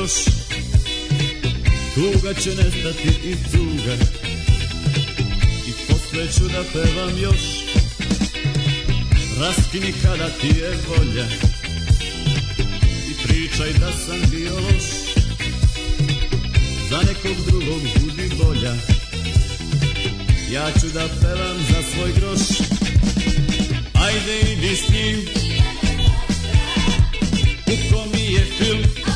još Tuga će nestati i tuga I posle ću da pevam još Raskini kada ti je volja I pričaj da sam bio loš Za nekog drugog budi bolja Ja ću da pevam za svoj groš Ajde idi s njim Kuko mi je film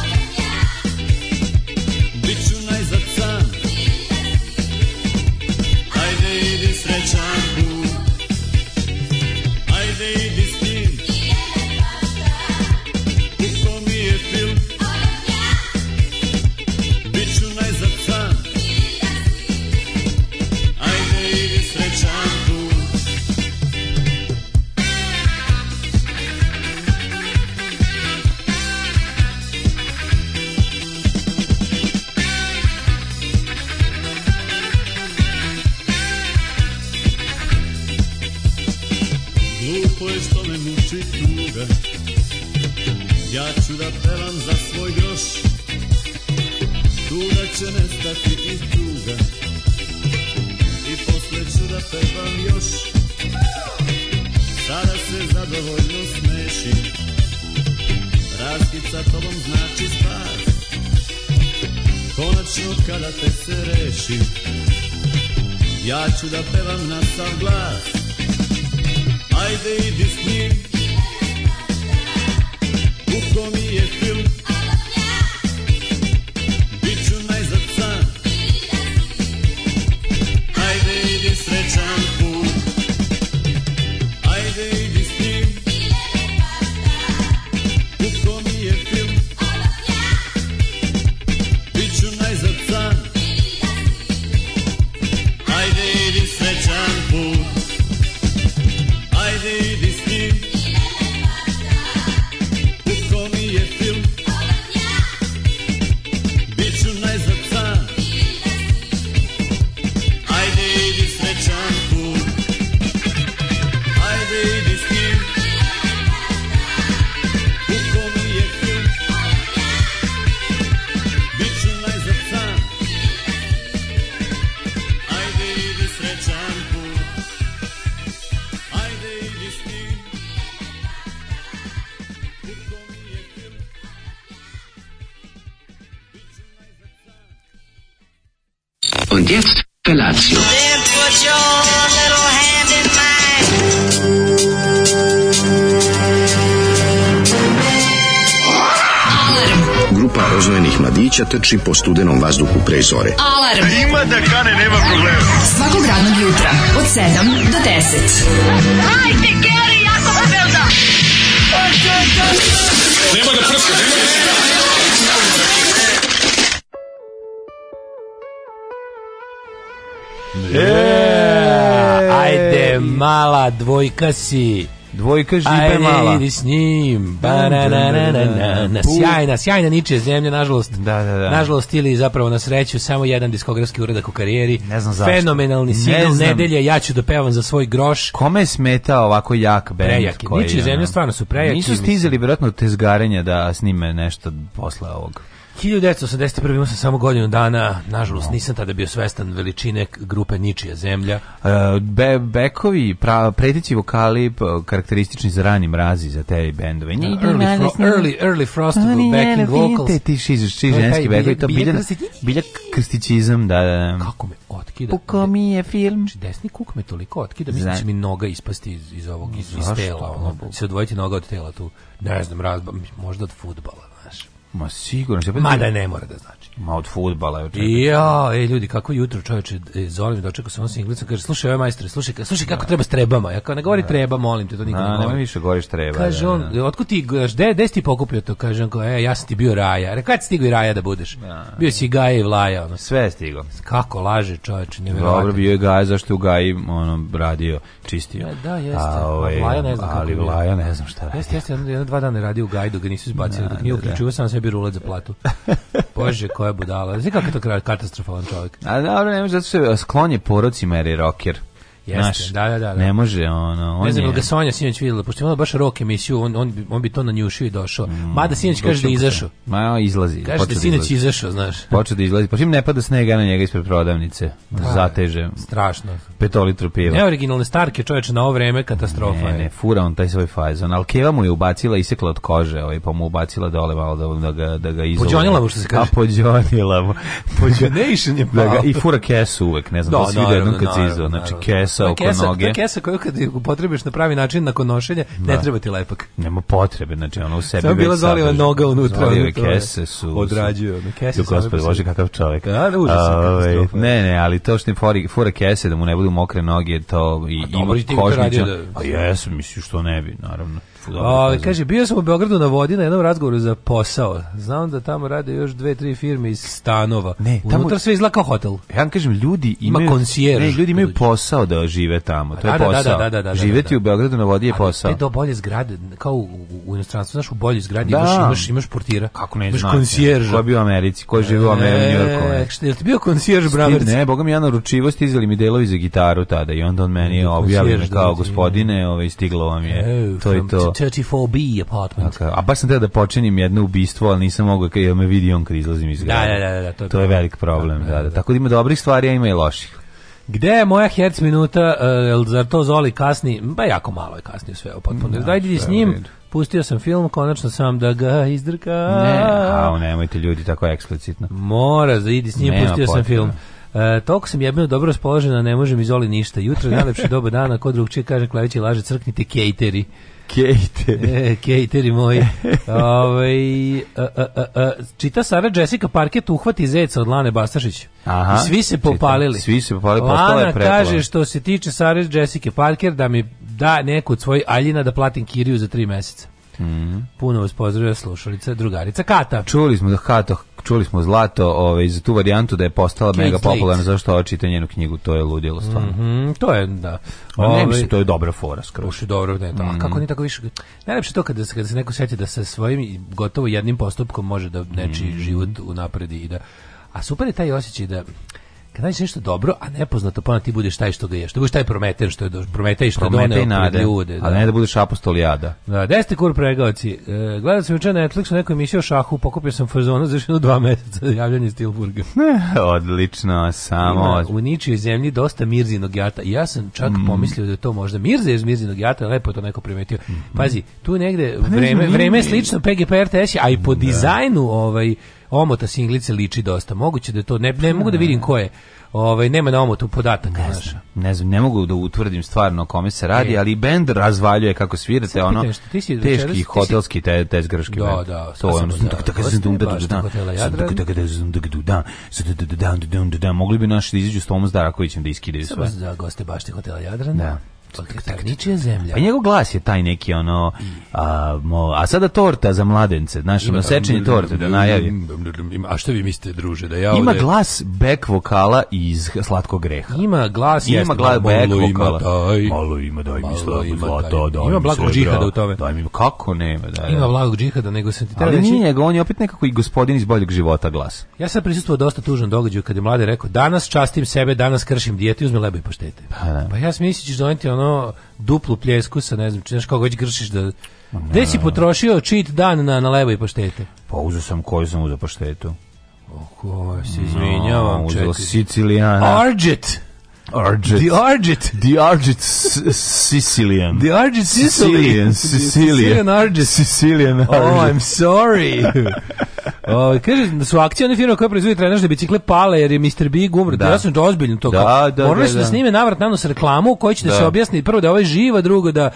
proteči po studenom vazduhu pre zore. Alarm! A ima da kane, nema problema. Svakog radnog jutra, od 7 do 10. Hajde, Geri, ja sam se da! Nema da prska, nema da prska! Yeah. Ajde, mala dvojka si. Dvojka žibe mala. Ajde, idi s njim. Baranana, sjajna, sjajna niče zemlja, nažalost. Da, da, da. Nažalost ili zapravo na sreću, samo jedan diskografski uradak u karijeri. Ne znam zašto. Fenomenalni single ne nedelje, ja ću da pevam za svoj groš. Kome smeta ovako jak band? Prejaki. Ničija zemlja stvarno su prejaki. Nisu stizali, vjerojatno, tezgarenja da snime nešto posle ovog. 1981. imao sam samo godinu dana, nažalost nisam tada bio svestan veličine grupe Ničija zemlja. E, be bekovi, pra, vokali karakteristični za rani mrazi za te bendove. Da, early, fro early, early the backing vocals. Ti šiziš, ženski bekovi, to biljak, biljak krstićizam, da, da. da. Kako me otkida. Puko mi je film. Znači, desni kuk me toliko otkida, mislim da mi noga ispasti iz, iz ovog, iz, iz tela. Ono, se odvojiti noga od tela tu. Ne znam, razba, možda od futbala. Ma sigurno se pa Mada ne mora da znači. Ma od fudbala je Ja, ej e, ljudi, kako jutro čoveče e, Zolim dočekao sam osim Inglicom, kaže slušaj ej ovaj majstore, slušaj, slušaj kako da. treba s trebama. Ja kao ne govori da. treba, molim te, to nikad ne da, govori. više govoriš treba. Kaže da, on, da. otkud ti, gde, gde si ti pokupio to? Kaže on, ej, ja sam ti bio raja. Rekao, kad si stigao i raja da budeš? Da. Bio si i Gaja i Vlaja. Ono. Sve je stigao. Kako laže čoveče, nevjerovatno. Dobro, bio je Gaja, zašto u Gaji ono, radio, čistio. Da, da jeste. A, ove, ovaj, Vlaja ne znam ali kako Ali Vlaja ne znam šta Jeste, jeste, jedan dva dana radio u Gaji, dok ga nisu zbacili, dok nije uključio sam se sebi rulet za platu. Bože, koja budala. Znači kako je to katastrofalan čovjek. A dobro, ne da se sklonje porocima jer je roker. Jeste, da, da, da, da, Ne može ono, on Ne znam, je... ga Sonja sinoć videla, pošto je imala baš rok emisiju, on, on, on bi to na nanjušio i došao. Mm, Mada sinoć kaže da izašao. Ma, izlazi. Kaže da, da sinoć izašao, znaš. Počeo da izlazi. Pa čim ne pada snega na njega ispred prodavnice. Da, Zateže. Strašno. Petolitru piva. Ne originalne starke čoveče na ovo vreme katastrofa. Ne, ne, fura on taj svoj fazon. Al Keva mu je ubacila, isekla od kože, ovaj, pa mu ubacila dole malo da, da ga, da ga izoluje. Pođonila mu što se kaže. A pa, pođonila mu. Pođonation je da ga, I fura kesu uvek, ne znam, da, da si vidio jednom kad se izvao. Znači, kes kesa oko kesa, noge. Ta kesa koju kad potrebiš na pravi način nakon nošenja, ne da. treba ti lepak. Nema potrebe, znači ona u sebi Samo bila zoliva noga unutra. Zolive kese su... Odrađuju. Kese su... Gospod, bože, kakav čovjek. Da, da, užasno. Ovaj, ne, ne, ali to što im fura kese, da mu ne budu mokre noge, to i ima kožnića. Da- A jes, misliš što ne bi, naravno. Ove, kaže, bio sam u Beogradu na vodi na jednom razgovoru za posao. Znam da tamo rade još dve, tri firme iz stanova. Ne, tamo... Unutra sve izgleda kao hotel. Ja vam kažem, ljudi imaju... Ima ne, ljudi imaju posao da žive tamo. To je da, da, da posao. Da, da, da, da, Živeti u Beogradu na vodi je posao. Ali do bolje zgrade, kao u, u inostranstvu, znaš, u boljoj zgradi imaš, imaš, imaš portira. Kako ne znaš? Imaš Ko je bio u Americi, ko je živio u Americi, New Yorku. E, jel ti bio koncijerž, Braverci? Ne, boga mi ja naručivo, stizali mi delovi za gitaru tada i onda on meni objavio kao gospodine, ovaj, stiglo vam je. E, to je to. 34B apartment. Okay. A baš sam teo da počinim jedno ubistvo, ali nisam mogao jer me vidi on kad izlazim iz da, grada. Da, da, da, to, je, to je velik problem. Da, da, da, Tako da ima dobrih stvari, a ima i loših. Gde je moja herc minuta, uh, zar to Zoli kasni? Pa jako malo je kasnio sve, potpuno. Da, Dajde s njim, pustio sam film, konačno sam da ga izdrka. Ne, au, nemojte ljudi tako eksplicitno. Mora, za idi s njim, Nema pustio potpuno. sam film. E, toliko sam jebeno dobro raspoložena, ne možem izoli ništa. Jutro je najlepše doba dana, ko drug čije kaže klavići laže, crkniti kejteri. Kejteri. E, kejteri moji. Ove, a, a, a, čita Sara Jessica Parket uhvati zeca od Lane Bastašić. Aha, I svi se popalili. Čitam, svi se popalili, je Lana kaže što se tiče Sare Jessica Parker da mi da neku od svojih aljina da platim kiriju za tri meseca. Mm. Puno vas pozdravlja slušalica drugarica Kata. Čuli smo da Kato, čuli smo Zlato ovaj, za tu varijantu da je postala Kids mega popularna zašto očite njenu knjigu, to je ludilo stvarno. Mm -hmm, to je, da. Ove, ne mislim, ovaj, to je dobra fora skroz. dobro, ne, to. Mm -hmm. A mhm. kako ni tako više... Najlepše to kada se, kada se neko sjeti da se svojim gotovo jednim postupkom može da nečiji mm -hmm. život unapredi i da... A super je taj osjećaj da kad nađeš nešto dobro, a nepoznato, pa ti budeš taj što ga ješ. Da budeš taj Prometej što je do, Prometej što Prometej je doneo ljude. Da. A ne da budeš apostolijada. Da, gde ste kur pregaoci? E, gledao sam juče Netflix u nekoj emisiji o šahu, pokupio sam fazona za jedno dva meseca javljanje Stilburga. Ne, odlično, samo... Ima, u ničijoj zemlji dosta Mirzinog jata. I ja sam čak mm. pomislio da to možda Mirze iz Mirzinog jata, lepo je to neko primetio. Mm-hmm. Pazi, tu negde pa vreme, vreme je slično PGP RTS, a i po da. dizajnu ovaj, omota singlice liči dosta. Moguće da to ne, ne, mogu da vidim ko je. Ovaj nema na omotu podataka ne znam, ne znam, ne mogu da utvrdim stvarno o kome se radi, e. ali bend razvaljuje kako svirate Sada ono piteš, ti si teški hotelski te tezgraški da, band. Da, da, to je ono da, tako da da da da mogli bi naši da izađu s Tomom Zdarakovićem da iskidaju sve. Za goste bašte hotela Jadran. Da. Ničija zemlja. Pa njegov glas je taj neki ono a, mo, a sada torta za mladence, znaš, ima sečenje torte da najavi. A šta vi mislite druže da ja ovde... Ima glas back vokala iz slatkog greha. Ima glas, ima jeste, glas back vokala. Daj, malo ima daj mi slatko zlato, daj. Ima blagog džihada u tome. Daj mi kako nema, da. Ima blagog da. džihada, nego se ti Ali nije on je opet nekako i gospodin iz boljeg života glas. Ja sam prisustvovao dosta tužan događaju kad je mlade rekao: "Danas častim sebe, danas kršim dijetu i uzmem leba i poštete. Pa, da. pa ja da doneti ono ono duplu pljesku sa ne znam, znaš kako već gršiš da Gde si potrošio čit dan na na levo i paštete? Pa uzeo sam koju sam uzeo paštetu. Oko, se izvinjavam. No, uzeo Sicilijana. Arget. Argit. The Argent. The Argent Sicilian. The Argent Sicilian. Sicilian. Sicilian Argit. Sicilian Argit. Oh, I'm sorry. o, kaže, da su akcije one firme koje proizvodi trenažne bicikle pale jer je Mr. Big umro. Da. Ja sam to ozbiljno to. Da, kao, da, da Morali da, su da, da snime navrat nanos reklamu u kojoj ćete da, da. se objasniti prvo da ovaj živa, drugo da,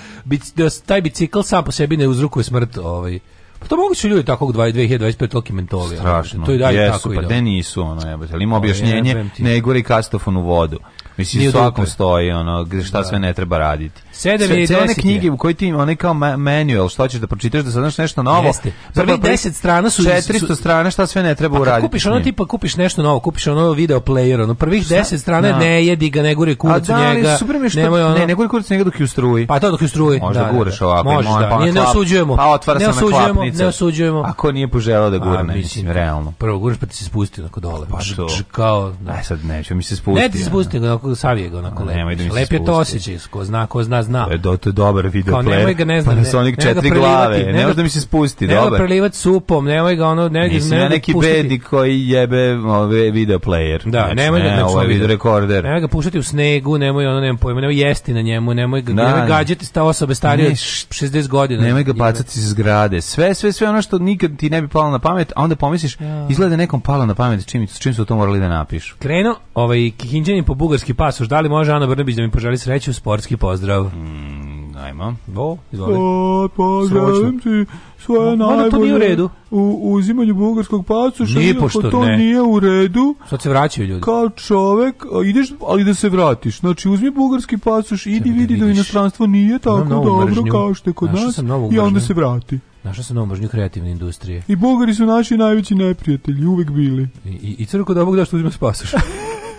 da taj bicikl sam po sebi ne uzrukuje smrt. Ovaj. Pa to moguće ljudi tako u 2025 toliki mentoli. Strašno. To i dalje Jesu, tako pa ide. Da. nisu ono, jebote. Ali ima pa, objašnjenje, ne gori kastofon u vodu. Mislim, u svakom stoji, ono, šta da. sve ne treba raditi. Sedam je i deset one knjige u kojoj ti, onaj kao manual, što ćeš da pročitaš, da znaš nešto novo. Jeste. Prvi 10 strana su... 400 su, strana, šta sve ne treba pa, uraditi. kupiš ono tipa, kupiš nešto novo, kupiš ono video player, ono, prvih 10 strana da. ne jedi ga, ne gori kurac da, njega. Super što, nemoj, ono, ne, ne gure kurac u njega dok ju struji. Pa to dok ju struji. Možda da, da, guraš da. ovako. Možda, da. Pa ne osuđujemo. Pa otvara se na klapnice. Ne osuđujemo. Ako nije poželeo da gurne, mislim, realno. Prvo guraš pa ti se spusti onako dole. Pa što? Pa kao, aj e, sad neću mi se spustiti. Ne ti se spusti, onako savije ga onako lepo. Da Lep je to osjećaj, ko zna, ko zna, zna. Do, e, to je dobar video Kao, player. Ga, ne znam, Panasonic ne, četiri glave, ne, ne može da mi se spusti, ne dobar. Nemoj prelivati supom, nemoj ga ono... Ne, Nisam nemoj ja neki bedi koji jebe ove video player. Da, znači, nemoj ga... Ne, ovaj video rekorder. Nemoj ga puštati u snegu, nemoj ono, nemoj pojma, nemoj jesti na njemu, nemoj ga, da, nemoj gađati sta osobe starije od 60 godina. Nemoj ga bacati iz zgrade. Sve, sve, sve ono što nikad ti ne bi palo na pamet, a onda pomisliš, izgleda da nekom palo na pamet čim, čim su to morali da napišu. Kreno, ovaj Kihinđanin po bugarski pasoš, da li može Ana Brnabić da mi poželi sreću? Sportski pozdrav. Mm, ajmo. Bo, izvoli. O, pozdravim ti svoje no, najbolje. to nije u redu. U uzimanju bugarskog pasoša. Nije pošto to ne. nije u redu. Sad se vraćaju ljudi. Kao čovek, ideš, ali da se vratiš. Znači, uzmi bugarski pasoš, idi da vidi da inostranstvo nije tako dobro kao što je kod nas. I onda se vrati. Naša se novu mržnju kreativne industrije. I bugari su naši najveći neprijatelji, uvek bili. I, i, i crko da Bog da što uzimaš pasoš.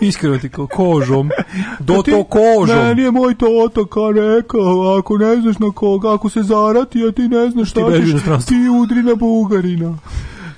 Iskreno ti kao kožom. Do to kožom. Ne, nije moj to otaka rekao, ako ne znaš na koga, ako se zarati, a ti ne znaš šta ti, ti udri na Bugarina.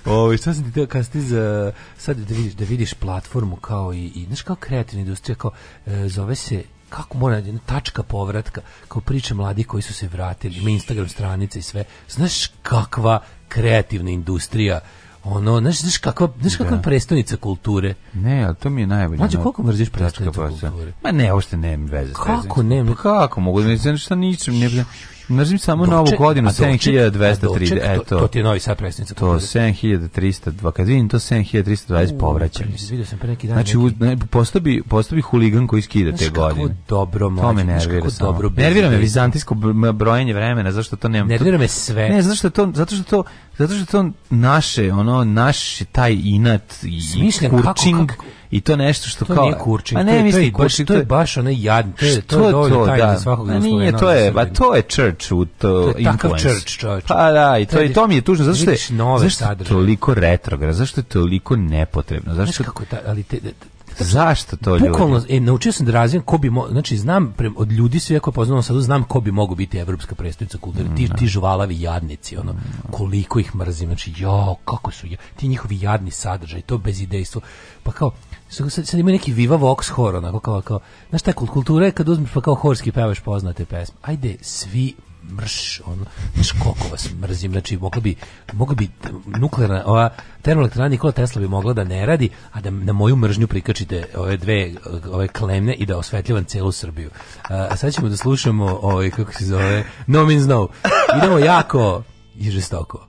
Ovaj šta se ti kad ste za sad da vidiš da vidiš platformu kao i i znaš kao kreativna industrija kao e, zove se kako mora jedna tačka povratka kao priče mladi koji su se vratili ima Instagram stranice i sve znaš kakva kreativna industrija ono, znaš, znaš kakva, znaš kakva da. prestonica kulture. Ne, ali to mi je najbolje. Mađo, koliko mrziš prestonicu kulture? Ma ne, ne nema veze. Kako ne? Pa kako mogu, ne znam šta ničem, ne Mrzim samo doček, novu godinu, 7230, eto. To, to ti je novi sad predsjednica. To 7302, kad vidim to 7320 povraća mi se. Vidio sam pre neki dan. Znači, ne, postavi, postavi huligan koji skida te godine. Kako dobro, mlađe. To me nervira samo. Dobro, nervira me vizantijsko brojenje vremena, zašto to nemam. Nervira me sve. Ne, zašto to, zato što to, zato što to naše, ono, naš taj inat i Smišljen, kurčing kako, kako? i to nešto što to kao... Nije kurčing, a ne, to, je, misli, to, je, kurčing, to je baš onaj jadn, to je, to je dovoljno tajna da. svakog a da nije, to je, pa to je church u to, to je takav church, čovječ. Pa da, i to, to, i to mi je tužno, zašto je, zašto je toliko retrograd, zašto je toliko nepotrebno, zašto... Znaš kako, ta, ali te, Zašto to ljudi? Bukvalno, e, naučio sam da razvijem ko bi mo, znači znam pre, od ljudi sve koje poznavam sad znam ko bi mogao biti evropska predstavnica kulture. Mm, ti da. ti žvalavi jadnici, ono koliko ih mrzim. Znači, jo, kako su ti njihovi jadni sadržaj, to bezidejstvo. Pa kao sad, sad imaju neki Viva Vox hor, onako kao, kao, znaš šta, kultura je kad uzmeš pa kao horski pevaš poznate pesme. Ajde, svi mrš, ono, znaš koliko vas mrzim, znači mogla bi, mogla bi nuklearna, ova termoelektrana Nikola Tesla bi mogla da ne radi, a da na moju mržnju prikačite ove dve ove klemne i da osvetljavam celu Srbiju. A, a sad ćemo da slušamo ovaj, kako se zove, No Means No. Idemo jako i žestoko.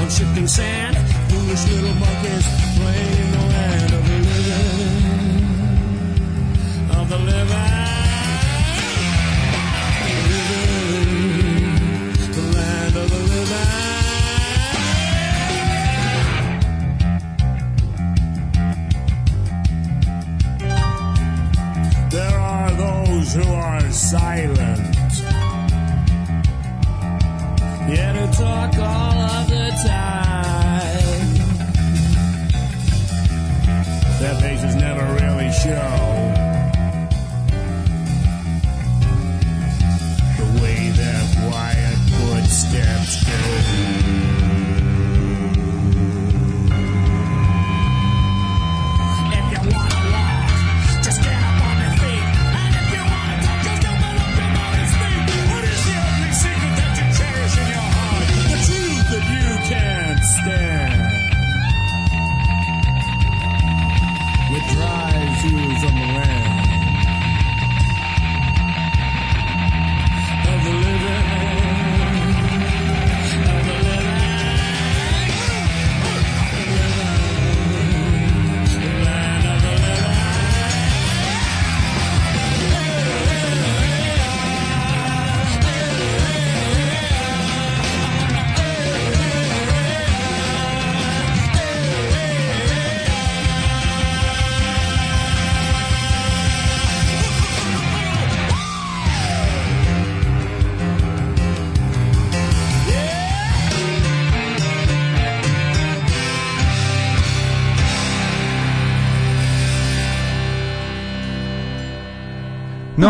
on shifting sand. Foolish little monkeys playing in the land.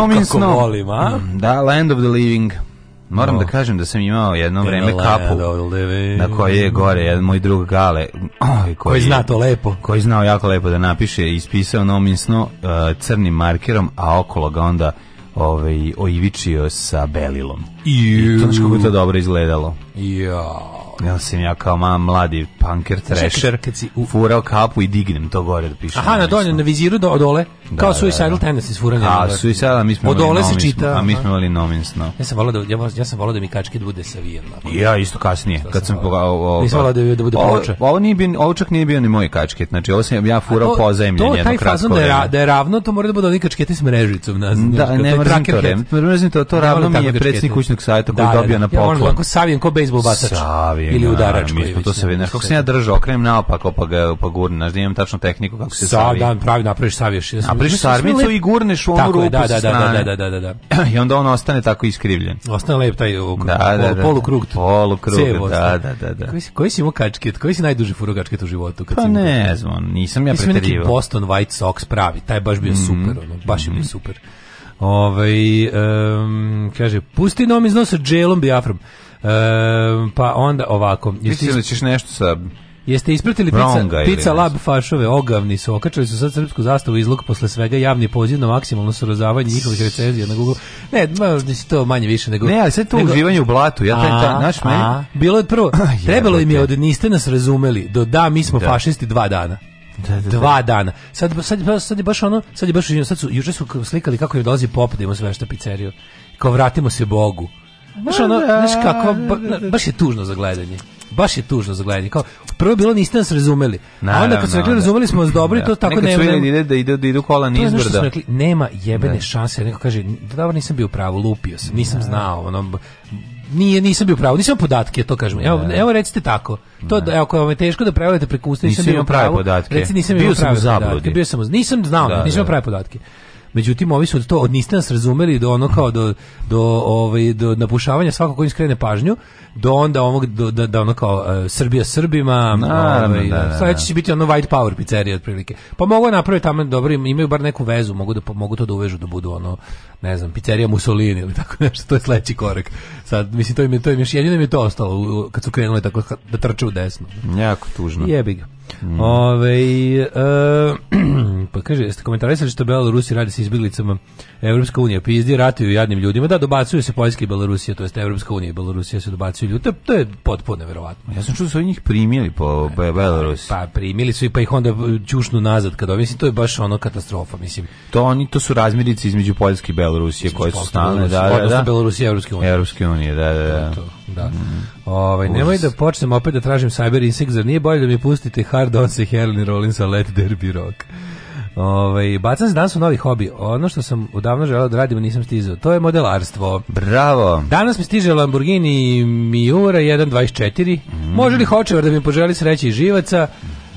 Snow snow. volim, mm, da, Land of the Living. Moram no. da kažem da sam imao jedno vreme kapu na kojoj je gore jedan moj drug Gale koji, koji zna to lepo koji znao jako lepo da napiše i ispisao nominsno uh, crnim markerom a okolo ga onda ovaj, oivičio sa belilom Iu. i to kako to dobro izgledalo ja. Ja sam ja kao ma, mladi punker, trasher, kad, kad si u... furao kapu i dignem to gore da pišem. Aha, na donje, na viziru do, dole? Kao da, da, Suicidal da. Tendencies furanje. A Suicidal, mi smo imali se čita. A mi smo imali nominsno. Ja sam volao da, ja, ja sam volao da mi kačke bude savijen. Ja isto kasnije, kad sam pogao... Nisam volao da, da bude ploča. Ovo, nije bi, ovo čak nije bio ni moj kačket, znači ovo sam ja furao pozajemljen jedno kratko. To, taj da je, da je ravno, to mora da bude oni kačkete s mrežicom. Nazim, da, ne mrzim to, mrzim to, to ravno mi je predsjednik kućnog sajta koji dobio na poklon. Ja moram savijen, ko bejsbol bacač. Savijen, ili udarač. Mi smo to savijen, kako se ja držao, okrenem naopako, pa ga pogurnem, znaš da imam tačno tehniku kako se savijen. Da, pravi, napraviš saviješ, napraviš da sarmicu lep... i gurneš u onu tako rupu je, da da, da, da, da, da, da, da, da. I onda on ostane tako iskrivljen. Ostane lep taj okrug, da, da, da, polukrug. Polukrug, cevo, da, da, da, da. Koji si, koji si imao kačket? Koji si najduže furo kačket u životu? Kad pa ne znam, nisam ja preterivao. Mislim neki Boston White Sox pravi, taj baš bio mm super, ono, baš je bio mm. super. Ovaj um, kaže, pusti nom iz nosa dželom Biafrom. Um, pa onda ovako. Mislim da ćeš nešto sa Jeste ispratili pizza, pizza lab fašove, ogavni su, okačali su sad srpsku zastavu izlog posle svega javni poziv na maksimalno srozavanje njihovih recenzija na Google. Ne, nisi to manje više nego... Ne, ali sve to nego, uživanje u blatu, ja taj, ta, naš meni... bilo je prvo, trebalo im je od niste nas razumeli, do da, mi smo da. fašisti dva dana. Da, da, da. dana. Sad, sad, sad je baš ono, sad je baš uživanje, sad su, juče su slikali kako je dolazi pop da im osvešta pizzeriju. Kao vratimo se Bogu. Znaš, ono, da, znaš kako, ba, da, da, baš je tužno za gledanje baš je tužno za gledanje. Kao prvo bilo niste nas razumeli. Naravno, a onda kad su rekli da. razumeli smo vas dobro i to da. tako nema. Neka ide da ide da idu da kola niz brda. rekli nema jebene da. šanse. Neko kaže dobro nisam bio pravo, lupio sam, nisam znao, ono nije nisam bio pravo, nisam podatke, to kažem. Evo, ne. evo recite tako. To da ako vam je teško da prevalite preko usta, nisam, nisam bio pravo. Podatke. Reci nisam bio, bio sam zabludi. Bio sam, nisam znao, da, nisam da, prave podatke. Međutim, ovi su od to, od niste nas razumeli do ono kao do, do, ovaj, do napušavanja svako ko im skrene pažnju, do onda ovog do, da, da ono kao uh, Srbija Srbima Naravno, ovaj, da, da, da, će biti ono white power pizzerija otprilike pa mogu da naprave tamo dobro imaju bar neku vezu mogu da mogu to da uvežu da budu ono ne znam pizzerija Mussolini ili tako nešto to je sledeći korak sad mislim to im je to im je jedino im je to ostalo u, kad su krenuli tako da trče u desno jako tužno jebi ga Mm. Ove, ovaj, uh, pa kaže, jeste komentarisali što Belorusi radi sa izbjeglicama Evropska unija, pizdi pa ratuju jadnim ljudima, da dobacuju se Poljska i Belorusija, to jest Evropska unija i Belorusija se dobacuju ljudi. To, to je potpuno verovatno. Ja sam čuo da su njih primili po pa, Belarus. Pa primili su i pa ih onda ćušnu nazad kada mislim to je baš ono katastrofa, mislim. To oni to su razmirice između Poljske i Belorusije koje su stalne, da, da, da. Belorusije i Evropske unije. Evropske unije, da, da, da. da. Mm. Ovaj nemoj da počnem opet da tražim Cyber Insect, zar nije bolje da mi pustite Hard On se Herlin Rollins a Let There Be Rock. Ovaj bacam se danas u novi hobi. Ono što sam odavno želeo da radim, nisam stizao. To je modelarstvo. Bravo. Danas mi stiže Lamborghini Miura 124. Mm. Može li hočevar da mi poželi sreće i živaca?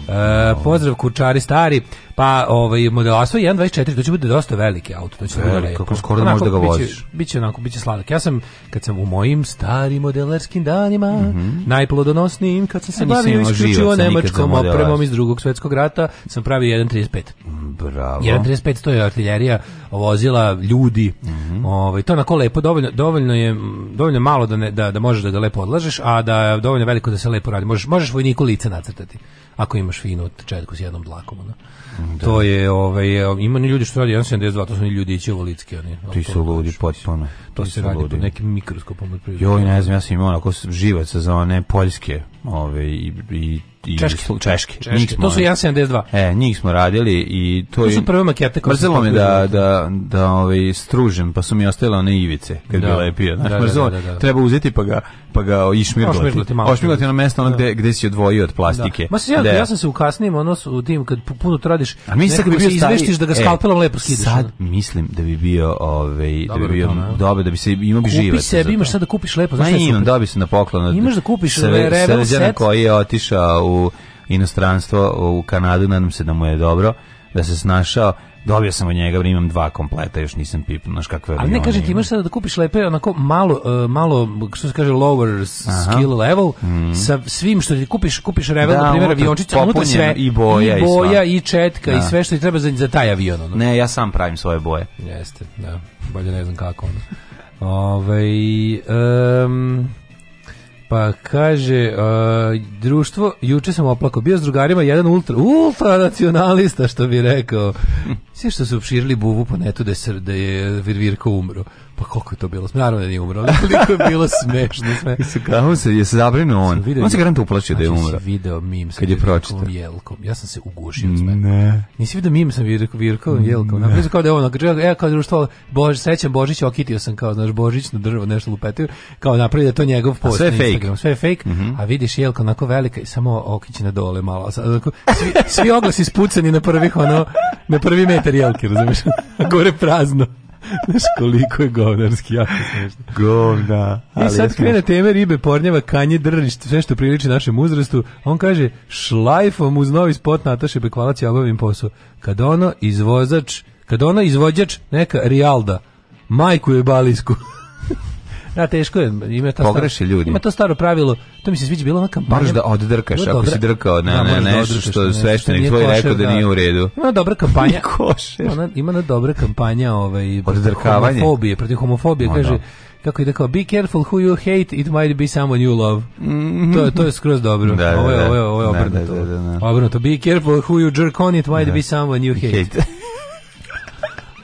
E, pozdrav kučari stari. Pa ovaj modelarstvo 1.24 to će biti dosta veliki auto, to će Veliko, biti lepo. skoro da možda ga voziš. Biće, biće onako, biće sladak. Ja sam kad sam u mojim starim modelerskim danima, mm -hmm. najplodonosnijim kad sam se ja, bavio isključivo nemačkom opremom iz drugog svetskog rata, sam pravio 1.35. Bravo. 1.35 to je artiljerija, vozila, ljudi. Mm -hmm. Ovaj to na kole lepo dovoljno, dovoljno je dovoljno malo da ne, da da možeš da ga da lepo odlažeš, a da je dovoljno veliko da se lepo radi. Možeš možeš vojniku lice nacrtati ako imaš finu četku s jednom dlakom. Ono. Mm, da. To je, ovaj, ima ni ljudi što radi 1.72, to su ni ljudi ići ovo litski. Oni, Ti su ljudi potpuno. To se radi pod nekim mikroskopom. Joj, ne znam, ja sam imao onako živac za one poljske ove, ovaj, i, i i češki, češki. češki. češki. Njih smo, to su 1.72. E, njih smo radili i to, to je... su prve makete koje Mrzelo me da, da, da ovaj, stružem, pa su mi ostale one ivice kad da. bi lepio. Znaš, da, da mrzelo, da, da, da, da, treba uzeti pa ga, pa ga išmirglati. Ošmirglati, na mesto ono da. gde, gde si odvojio od da. plastike. Da. Ma se, ja, ja sam se u kasnim, ono, u tim, kad puno to radiš, A mi sad bi bio izveštiš da ga e, skalpelom lepo skidaš. Sad mislim da bi bio, ovaj, da bi bio dobro, da bi se imao bi živeti. Kupi sebi, imaš sad da kupiš lepo. Ma imam, bi se na poklon. Imaš da kupiš ovaj, revel set. koji je otišao u inostranstvo u Kanadu, nadam se da mu je dobro, da se snašao. Dobio sam od njega, imam dva kompleta, još nisam pipnuo, znaš kakve Ali ne kaže, ti, imaš sada da kupiš lepe, onako malo, uh, malo što se kaže, lower Aha. skill level, mm. sa svim što ti kupiš, kupiš revel, da, na primjer, aviončića, unutra sve, i boja, i, boja, i, i četka, da. i sve što ti treba za, za taj avion. Ono. Ne, ja sam pravim svoje boje. Jeste, da, bolje ne znam kako. Ono. Ove, ovaj, um, Pa kaže, uh, društvo, juče sam oplako, bio s drugarima, jedan ultra, nacionalista, što bi rekao. Sve što su opširili buvu po netu da, se, da je Virvirko umro. Pa koliko je to bilo? Naravno da nije umro, ali koliko je bilo smešno. Se, kao se, je se zabrinuo on? Video, on se garanta uplašio znači, da je znači, umro. Znači, video mim sa Kad je Virkom Jelkom. Ja sam se ugušio od smeta. Ne. Nisi video mim sa Virkom, Virkom Jelkom. Napravo kao da je ono, ja e, kao društvo, Bož, srećan Božić, okitio sam kao, znaš, Božić na drvo nešto lupetio, kao napravi da to njegov post. sve je fake. Instagram. Sve je fake, mm -hmm. a vidiš Jelka onako velika i samo okiće na dole malo. Svi, svi oglasi spucani na prvih, ono, na prvi metar materijalke, razumiješ? Gore prazno. Znaš koliko je govnarski, jako smešno. Govna. I sad krene teme ribe, pornjeva, kanje, drniš, sve što priliči našem uzrastu. On kaže, šlajfom uz novi spot Nataše Bekvalac ja obavim posao. Kad ono izvozač, kad ono izvođač neka Rialda, majku je balisku. Da, teško je. Ima ta Pogreši staro, ljudi. Ima to staro pravilo. To mi se sviđa bilo ona kampanja. Moraš da oddrkaš ako si drkao ne, da, ne, ne, da nešto što sveštenik tvoj rekao da nije da. u redu. Ima dobra kampanja. ona, ima na dobra kampanja ovaj, Oddrkavanje. homofobije, protiv homofobije. O, kaže, kako je rekao, be careful who you hate, it might be someone you love. To, je, to je skroz dobro. ovo je, ovo je, obrnuto. Obrnuto, be careful who you jerk on, it might da. be someone you hate. hate.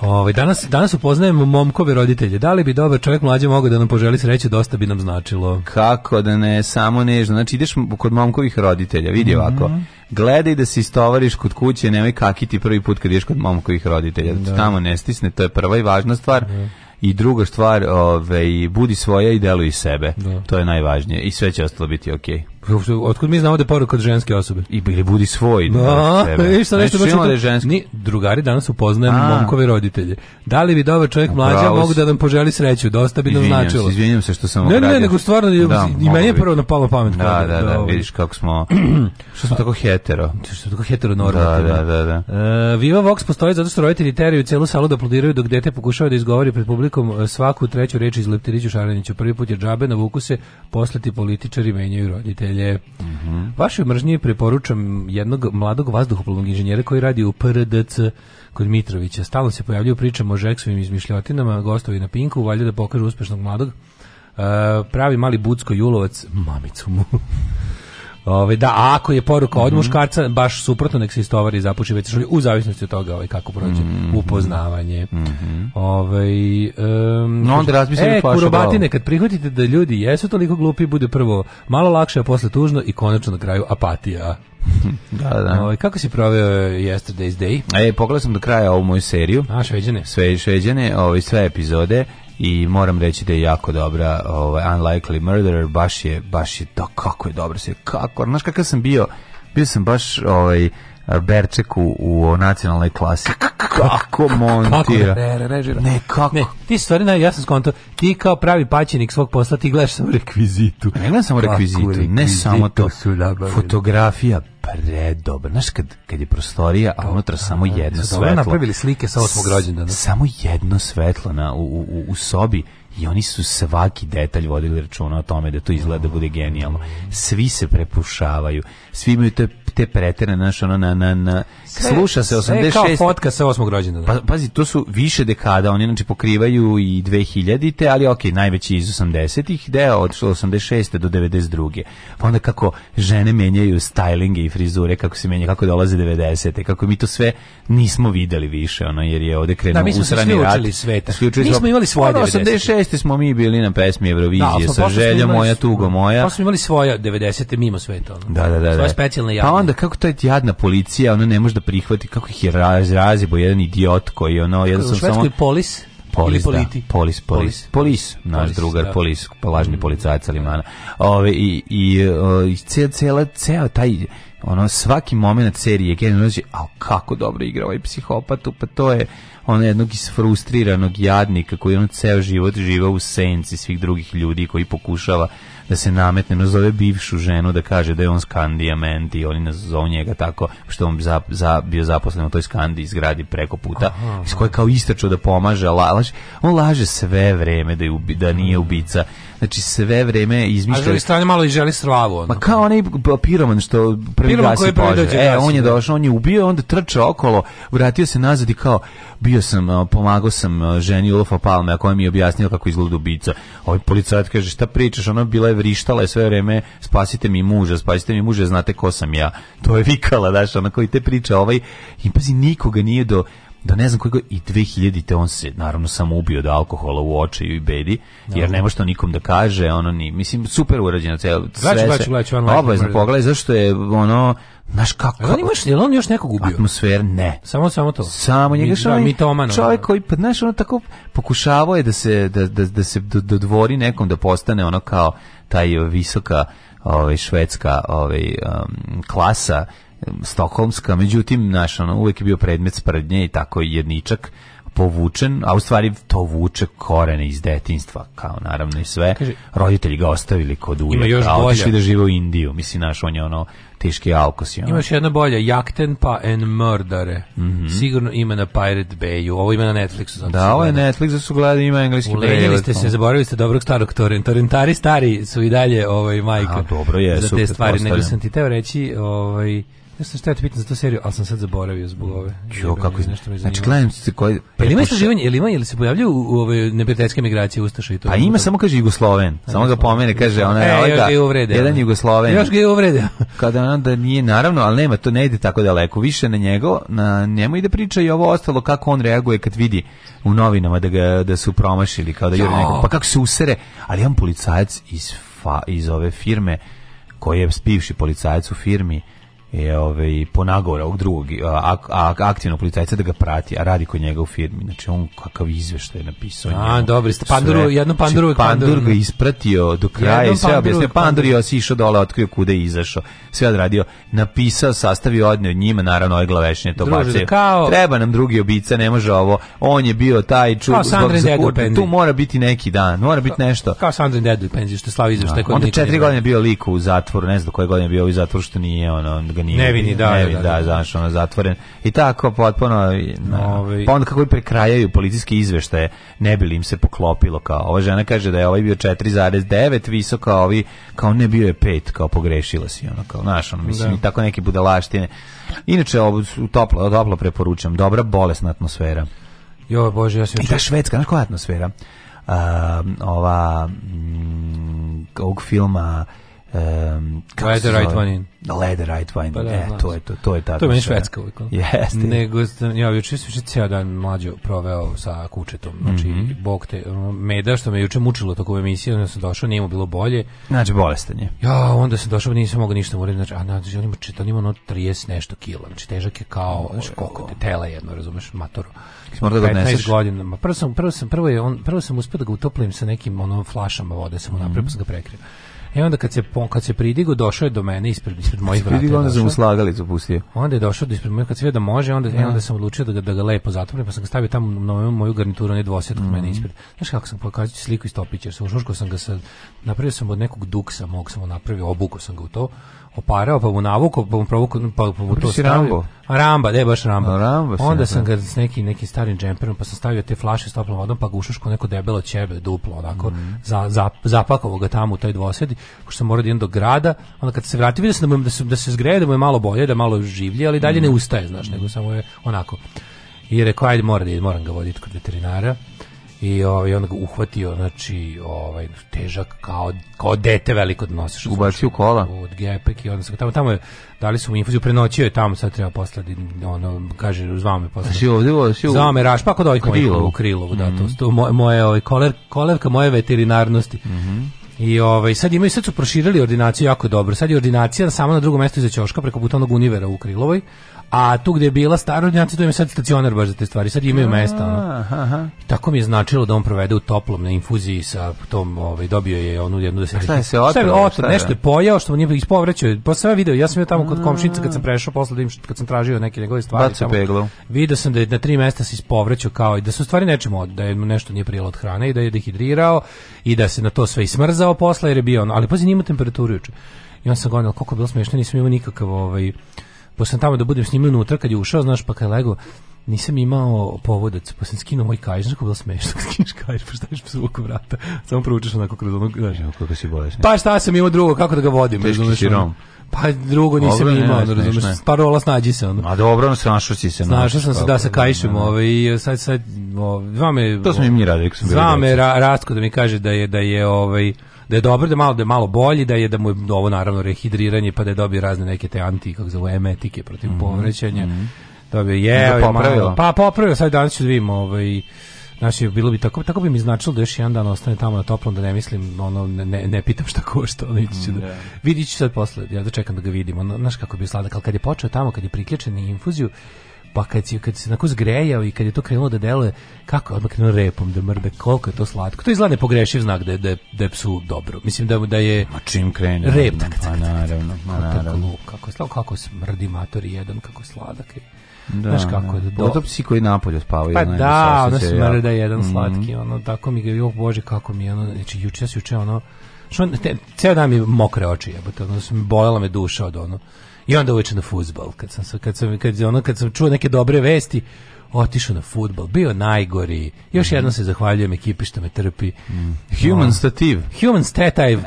Ovaj danas danas upoznajemo momkove roditelje. Da li bi dobar čovjek mlađi mogao da nam poželi sreću, dosta bi nam značilo. Kako da ne, samo nežno. Znači ideš kod momkovih roditelja, vidi mm -hmm. ovako. Gledaj da se istovariš kod kuće, nemoj kakiti prvi put kad ideš kod momkovih roditelja. Da. Tamo ne stisne, to je prva i važna stvar. Da. I druga stvar, ovaj budi svoja i deluj sebe. Da. To je najvažnije i sve će ostalo biti okej. Okay. Otkud mi znamo da je poruka od ženske osobe? I bili budi svoj. Da, da, da, da. viš sam nešto baš da ženski. Ni, drugari danas upoznajemo momkovi roditelje. Da li bi dobar čovjek mlađa mogu da nam poželi sreću? Dosta bi nam značilo. Izvinjam se što sam Ne, ne, nego stvarno, i meni je prvo napalo pamet. Da, da, da, ovaj- vidiš kako smo, što smo tako hetero. Što smo tako hetero normativno. Da, da, da. E, Viva Vox postoji zato što roditelji teraju celu salu da aplodiraju dok dete pokušava da izgovori pred publikom e, svaku treću reč iz Leptiriću Šaraniću. Prvi put je džabe, navuku se, posle političari menjaju roditelje nadalje. Mm -hmm. Vašoj mržnji preporučam jednog mladog vazduhoplovnog inženjera koji radi u PRDC kod Mitrovića. Stalno se pojavljuju priče o Žeksovim izmišljotinama, gostovi na Pinku, valjda da pokažu uspešnog mladog. Uh, pravi mali Bucko Julovac, mamicu mu. Ove, ovaj, da, ako je poruka od mhm. muškarca, baš suprotno, nek se istovari i zapuši već u zavisnosti od toga ovaj, kako prođe mm -hmm. upoznavanje. Mm -hmm. Ove, ovaj, um, no, onda da e, kurobatine, kad prihvatite da ljudi jesu toliko glupi, bude prvo malo lakše, a posle tužno i konačno na kraju apatija. da, da. Ove, ovaj, kako si proveo e, Yesterday's Day? E, pogledao sam do kraja ovu moju seriju. A, šveđane. Sve šveđane, ove, sve epizode i moram reći da je jako dobra ovaj Unlikely Murderer baš je baš je to kako je dobro se kako znaš kakav sam bio bio sam baš ovaj Berčeku u nacionalnoj klasi. Kako montira? Da ne, kako? Ne, ti stvari, ja sam skonto, ti kao pravi paćenik svog posla, ti gledaš samo rekvizitu. Ne gledam samo rekvizitu, ne samo to. Fotografija, predobro. Znaš, kad, kad je prostorija, a unutra da, samo da. jedno svetlo. Dobro napravili slike sa osmog rođendana. Samo jedno svetlo na, u, u, u sobi i oni su svaki detalj vodili računa o tome da to izgleda da bude genijalno. Svi se prepušavaju, svi imaju te te pretere, znaš, ono, na, na, na, sve, sluša se 86... Sve kao fotka sa osmog rođena. Pa, pazi, to su više dekada, oni znači pokrivaju i 2000-te, ali ok, najveći iz 80-ih, deo od 86. do 92. Pa onda kako žene menjaju stylinge i frizure, kako se menja, kako dolaze 90-te, kako mi to sve nismo videli više, ono, jer je ovde krenuo da, usrani rat. Da, mi smo učili sveta. Sključili smo imali svoje 90 pa, 86. smo mi bili na pesmi Eurovizije da, pa sa želja moja, tugo moja. Pa smo imali svoja 90-te mimo sveta. Ono. Da, da, da. Svoje da. specijalne javne. Pa onda kako ta jadna policija, ona ne može da prihvati kako ih je raz, razjebo jedan idiot koji ono jedan sam samo polis Polis, da. Polis, polis, polis, naš polis, drugar, da. polis, lažni mm. policajac Alimana. Ove, I i, i ceo, ceo, ceo taj, ono, svaki moment serije, generalno znači, a kako dobro igra ovaj psihopatu, pa to je ono jednog isfrustriranog jadnika koji on ceo život živa u senci svih drugih ljudi koji pokušava da se nametne, nazove bivšu ženu da kaže da je on skandijament i oni nazovu njega tako što on za, za, bio zaposlen u toj skandi zgradi preko puta, aha, iz koje kao istraču da pomaže, laže, on laže sve vreme da, je ubi, da nije ubica, znači sve vreme izmišljao. A želi strane malo i želi slavu. Ono. Ma kao onaj piroman što prvi piroman gasi požar. E, on je da. došao, on je ubio, onda trčao okolo, vratio se nazad i kao, bio sam, pomagao sam ženi Ulofa Palme, a koja mi je objasnila kako izgleda ubica. Ovaj policajac kaže, šta pričaš, ona bila je vrištala je sve vreme, spasite mi muža, spasite mi muža, znate ko sam ja. To je vikala, daš, ona koji te priča, ovaj, i pazi, nikoga nije do da ne znam koji i 2000-te on se naravno sam ubio od alkohola u očaju i bedi jer nema što nikom da kaže ono ni mislim super urađeno celo sve se obavezno pogledaj zašto je ono Znaš kako? on imaš, je on još nekog ubio? Atmosfer, ne. Samo, samo to. Samo njega što mi, da, čovjek da. koji, pa, znaš, ono tako pokušavao je da se, da, da, da se dodvori nekom da postane ono kao taj visoka ovaj švedska ovaj um, klasa stokholmska, međutim, naš, ono, uvijek je bio predmet sprednje i tako jedničak povučen, a u stvari to vuče korene iz detinstva, kao naravno i sve. Kaži, Roditelji ga ostavili kod ujaka, a otišli da žive u Indiju. Mislim, naš, on je ono teški alkos. Ono. Imaš jedna bolja, Jaktenpa and Murdere. Mm -hmm. Sigurno ima na Pirate Bayu. Ovo ima na Netflixu. da, ovo je Netflix, da su gledali, ima engleski Ulenjili ste se, zaboravili ste dobrog starog torrenta. Torrentari stari su i dalje ovaj, majka. A, dobro je, za te super, stvari. Nego sam ti teo reći, ovaj, Ne znam šta ja da te za tu seriju, ali sam sad zaboravio zbog ove. Jo, kako je Znači, gledam se koji... Pa ima e, istraživanje, ili ima, ili se pojavljaju u, ove neprijateljske migracije Ustaša i to? Pa ima, samo kaže Jugosloven. Samo ga pomene, kaže, ona je ovaj ga, uvrede, jedan Jugosloven. Još ga je uvrede. Kada onda nije, naravno, ali nema, to ne ide tako daleko. Više na njego, na njemu ide priča i ovo ostalo, kako on reaguje kad vidi u novinama da, ga, da su promašili, kao da jure nekog. Pa kako se usere, ali jedan policajac iz, fa, iz ove firme, koji je bivši policajac u firmi, je ovaj ponagora ovog drugog a, a, aktivnog policajca da ga prati a radi kod njega u firmi znači on kakav izveštaj je napisao a dobro ste panduru jedno znači, panduru pandur ga ispratio do kraja jedno i sve objasnio pandur je sišao dole otkrio kuda je izašao sve odradio napisao sastavio odneo njima naravno ove glavešnje to bace kao... treba nam drugi obica ne može ovo on je bio taj čup zbog tu mora biti neki dan mora biti nešto kao Sandrin Dedu Penzi što slavi izveštaj da. kod onda četiri godine bio liku u zatvoru ne znam koje godine bio u zatvoru što nije ono ga nije. Nevini, da, nevin, da, da, da, znaš, ono, zatvoren. I tako, potpuno, na, Ovi... Ovaj- pa onda kako i prekrajaju policijske izveštaje, ne bi li im se poklopilo, kao, ova žena kaže da je ovaj bio 4,9 visoka, a ovi, kao, ne bio je 5, kao, pogrešila si, ono, kao, znaš, ono, mislim, da. i tako neke budalaštine. Inače, ovo, toplo, toplo preporučam, dobra bolesna atmosfera. Jo, bože, ja sam... I ta švedska, znaš koja atmosfera? Uh, ova, mm, ovog filma... Um, Let the right one in. Da, Let the right one in. Pa da, e, to je to, to je ta. To je meni švedska uvijek. Jeste. Nego, ja, juče sam više cijel dan mlađo proveo sa kučetom. Znači, mm -hmm. bog te, meda što me juče mučilo tokom emisije, onda sam došao, nije mu bilo bolje. Znači, bolestan je. Ja, onda sam došao, nisam mogao ništa da uraditi. Znači, a znači, on ima, on ima ono 30 nešto kila. Znači, težak je kao, znači, koliko te tela jedno, razumeš, matoru. Mora da ga godina. prvo sam, prvo sam, prvo je on, prvo sam uspeo da ga utoplim sa nekim ono flašama vode, sam mu mm -hmm. pa sam ga prekrio. E onda kad se kad se pridigo došao je do mene ispred ispred mojih vrata. Pridigo onda slagali slagalicu pustio. Onda je došao do ispred mojih kad sve da može, onda ja. e, da. onda sam odlučio da ga da ga lepo zatvorim, pa sam ga stavio tamo na moju, garnituru, ne dvosetak mm mene mhm. ispred. Znaš kako sam pokazao sliku iz topića, sa ušuško sam ga sa napravio sam od nekog duksa, mog sam napravio, obuku sam ga u to oparao, pa mu navukao, pa mu provukao, pa, pa mu to stavio. Rambo? Ramba, ne, baš Ramba. Ramba Onda da. sam ga s nekim, nekim starim džemperom, pa sam stavio te flaše s toplom vodom, pa ga ušuško neko debelo ćebe, duplo, onako, mm -hmm. za, za, zapakovo ga tamo u taj dvosedi, pošto sam morao da idem do grada, onda kad se vrati, vidio sam da, mu, da, se, da se zgreje, da mu je malo bolje, da malo življe, ali dalje mm -hmm. ne ustaje, znaš, nego samo je onako. I je rekao, ajde, mora da idem, moram ga voditi kod veterinara i ovaj on ga uhvatio znači ovaj težak kao kao dete veliko da ubacio kola od gepek i onda se tamo tamo je dali su mu infuziju prenoćio je tamo sad treba poslati ono kaže zvao me posle si ovde si u zame raš pa kod ovih mojih u Krilovu mm da to mhm. sto moje moje ovaj koler kolevka moje veterinarnosti mm I ovaj sad imaju sad su proširili ordinaciju jako dobro. Sad je ordinacija samo na drugom mestu iza ćoška preko puta onog Univera u Krilovoj, a tu gde je bila starodnjaci, tu im je sad stacionar baš za te stvari, sad imaju mesta. Ono. Aha. Tako mi je značilo da on provede u toplom na infuziji sa tom, ovaj, dobio je onu jednu desetak. Šta je se otrlo? nešto je pojao, što mu nije ispovraćao. Posle pa video, ja sam bio tamo kod komšnica kad sam prešao, posle da im, kad sam tražio neke njegove stvari. Bacio peglo. Video sam da je na tri mesta se ispovraćao kao i da su stvari nečemu, da je nešto nije prijelo od hrane i da je dehidrirao i da se na to sve ismrzao posle jer je bio on, ali pazi, nima temperaturu juče. I on sam gonio, koliko je bilo smiješno, nisam imao nikakav ovaj, pošto sam tamo da budem s njim unutra kad je ušao, znaš, pa kad je legao, nisam imao povodac, pa sam skinuo moj kajš, znaš kako bilo smešno, kad da skineš kajš, pa staviš po zvuku vrata, samo proučeš onako kroz onog, znaš. Evo, kako si bolesni. Pa šta sam imao drugo, kako da ga vodim, Teški razumeš? Sirom. Pa drugo nisam dobro, imao, ne, ne, razumeš, ne. parola snađi se ono. A dobro, ono snašao si se. Snašao sam se da sa kajšem, da, da. ovaj, i sad, sad, ovaj, dva To smo im mi radili, sam bio. Dva me ra, Rastko da mi kaže da je, da je, ovaj, da je dobar, da je malo, da je malo bolji, da je da mu je ovo naravno rehidriranje pa da je dobio razne neke te anti kako zove emetike protiv mm povrećanja. Mm. Dobio je, da popravio. pa popravio sad danas ću da vidimo ovaj Znači, bilo bi tako, tako bi mi značilo da još jedan dan ostane tamo na toplom, da ne mislim, ono, ne, ne pitam šta košta, ono, ići ću da, yeah. Da. vidit ću sad posle, ja da čekam da ga vidim, ono, znaš kako bi sladak, ali kad je počeo tamo, kad je priključen na infuziju, pa kad, si, kad se onako grejao i kad je to krenulo da deluje, kako je odmah krenuo repom da mrde, koliko je to slatko. To izgleda nepogrešiv znak da je, da je, da je psu dobro. Mislim da, da je... Ma čim krene? Rep, tako, tako, naravno, ma pa naravno. Pa kako, slatko kako smrdi mator jedan, kako sladak je. Da, Znaš kako da, do... Oto psi koji napolju spavaju. Pa ne, da, ono smrda da jedan mhm. slatki, ono, tako mi ga, joj bože, kako mi ono, znači, juče, ja juče, ono, što, ceo dan mi mokre oči jebote, ono, bojala me duša od ono I onda uveče na fudbal. Kad sam kad sam kad ono kad sam čuo neke dobre vesti, otišao na fudbal, bio najgori. Još mm -hmm. jednom se zahvaljujem ekipi što me trpi. Mm. Human stative. Human stativ.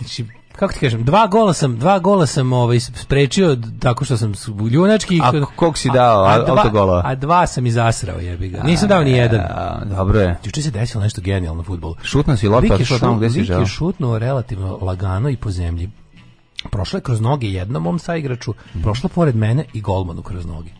Znači, kako ti kažem, dva gola sam, dva gola sam ovaj sprečio tako što sam ljunački. A kog si dao a, a dva, A dva sam i zasrao, jebi ga. Nisam dao ni jedan. dobro je. Juče se desilo nešto genijalno u fudbalu. Šutno si lopta, što tamo gde si želeo. je šutno relativno lagano i po zemlji prošla je kroz noge jednom mom saigraču, mm. prošla pored mene i golmanu kroz noge.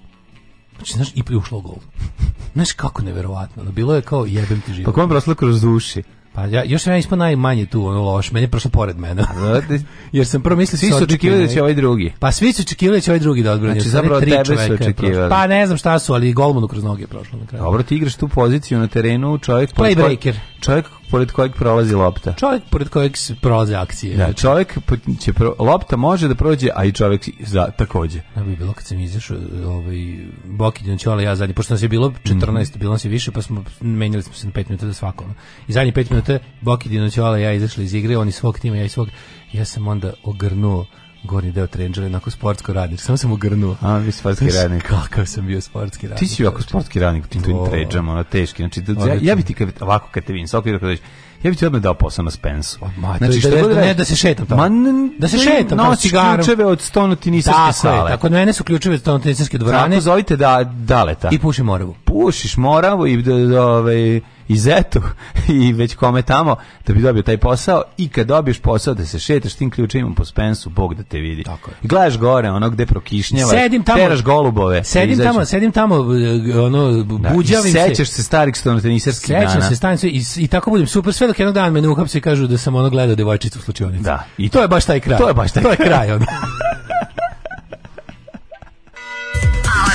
Znači, znaš, i ušla u gol. znaš kako neverovatno, no, bilo je kao jebem ti život. Pa kom prošla kroz uši? Pa ja još sam ja ispod najmanje tu ono loš, meni je prošlo pored mene. Da- jer sam prvo mislio svi su očekivali da će ovaj drugi. Pa svi su očekivali da će ovaj drugi da odbrani. Znači zapravo tri tebe su očekivali. Pa ne znam šta su, ali golmanu kroz noge je prošlo na kraju. Dobro, ti igraš tu poziciju na terenu, čovjek Playbreaker. Čovjek pored kojeg prolazi lopta. Čovjek pored kojeg prolaze akcije. Da, čovjek će pro, lopta može da prođe, a i čovjek za takođe. Da bi bilo kad sam izašao ovaj Bokić Ćole ja zadnji pošto nas je bilo 14, mm. bilo nas je više pa smo menjali smo se na 5 minuta do svakog. I zadnji 5 minuta Bokić Ćole ja izašli iz igre, oni svog tima, ja iz svog. Ja sam onda ogrnuo gornji deo trenđera, onako sportsko radnik. Samo sam ogrnuo. A, vi sportski Znaš, radnik. Kakav sam bio sportski radnik. Ti si jako sportski radnik, ti tu tređama, ono, teški. Znači, da, da- ja, ja bi ti, kad, ovako kad te vidim, svaki kad kada ja bih ti odmah dao posao na Spensu. Ma, znači, da, da, ne, da-, da se šetam tamo. Man, da se da šetam tamo cigarom. ključeve od stonotiniserske tako sale. Tako je, mene su ključeve od stonotiniserske dvorane. Tako zovite da, daleta. I pušim moravu. Pušiš moravu i da, da, da, i Zetu i već kome tamo da bi dobio taj posao i kad dobiješ posao da se šetaš tim ključevima po Spensu, Bog da te vidi. I gledaš gore, ono gde prokišnjavaš, teraš golubove. Sedim tamo, sedim tamo, e, ono, buđavim da, i sećaš se. se starih stonoteniserskih dana. Sećam se stanica i, i tako budem super sve dok jednog dana mene uhapse i kažu da sam ono gledao devojčicu u slučajnici. Da. I to je baš taj kraj. To je baš taj kraj. To je kraj ono.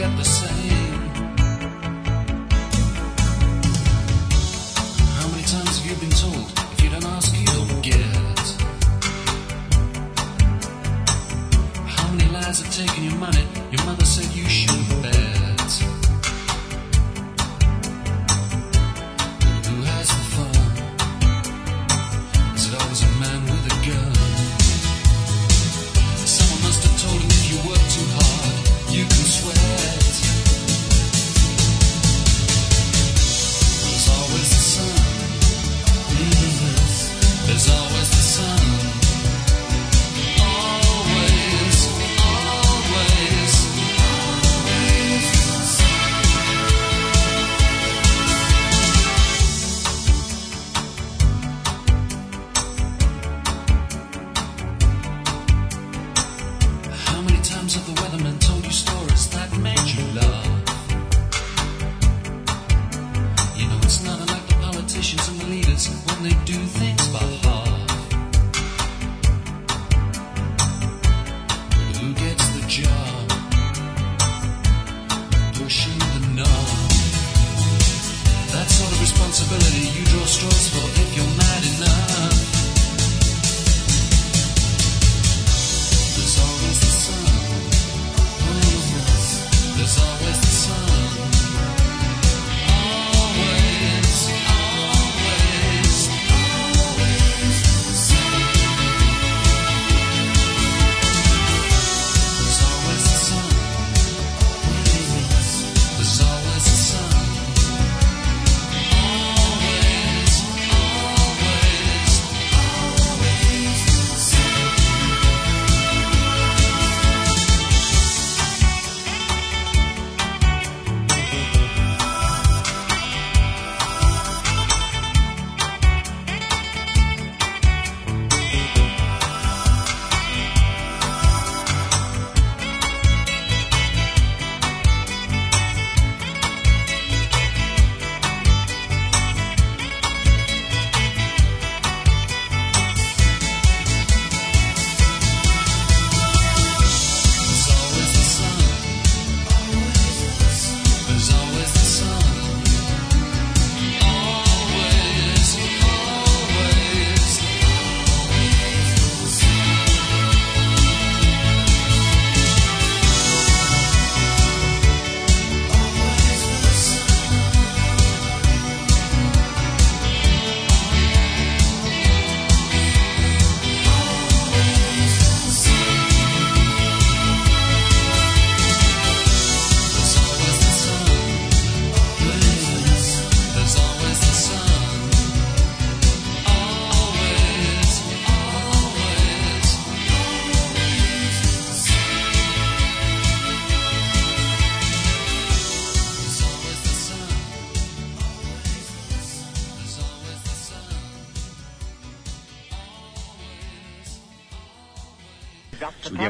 get the same. How many times have you been told if you don't ask, you don't get? How many lies have taken your money? Your mother said you should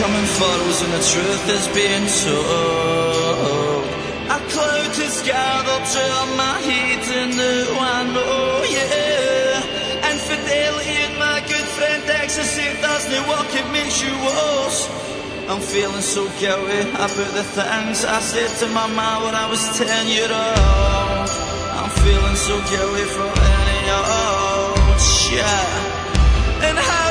coming photos and the truth is being told. I close his scarred up to my heat and the I know, yeah. fidelity and my good friend ecstasy does not work, it makes you worse. I'm feeling so guilty about the things I said to my mom when I was 10 years old. I'm feeling so guilty for any old shit. And how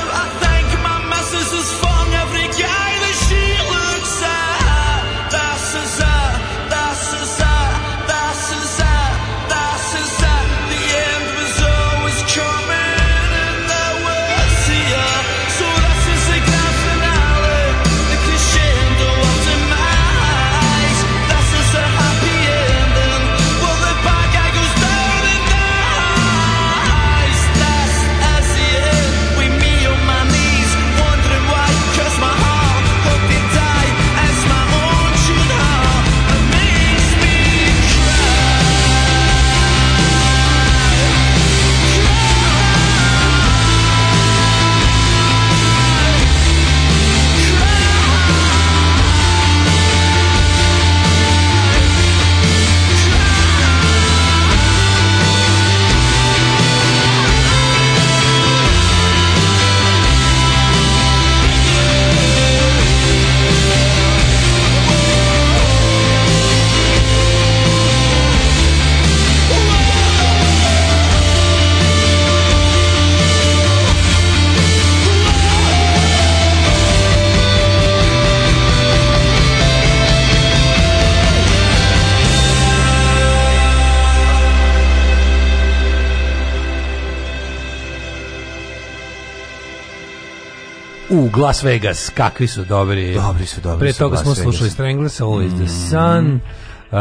u Las Vegas, kakvi su dobri. Dobri su, dobri Pre toga smo slušali Stranglers, All is the mm. Sun, uh,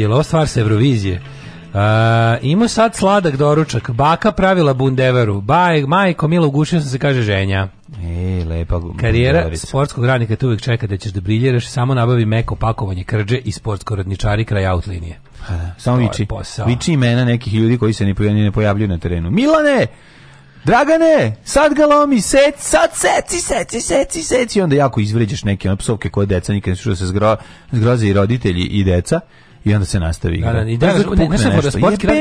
je li ovo stvar sa Eurovizije? Uh, imao sad sladak doručak, baka pravila bundeveru, Baj, majko, milo, ugušio sam se, kaže ženja. E, lepa Karijera bundeverica. sportskog radnika te uvijek čeka da ćeš da briljiraš, samo nabavi meko pakovanje krđe i sportsko rodničari kraj outlinije. Ha, pa da, samo viči, viči imena nekih ljudi koji se ne pojavljuju na terenu. Milane, Dragane, sad ga lomi, sec, sad seci, seci, seci, seci. I onda jako izvređaš neke psovke koje deca nikad ne sluša da se zgroze i roditelji i deca i onda se nastavi igra. Da, da, i da, pa ne, nešto, da nešto. sportski, rad,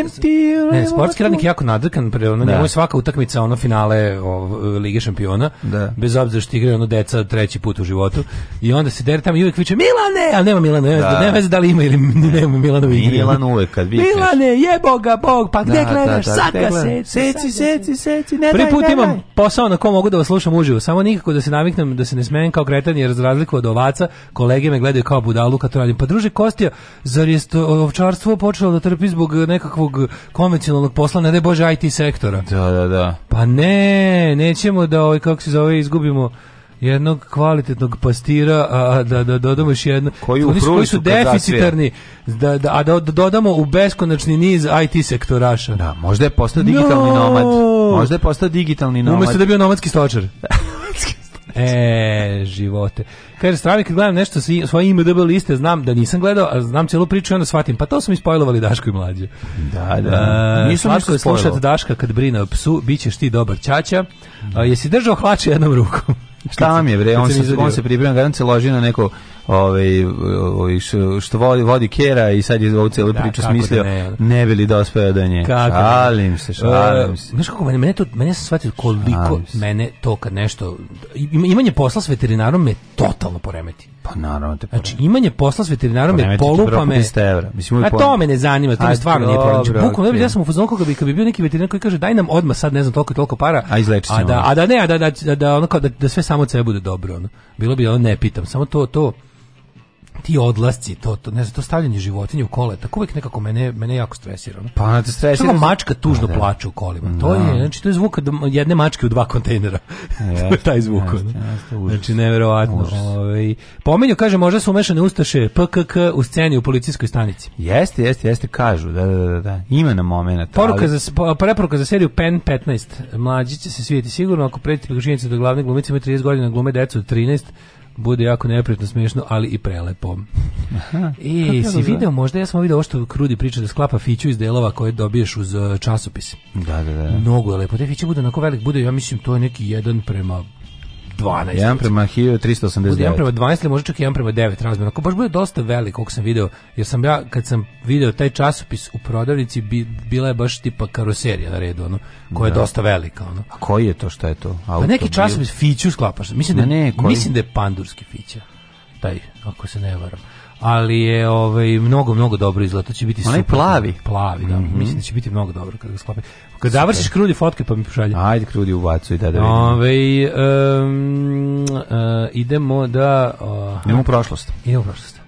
ne, sportski radnik je jako nadrkan, pre, ono, da. svaka utakmica ono finale o, Lige šampiona, da. bez obzira što igraju ono deca treći put u životu, i onda se dere tamo i uvijek viče Milane, ali nema Milana, nema, da. nema veze da li ima ili nema Milana u igri. Milan uvek kad vikneš. Milane, jeboga, Bog, pa gde da, gledaš, da, saka se, seci, seci, seci, ne Prvi put imam posao na kom mogu da vas slušam uživo, samo nikako da se naviknem, da se ne smenim kao kretan, jer za razliku od ovaca, kolege me gledaju kao budalu kad to radim. Pa druže Kostija, zar je ovčarstvo počelo da trpi zbog nekakvog konvencionalnog posla, ne da je bože IT sektora. Da, da, da. Pa ne, nećemo da ovaj, kako se zove, izgubimo jednog kvalitetnog pastira, a da, da dodamo još jedno. Koji, Oni su, koji su deficitarni, da, da, a da, da, dodamo u beskonačni niz IT sektoraša. Da, možda je postao digitalni no. nomad. Možda je postao digitalni nomad. Umesto da je bio nomadski stočar. E, živote. Kaže, strani kad gledam nešto sa svoje IMDb liste, znam da nisam gledao, a znam celu priču i onda shvatim, pa to su mi spojlovali Daško i mlađe. Da, da. Uh, nisam baš slušati Daška kad brine o psu, bićeš ti dobar ćaća. E, jesi držao hlače jednom rukom? Šta vam je bre, on se, on se priprema, garant se loži na neko ovaj, ovaj, što vodi, vodi Kera i sad je ovu celu da, da, smislio, da ne, ne bi li dospeo do nje. Kako da šalim se, šalim uh, se. Znaš kako, mene, mene, to, mene sam shvatio koliko mene to kad nešto, imanje posla s veterinarom me totalno poremeti. Pa naravno te znači, poremeti. Znači, imanje posla s veterinarom me polupa me. Mislim, a to me ne zanima, to me stvarno nije problem. Znači, bukvalno, ja sam u fazonu koga bi, kad bi bio neki veterinar koji kaže daj nam odmah sad ne znam toliko i toliko para, a, izleči a da, a da ne, a da, da, da, da, ono kao, da, da sve samo od sebe bude dobro. Ono. Bilo bi ono, ne pitam, samo to, to, ti odlasci, to, to, ne znam, to stavljanje životinje u kole, tako uvijek nekako mene, mene jako stresira. Pa te stresira. Samo mačka tužno da, plače u kolima. Da. To je, znači, to je zvuk jedne mačke u dva kontejnera. Jeste, to je taj zvuk. Jeste, jeste, užas. Znači, nevjerovatno. Ovaj, pomenju, kaže, možda su umešane ustaše PKK u sceni u policijskoj stanici. Jeste, jeste, jeste, kažu, da, da, da. da. Ima na moment. Poruka za, preporuka za seriju PEN 15. Mlađi će se svijeti sigurno, ako pretite prekačinjice do glavne glumice imaju 30 godina, glume decu od 13, bude jako neprijatno smiješno, ali i prelepo. Aha, I e, si video, možda ja sam video ovo što Krudi priča da sklapa fiću iz delova koje dobiješ uz e, časopis. Da, da, da. Mnogo je lepo. Te fiće bude onako velik, bude, ja mislim, to je neki jedan prema 12. 1 prema 1389. Bude 1 prema 12 ili možda čak 1 prema 9 razmjer. Ako baš bude dosta velik, koliko sam video, jer sam ja, kad sam video taj časopis u prodavnici, bi, bila je baš tipa karoserija na redu, ono, koja je da. dosta velika. Ono. A koji je to, šta je to? Auto, pa neki časopis, fiću sklapaš. Mislim da, ne, ne, mislim da je pandurski fića, taj, ako se ne varam ali je ovaj mnogo mnogo dobro izgleda. To će biti Onaj super. plavi, plavi, da. Mm -hmm. Mislim da će biti mnogo dobro kad ga sklopi. Kad završiš krudi fotke pa mi pošalji. Ajde krudi ubacuj da da vidim. Ovaj um, uh, idemo da uh, idemo prošlost. Idemo prošlost.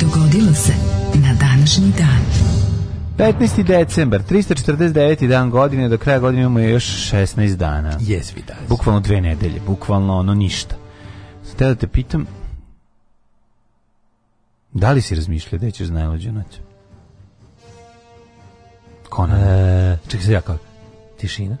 Dogodilo se na današnji dan. 15. decembar, 349. dan godine, do kraja godine imamo još 16 dana. Yes, we does. Bukvalno dve nedelje, bukvalno ono ništa. Sada da te pitam, da li si razmišljao da ćeš najlođu noć? Conan. E, čekaj, se ja kao, tišina?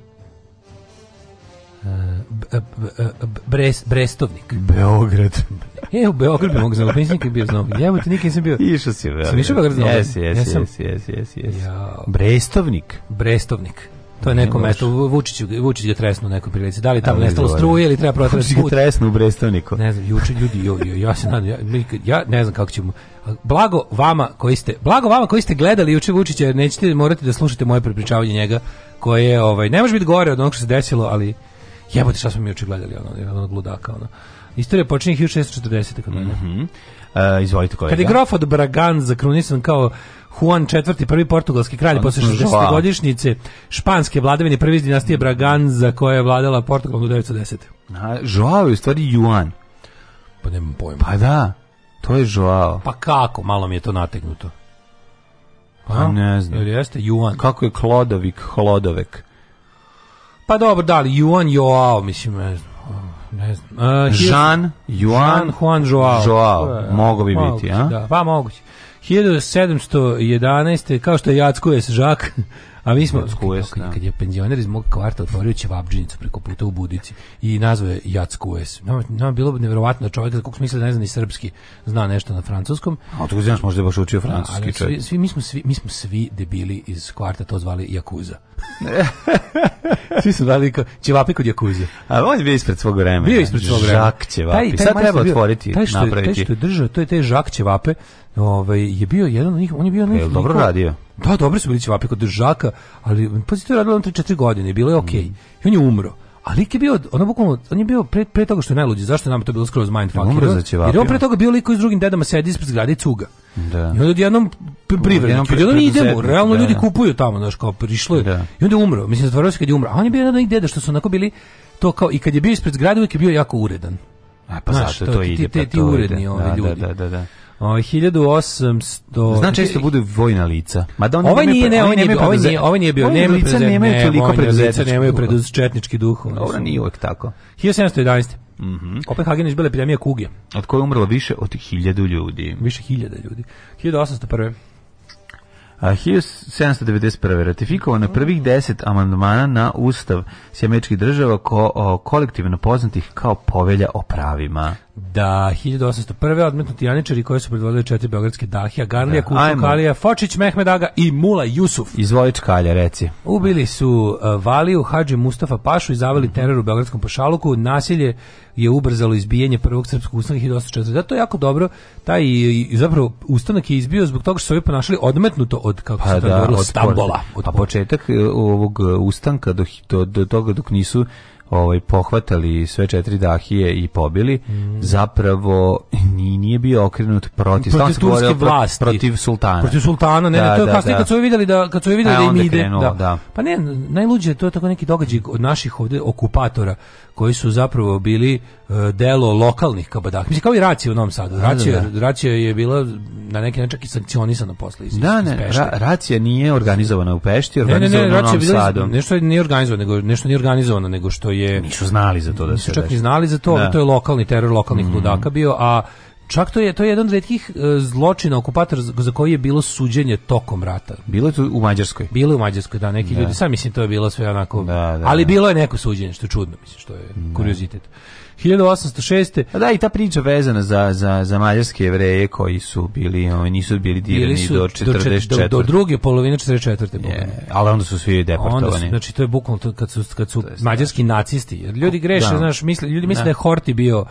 Brest, Brestovnik. Beograd. e, u Beograd bi mogu znao, nisam nikad da bio znao. Evo te nikad nisam bio. Išao si u Beograd. Sam u Beograd znao. Jes, jes, jes, jes, jes. Brestovnik? Brestovnik. To je neko mesto, Vučić, Vučić ga tresnu u nekoj prilici. Da li tamo nestalo struje ili treba protrati put? Vučić ga tresnu u Brestovniku. Ne znam, juče ljudi, jo, jo, ja se nadam, ja, ja ne znam kako ćemo... Blago vama koji ste, blago vama koji ste gledali juče Vučića, nećete morati da slušate moje prepričavanje njega, koje je, ovaj, ne može biti gore od onog što se desilo, ali Jebote, šta smo mi juče gledali ono, ono gludaka ono. Istorija počinje 1640. kod mene. Mm izvolite kolega. Kad je grof od Braganza krunisan kao Juan IV, prvi portugalski kralj posle 60. godišnjice španske vladavine prvi iz dinastije Braganza koja je vladala Portugalom do 1910. Na, Joao je stari Juan. Pa nemam pojma. Pa da, to je Joao. Pa kako, malo mi je to nategnuto. Pa ne znam. Jel jeste Juan? Kako je Klodovik, Hlodovek? Pa dobro, da li Juan Joao, mislim, ne znam. Ne znam. Uh, Jean, Juan, Jean Juan Joao. Joao, da. mogo bi mogući, biti, a? Da, pa moguće. 1711. kao što je Jacko je žak, A mi smo, Jackues, kad, da. kad je penzioner iz mog kvarta otvorio ćevabdžinicu preko puta u Budici i nazvao je Jackues. Nama, nama bilo bi nevjerovatno da čovjek, kako smisli da ne zna ni srpski, zna nešto na francuskom. A to znaš, možda je baš učio francuski ali Svi, svi, mi, smo svi, mi smo svi debili iz kvarta to zvali Jakuza. svi su zvali kao ćevapi kod Jakuze. A on je bio ispred svog vremena. Bio ispred svog vremena. Žak ćevapi. Sad treba otvoriti, taj što, napraviti. Taj što je držao, to je taj žak ćevape ovaj, je bio jedan od njih, on je bio... Je dobro radio? Da, dobro su bili ćevapi kod držaka, ali pa to je radilo on 3-4 godine, bilo je okej. Okay. Mm. I on je umro. A lik je bio, ono bukvalno, on je bio pre, pre toga što je najluđi, zašto je nam to bilo skroz mindfuck? Umro za ćevapi. Jer on pre toga bio liko iz s drugim dedama sedi ispred zgrade i cuga. Da. I onda odjednom privrednik, odjednom idemo, realno da, ljudi kupuju tamo, znaš, kao prišlo je. Da. I onda je umro, mislim, zatvorao se kad je umro. A on je bio jedan od deda što su onako bili, to kao, i kad je bio ispred zgrade, uvijek je bio jako uredan. A pa znaš, zato to, to ide, ti, pa ti, ti uredni ovi da, da, ljudi. Da, da, da, da. Ovaj 1800 Znači isto bude vojna lica. Ma da ovaj, ovaj, ovaj nije ne, ovaj nije, ovaj nije, ovaj nije bio nema lica, nemaju toliko preduzeća, nemaju preduzetnički duh. Dobro, nije uvek tako. 1711. Mhm. Mm Kopenhagen je bila epidemija kuge, od koje umrlo više od 1000 ljudi. Više 1000 ljudi. 1801. 1791. ratifikovano je mm. prvih deset amandmana na Ustav Sjemečkih država ko, o, kolektivno poznatih kao povelja o pravima. Da, 1801. odmetnuti janičari koji su predvodili četiri beogradske dahija, Garlija, da, Kutu, Kalija, Fočić, Mehmedaga i Mula Jusuf. Izvoli Čkalja, reci. Ubili su e, Valiju, Hadži Mustafa Pašu i zaveli mhm. teror u beogradskom pošaluku, nasilje je ubrzalo izbijanje prvog srpskog ustanka 1804. Zato je jako dobro taj zapravo ustanak je izbio zbog toga što su ovi ponašali odmetnuto od kako pa se da, govorilo, od Stambola. Od... Pa početak e, ovog e, ustanka do, do, do toga dok nisu ovaj pohvatali sve četiri dahije i pobili mm. zapravo ni nije bio okrenut protiv protiv turske vlasti protiv sultana protiv sultana ne, da, ne to je da, kasnije da. kad su videli da kad su vidjeli e, da im ide krenuo, da. da. pa ne najluđe to je tako neki događaj od naših ovde okupatora koji su zapravo bili e, delo lokalnih kabadaka. Mislim, kao i Racija u Novom Sadu. Racija, da, da. Racija da. je bila na neki način čak i sankcionisana posle iz, da, ne, iz ra, Racija nije organizovana u Pešti, organizovana ne, ne, ne, u Novom Sadu. Nešto nije organizovano, nego, nešto nije organizovano, nego što je... Nisu znali za to da se... Nisu čak ni znali za to, da. to je lokalni teror lokalnih mm -hmm. ludaka bio, a Čak to je to je jedan od retkih e, zločina okupatora za koji je bilo suđenje tokom rata. Bilo je to u Mađarskoj. Bilo je u Mađarskoj, da, neki da. ljudi, sam mislim to je bilo sve onako. Da, da, ali da. bilo je neko suđenje što je čudno, mislim što je da. kuriozitet. 1806. A da i ta priča vezana za za za mađarske jevreje koji su bili, oni ovaj, nisu bili dirani do 44. Do, do, do druge polovine 44. Yeah, ali onda su svi deportovani. Onda su, znači to je bukvalno kad su kad su mađarski nacisti. Ljudi greše, da. znaš, misle, ljudi misle da, da je Horti bio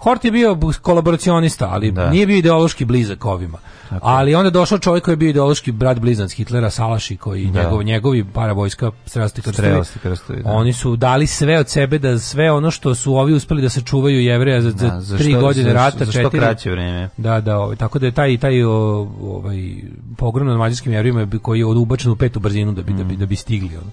Hort je bio kolaboracionista, ali da. nije bio ideološki blizak ovima. Tako. Ali onda došao čovjek koji je bio ideološki brat blizanac Hitlera, Salaši, koji da. njegov, njegovi paravojska strasti krstovi. krstovi da. Oni su dali sve od sebe da sve ono što su ovi uspeli da se čuvaju jevreja za, da, za tri što, godine za, rata, za što kraće vrijeme. Da, da, ovaj, tako da je taj, taj ovaj, pogrom nad mađarskim jevrima koji je ubačen u petu brzinu da bi, mm. da bi, mm. da bi stigli. Ono.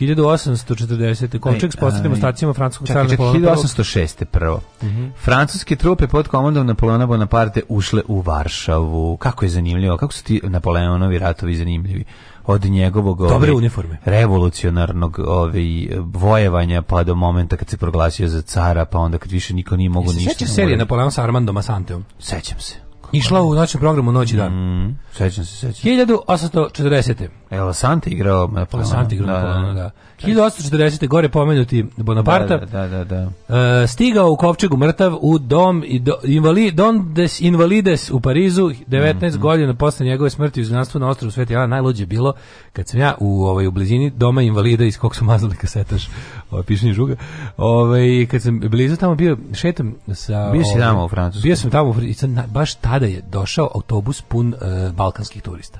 1840. Kovčeg s posljednim ostacima francuskog cara Napoleona. 1806. prvo. Mm -hmm. Francuske trupe pod komandom Napoleona Bonaparte ušle u Varšavu. Kako je zanimljivo, kako su ti Napoleonovi ratovi zanimljivi od njegovog dobre ovaj, uniforme revolucionarnog ovaj vojevanja pa do momenta kad se proglasio za cara pa onda kad više niko nije mogao ništa sećaš da serije Napoleon sa Armando Asanteom sećam se Išla u noćnom programu Noć i dan. Mm, sećam se, sećam. 1840. Evo, Sante igrao Napoleona. E, Sante igrao da, da, da. 1840. gore pomenuti Bonaparta. Da, da, da, da. E, stigao u Kovčegu mrtav u dom i do, invali, Don des Invalides u Parizu 19 mm. godina posle njegove smrti u izgnanstvu na ostrovu Sveti Jana najluđe je bilo kad sam ja u ovaj u blizini doma invalida iz kog su mazali kasetaš ovaj pišni žuga. Ovaj kad sam blizu tamo bio šetam sa Bio si ovaj, tamo u Francusku. Bio sam tamo i sam, baš tada je došao autobus pun uh, balkanskih turista.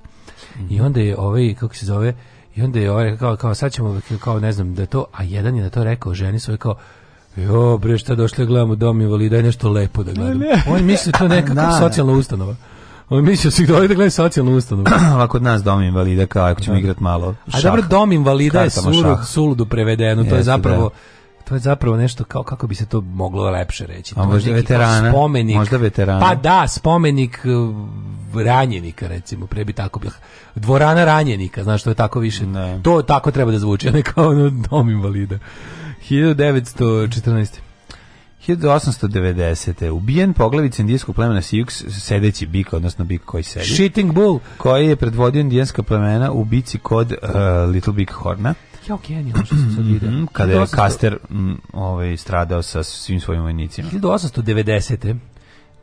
Mm. I onda je ovaj kako se zove I onda je ovaj rekao, kao, kao, sad ćemo, kao, ne znam, da to, a jedan je na to rekao, ženi svoje kao, Jo, bre, šta došli gledamo dom invalida, daj nešto lepo da gledamo. Ne, ne. On misli to nekakva socijalna ustanova. On misli se da ovdje da gleda socijalnu ustanovu. A kod nas dom invalida kao ako ćemo da. igrati malo šah. A dobro, dom invalida je je suludo prevedeno, Jeste, to je da. zapravo... Da To je zapravo nešto kao kako bi se to moglo lepše reći. A možda veterana, spomenik, možda veterana. Pa da, spomenik e, ranjenika recimo, pre bi tako bilo. Dvorana ranjenika, znaš što je tako više. Ne. Da. To tako treba da zvuči, a ne kao ono dom invalida. 1914. 1890. ubijen poglavic indijskog plemena Sioux sedeći bik, odnosno bik koji sedi. Shitting bull! Koji je predvodio indijanska plemena u bici kod uh, Little Big Horna jao genijalno što sam sad vidio. Mm kada je Kaster ovaj, stradao sa svim svojim vojnicima. 1890.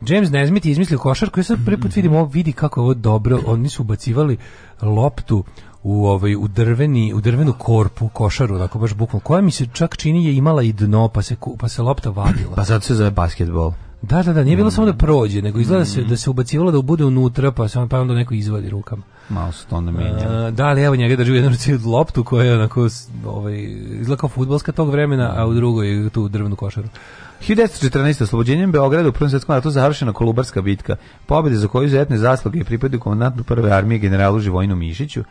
James Nesmith je izmislio košarku, ja sad prvi put mhm. vidim vidi kako je ovo dobro, oni su ubacivali loptu u ovaj u drveni u drvenu korpu košaru tako baš bukvalno koja mi se čak čini je imala i dno pa se pa se lopta vadila pa zato se zove basketbol Da, da, da, nije bilo mm. samo da prođe, nego izgleda se mm. da se ubacivalo da bude unutra, pa se on pa onda neko izvadi rukama. Malo se to onda menja. da, ali evo njega drži u jednoj ruci loptu koja je onako ovaj izgleda kao fudbalska tog vremena, a u drugoj tu drvenu košaru. 1914. oslobođenjem Beograda u Prvom svjetskom ratu završena Kolubarska bitka, pobjede za koju zetne zasluge pripadaju komandantu prve armije generalu Živojinu Mišiću,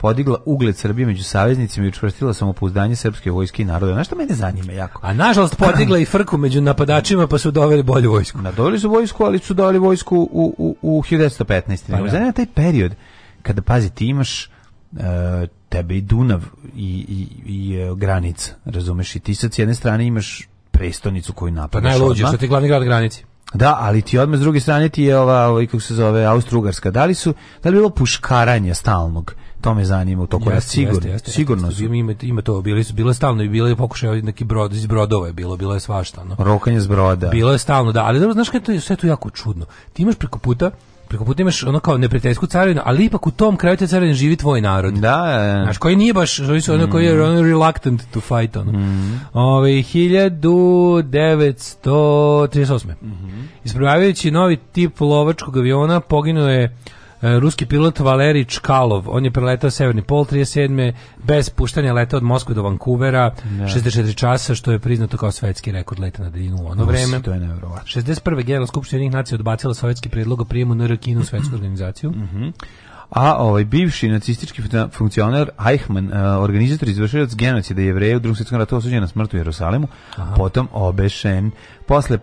podigla ugled Srbije među saveznicima i učvrstila samopouzdanje srpske vojske i naroda. Znaš što mene zanima jako? A nažalost podigla i frku među napadačima pa su doveli bolju vojsku. Na, doveli su vojsku, ali su doveli vojsku u, u, u 1915. Pa, da. Zanima taj period kada, pazi, ti imaš uh, tebe i Dunav i, i, i uh, granica, razumeš? I ti sa jedne strane imaš prestonicu koju pa napadaš. Pa najluđe, što ti glavni grad granici. Da, ali ti odmah s druge strane ti je ova, ovaj, kako se zove, Austrugarska. Da li su, da li bilo puškaranja stalnog? to me zanima u toku jeste, sigurno jeste, jeste, sigurno jeste, su. Ima, ima to bili su bile stalno i bile pokušaj neki brod iz brodova je bilo bilo je svašta no rokanje s broda bilo je stalno da ali dobro znaš kako je sve to jako čudno ti imaš preko puta preko puta imaš ono kao neprijateljsku carinu, ali ipak u tom kraju te carine živi tvoj narod. Da, je. Znaš, koji nije baš, koji su ono koji je mm. ono reluctant to fight, ono. Mm. Ove, 1938. Mm -hmm. Ispravljajući novi tip lovačkog aviona, poginuo je E, ruski pilot Valerij Čkalov, on je preletao severni pol 37. bez puštanja leta od Moskve do Vancouvera, ne. Da. 64 časa, što je priznato kao svetski rekord leta na daljinu u ono vreme. To je nevjerovatno. 61. Generalna skupština Ujedinjenih nacija odbacila sovjetski predlog o prijemu NRK u svetsku organizaciju. Mm -hmm a ovaj bivši nacistički funkcioner Eichmann, eh, organizator i izvršilac genocida jevreja u Drugom svjetskom ratu osuđen na smrt u Jerusalimu, Aha. potom obešen. Posle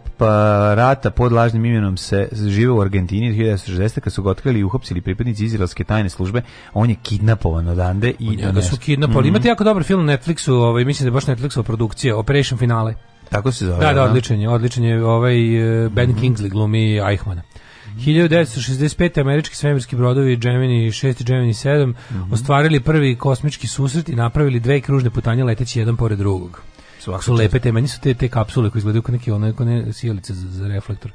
rata pod lažnim imenom se žive u Argentini 1960 kad su ga otkrili i uhapsili pripadnici izraelske tajne službe, on je kidnapovan odande i njega su kidnapovali. Mm -hmm. Imate mhm. jako dobar film na Netflixu, ovaj mislim da je baš Netflixova produkcija Operation Finale. Tako se zove. Da, da, da. odličan je, odličan je ovaj eh, Ben mm -hmm. Kingsley glumi Eichmana. 1965. američki svemirski brodovi Gemini 6 i Gemini 7 mm -hmm. ostvarili prvi kosmički susret i napravili dve kružne putanje leteći jedan pored drugog. Svako su lepe te, meni su te, te kapsule koje izgledaju kao neke one, one sjelice za, za reflektor.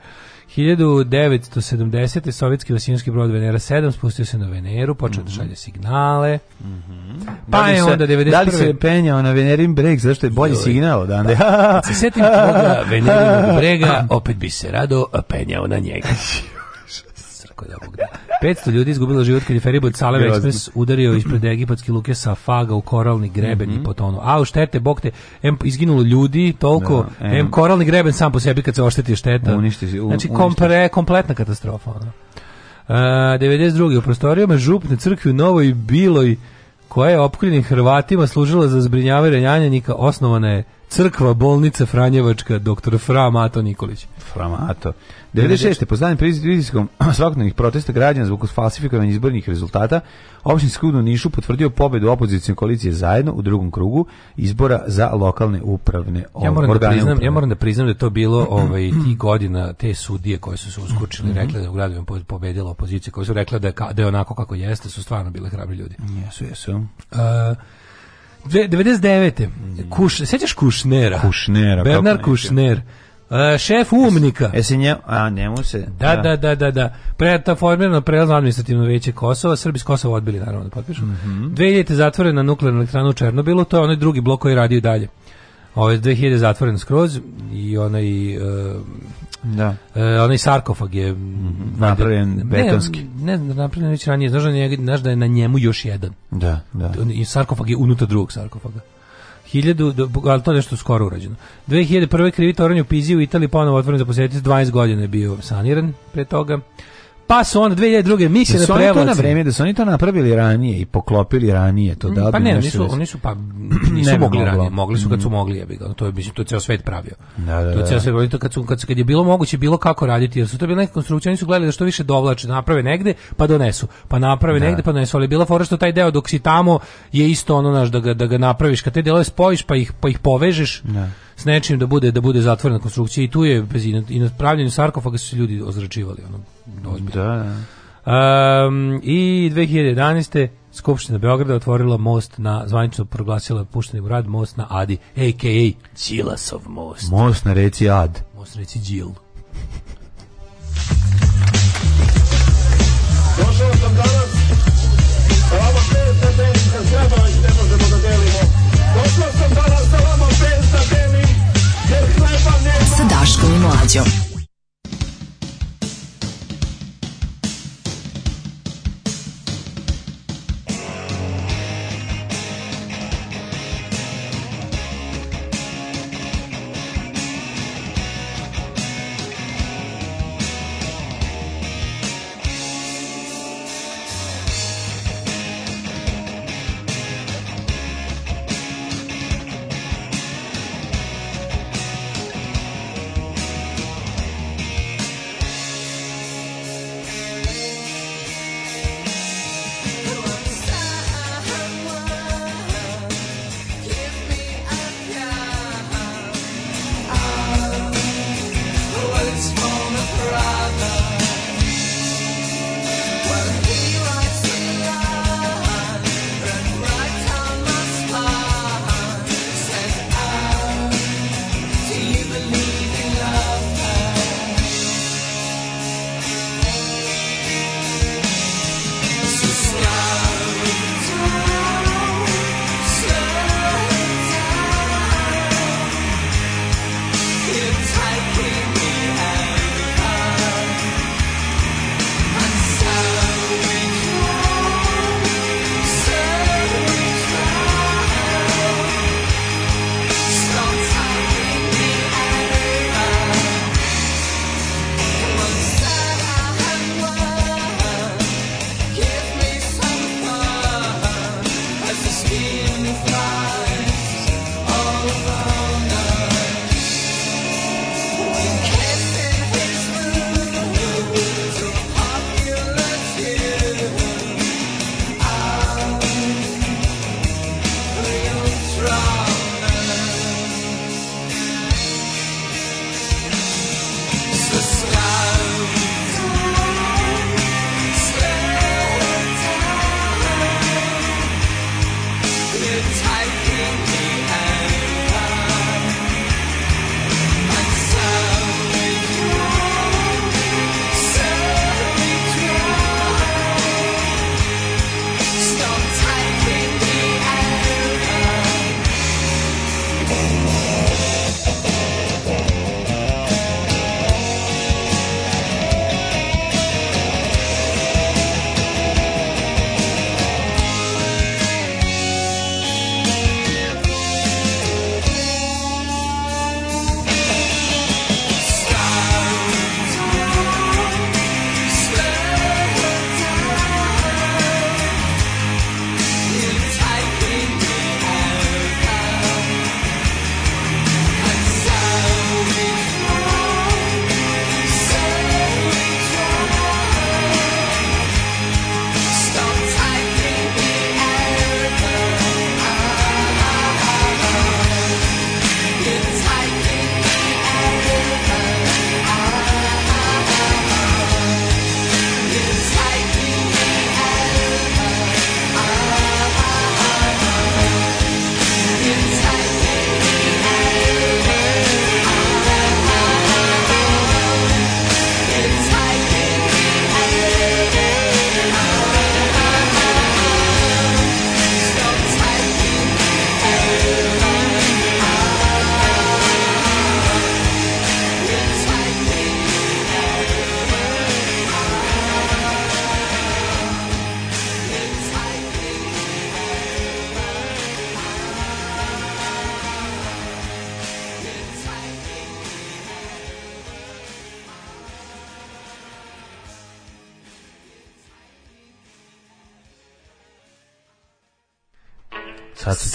1970. sovjetski vasijanski brod Venera 7 spustio se na Veneru, počeo mm -hmm. da mhm. šalje signale. Mm -hmm. Pa da je onda 91. Da li se penjao na Venerin breg, zašto je bolji signal od Ande? Kad da. se setim toga Venerinog brega, opet bi se rado penjao na njega. tako da Bog da. 500 ljudi izgubilo život kad je feribod Salev Express udario ispred egipatske luke sa faga u koralni greben mm -hmm. i mhm. potonuo. A u štete, bog te, em, izginulo ljudi, toliko, da, em, em, koralni greben sam po sebi kad se ošteti šteta. Uništi, un, znači, kompre, kompletna katastrofa. Ono. E, uh, 92. u prostorijama župne crkve u Novoj Biloj koja je opkoljenim Hrvatima služila za zbrinjavanje ranjanika osnovana je Crkva, bolnica Franjevačka, doktor Fra Mato Nikolić. Fra Mato. 96. po znanim pritiskom svakodnevnih protesta građana zbog falsifikovanja izbornih rezultata, opštinski sud u Nišu potvrdio pobedu opozicijske koalicije zajedno u drugom krugu izbora za lokalne upravne ja moram da organe. Da priznam, upravne. ja moram da priznam da to bilo ovaj ti godina te sudije koje su se uskučili, mm -hmm. rekle da u gradovima pobedila opozicija, koje su rekle da je, da je onako kako jeste, su stvarno bile hrabri ljudi. Jesu, jesu. Uh, 99. Mhm. Kuš, sećaš Kušnera? Kušnera. Bernard Kušner. Uh, šef umnika. Jesi nje, a njemu se... Da, da, da, da, da. da. Pre, ta formirano prelazno administrativno veće Kosova, Srbi s Kosova odbili naravno da potpišu. Mm -hmm. 2000. zatvorena nuklearna elektrana u Černobilu, to je onaj drugi blok koji radi i dalje. Ove ovaj, 2000 zatvoren skroz i onaj uh, da. E, onaj sarkofag je mhm, napravljen ne, betonski. Ne, ne napravljen već ranije, znaš da, je, znaš da je na njemu još jedan. Da, da. I sarkofag je unutar drugog sarkofaga. 1000, ali to je nešto skoro urađeno. 2001. krivi toranj u Piziji u Italiji ponovo otvoren za posjetiti, 12 godina je bio saniran pre toga. Pa su onda 2002. misije da, da Da to na vreme, da su oni to napravili ranije i poklopili ranije. To mm, da pa ne, oni su, oni da su pa, nisu ne mogli moglo. ranije. Mogli su kad su mm. mogli, jebi ga. To je, mislim, to je ceo svet pravio. Da, da, to je da, ceo da. svet pravio. Kad, su, kad, kad je bilo moguće, bilo kako raditi. Jer su to bile neke konstrukcije, oni su gledali da što više dovlače, da naprave negde, pa donesu. Pa naprave da. negde, pa donesu. Ali bila fora što taj deo dok si tamo je isto ono, naš, da ga, da ga napraviš. Kad te delove spojiš, pa ih, pa ih povežeš. Da s nečim da bude da bude zatvorena konstrukcija i tu je bez i na pravljenju sarkofaga su se ljudi ozračivali ono da, ozbiljno. Da, da. Um, I 2011. Skupština Beograda otvorila most na, zvanično proglasila pušteni u rad most na Adi, a.k.a. Cilasov most. Most na reci Ad. Most na reci Đil. Daškom i Mlađom.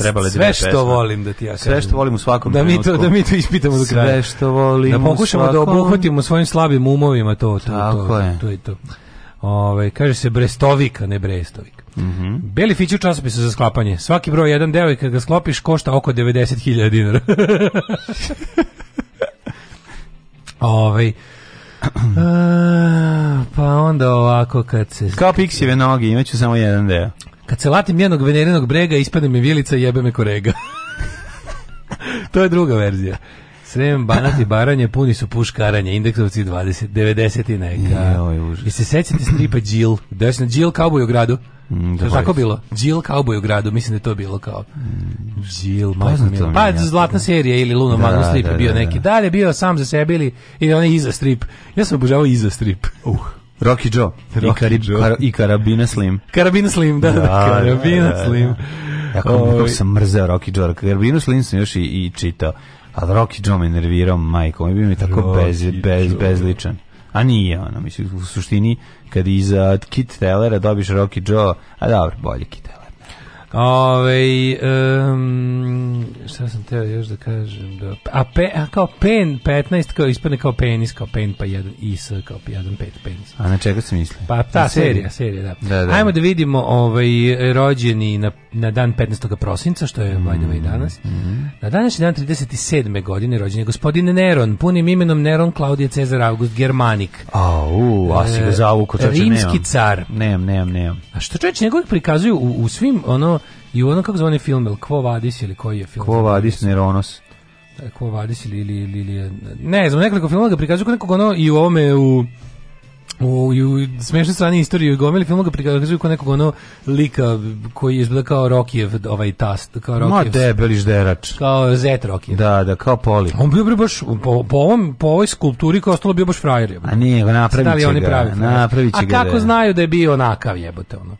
trebale dve da pesme. Sve što volim da ti ja kažem. Sve što volim u svakom da trenutku. Mi to, da mi to ispitamo do kraja. Sve što volim Da pokušamo da svakom... da obuhvatimo svojim slabim umovima to. to, Tako to, je. To je to. Ove, kaže se Brestovika, ne Brestovik. Mm -hmm. Beli fić u časopisu za sklapanje. Svaki broj jedan deo i kad ga sklopiš košta oko 90.000 dinara. Ovaj pa onda ovako kad se... Kao piksijeve noge, imaću samo jedan deo. Kad se latim njenog venerinog brega, ispade mi vilica i jebe me korega. to je druga verzija. Srem, Banat i Baranje puni su puškaranje, indeksovci 20, 90 i neka. I se sećate stripa Jill, desno da Jill Cowboy u gradu? Mm, to tako bilo. Jill Cowboy u gradu, mislim da je to bilo kao mm, Jill, majko Pa zlatna serija ili Luna da, Magnus strip da, bio da, neki. Da, da. Dalje bio sam za sebe ili, ili onaj iza strip. Ja sam obožavao iza strip. Uh. Rocky Joe. Rocky I, karib, Joe. Kar, I Karabina Slim. Karabina Slim, da, da, da, da Karabina da, da, da, Slim. Jako Ovi... Ovaj- sam mrzeo Rocky Joe. Karabinu Slim sam još i, i čitao. A Rocky Joe me nervirao, majko. On je bio mi tako Rocky bez, bez, Joe. bezličan. A nije ono, mislim, u suštini, kad iza Kit Tellera dobiš Rocky Joe, a dobro, bolje Kit Ove, um, šta sam teo još da kažem? Da, a, pe, a kao pen 15 kao ispadne kao penis, kao pen pa 1 is, kao jedan 5 penis. A na čega se misli? Pa ta serija, serija, serija da. da, da. Ajmo da vidimo ovaj, rođeni na na dan 15. prosinca, što je mm -hmm. i danas, mm -hmm. na današnji dan 37. godine rođen je gospodin Neron, punim imenom Neron Klaudije Cezar August Germanik. A, u, a si ga e, zavuko, čoče, Rimski nemam. car. Nemam, nemam, nemam. A što čovječ njegovih prikazuju u, u, svim, ono, i u ono, kako zove film, Quo Vadis ili koji je film? Quo Vadis, Neronos. Da, Quo Vadis ili, ili, ili, ili ne znam, nekoliko filmova ga prikazuju kod nekog ono i u ovome u u, u smešnoj strani istorije i gomili filmu ga prikazuju kao nekog ono lika koji je izgleda kao Rokijev ovaj tast, kao Rokijev. Ma debeli žderač. Kao Zet Rokijev. Da, da, kao Poli. On bio baš, po, po, ovom, po ovoj skulpturi kao ostalo bio baš frajer. Jebote. A nije, napravit da će ga. Napravit će ga. A kako da. znaju da je bio onakav jebote ono.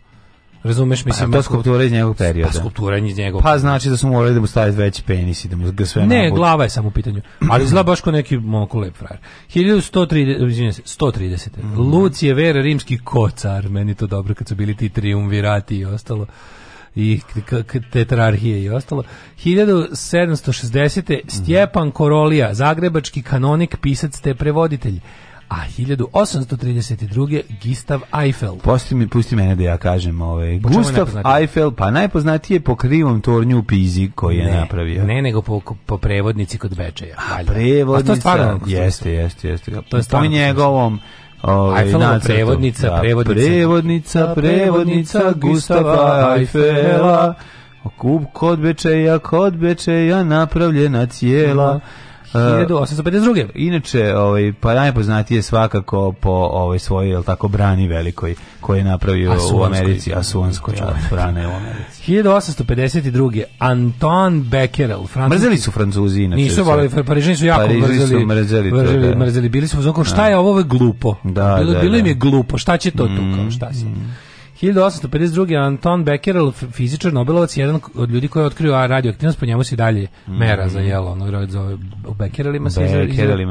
Razumeš, pa mislim, pa, to skulptura iz njegovog perioda. Pa skulptura iz njegovog. Pa, pa znači da su morali da mu staviti veći penis i da mu ga sve Ne, nabude. glava je samo u pitanju. Ali izgleda baš ko neki monko lep frajer. 1130, 130. Mm -hmm. Lucije Vera rimski kocar, meni to dobro kad su bili ti triumvirati i ostalo i tetrarhije i ostalo. 1760. Mhm. Stjepan Korolija, zagrebački kanonik, pisac te prevoditelj a 1832. Gustav Eiffel. Pusti, mi, pusti mene da ja kažem. Ovaj. Gustav Eiffel, pa najpoznatiji je po krivom tornju u Pizi koji je napravio. Ne, nego po, po prevodnici kod Bečeja. A, prevodnica, a to stvarno, jeste, jeste, jeste. To je po njegovom... Ovaj Eiffelova prevodnica, da, prevodnica, prevodnica, da, prevodnica Gustava Eiffela. Kub kod Bečeja, kod Bečeja napravljena cijela. Mm 1852. Inače, ovaj pa najpoznatiji je svakako po ovaj svojoj jel tako brani velikoj koji je napravio Asuanskoj. u Americi, Asuanskoj, da. ovaj, brane u Americi. 1852. Anton Becquerel, Francus. Mrzeli su Francuzi inače. Nisu voleli Parižani su jako Parižani mrzeli. Su mrzeli, mrzeli, da. mrzeli, bili su u da. šta je ovo, ovo je glupo. Da, bilo, da, bilo im je glupo, šta će to mm, tu kao, šta se. Mm. 1852. Anton Becquerel, fizičar, Nobelovac, jedan od ljudi koji je otkrio radioaktivnost, po njemu se dalje mera mm. za mhm. jelo, ono zove, u Becquerelima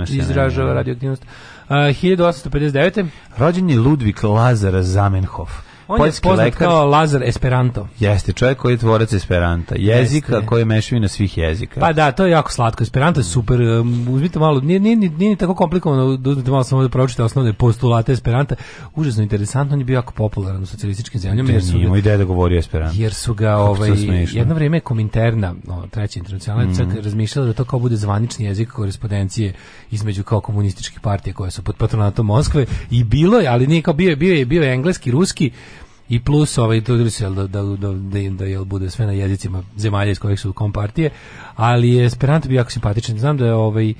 se, izražava da. radioaktivnost. Uh, 1859. Rođen je Ludvik Lazar Zamenhof. On Poljski je poznat lekar, kao Lazar Esperanto. Jeste, čovjek koji je tvorac Esperanta. Jezika jeste. koji je na svih jezika. Pa da, to je jako slatko. Esperanto je super. Um, uzmite malo, nije, nije, nije, nije tako komplikovano da uzmite malo samo da pročite osnovne postulate Esperanta. Užasno interesantno, on je bio jako popularan u socijalističkim zemljama. Jer su, moj deda govorio Esperanto. Jer su ga, ovaj, jedno vrijeme Kominterna, no, treća internacionalna, mm razmišljala da to kao bude zvanični jezik korespondencije između kao komunističke partije koje su pod patronatom Moskve i bilo je, ali nije kao bio je, bio je, bio je engleski, ruski, i plus ovaj trudili se da da da da, da jel bude sve na jezicima zemalja iz kojih su kompartije, ali je Esperanto bio jako simpatičan. Znam da je ovaj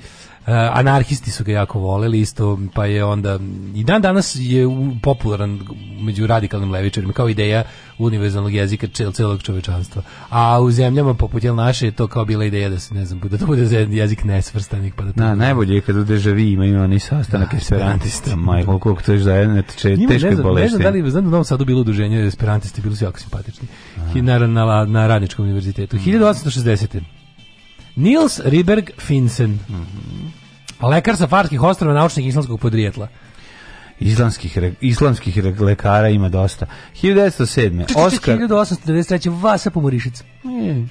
Eh, anarhisti su ga jako voleli isto, pa je onda i dan danas je popularan među radikalnim levičarima kao ideja univerzalnog jezika cel, celog čovečanstva. A u zemljama poput jel naše je to kao bila ideja da se ne znam, da to bude jezik nesvrstanik pa da to. Na, najbolje je kad u dežavi imaju ima oni sastanak da, esperantista, da. majko, koliko to je zajedno teče teške bolesti. Ne znam da li znam da u Novom Sadu bilo udruženje esperantisti, bili su jako simpatični. Hi na, na, na Radničkom univerzitetu 1860. Mhm. Nils Riberg Finsen. Mm -hmm. Lekar sa Farskih ostrava naučnih islamskog podrijetla. Islamskih, re, islamskih lekara ima dosta. 1907. Oskar... 1893. Vasa Pomorišica. Mm.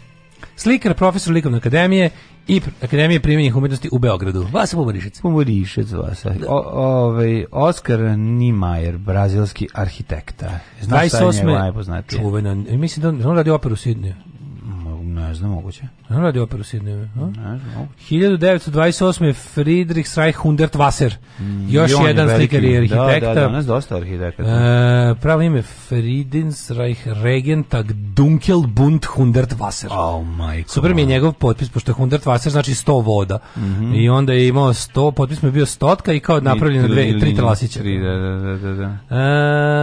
Slikar, profesor likovne akademije i Akademije primjenih umjetnosti u Beogradu. Vasa Pomorišec. Pomorišec Vasa. Da. O, ovaj, Oskar Niemeyer, brazilski arhitekta. Znaš šta je Čuvena. Mislim da on radi operu u Sidniju. Ne znam, moguće. Ne radi operu Sidneju, a? Ne znam, moguće. 1928. Friedrich Reichendert Wasser. Mm, još je jedan slikar i arhitekta. Da, da, danas dosta arhitekata. E, pravo ime Friedrich Reich Regentag Dunkelbund Hundert Wasser. Oh my god. Super mi je njegov potpis, pošto Hundert Wasser znači 100 voda. Mm -hmm. I onda je imao 100, potpis mi je bio stotka i kao napravljen na dve, tri trlasića. Tri, da, da, da. da. da. E,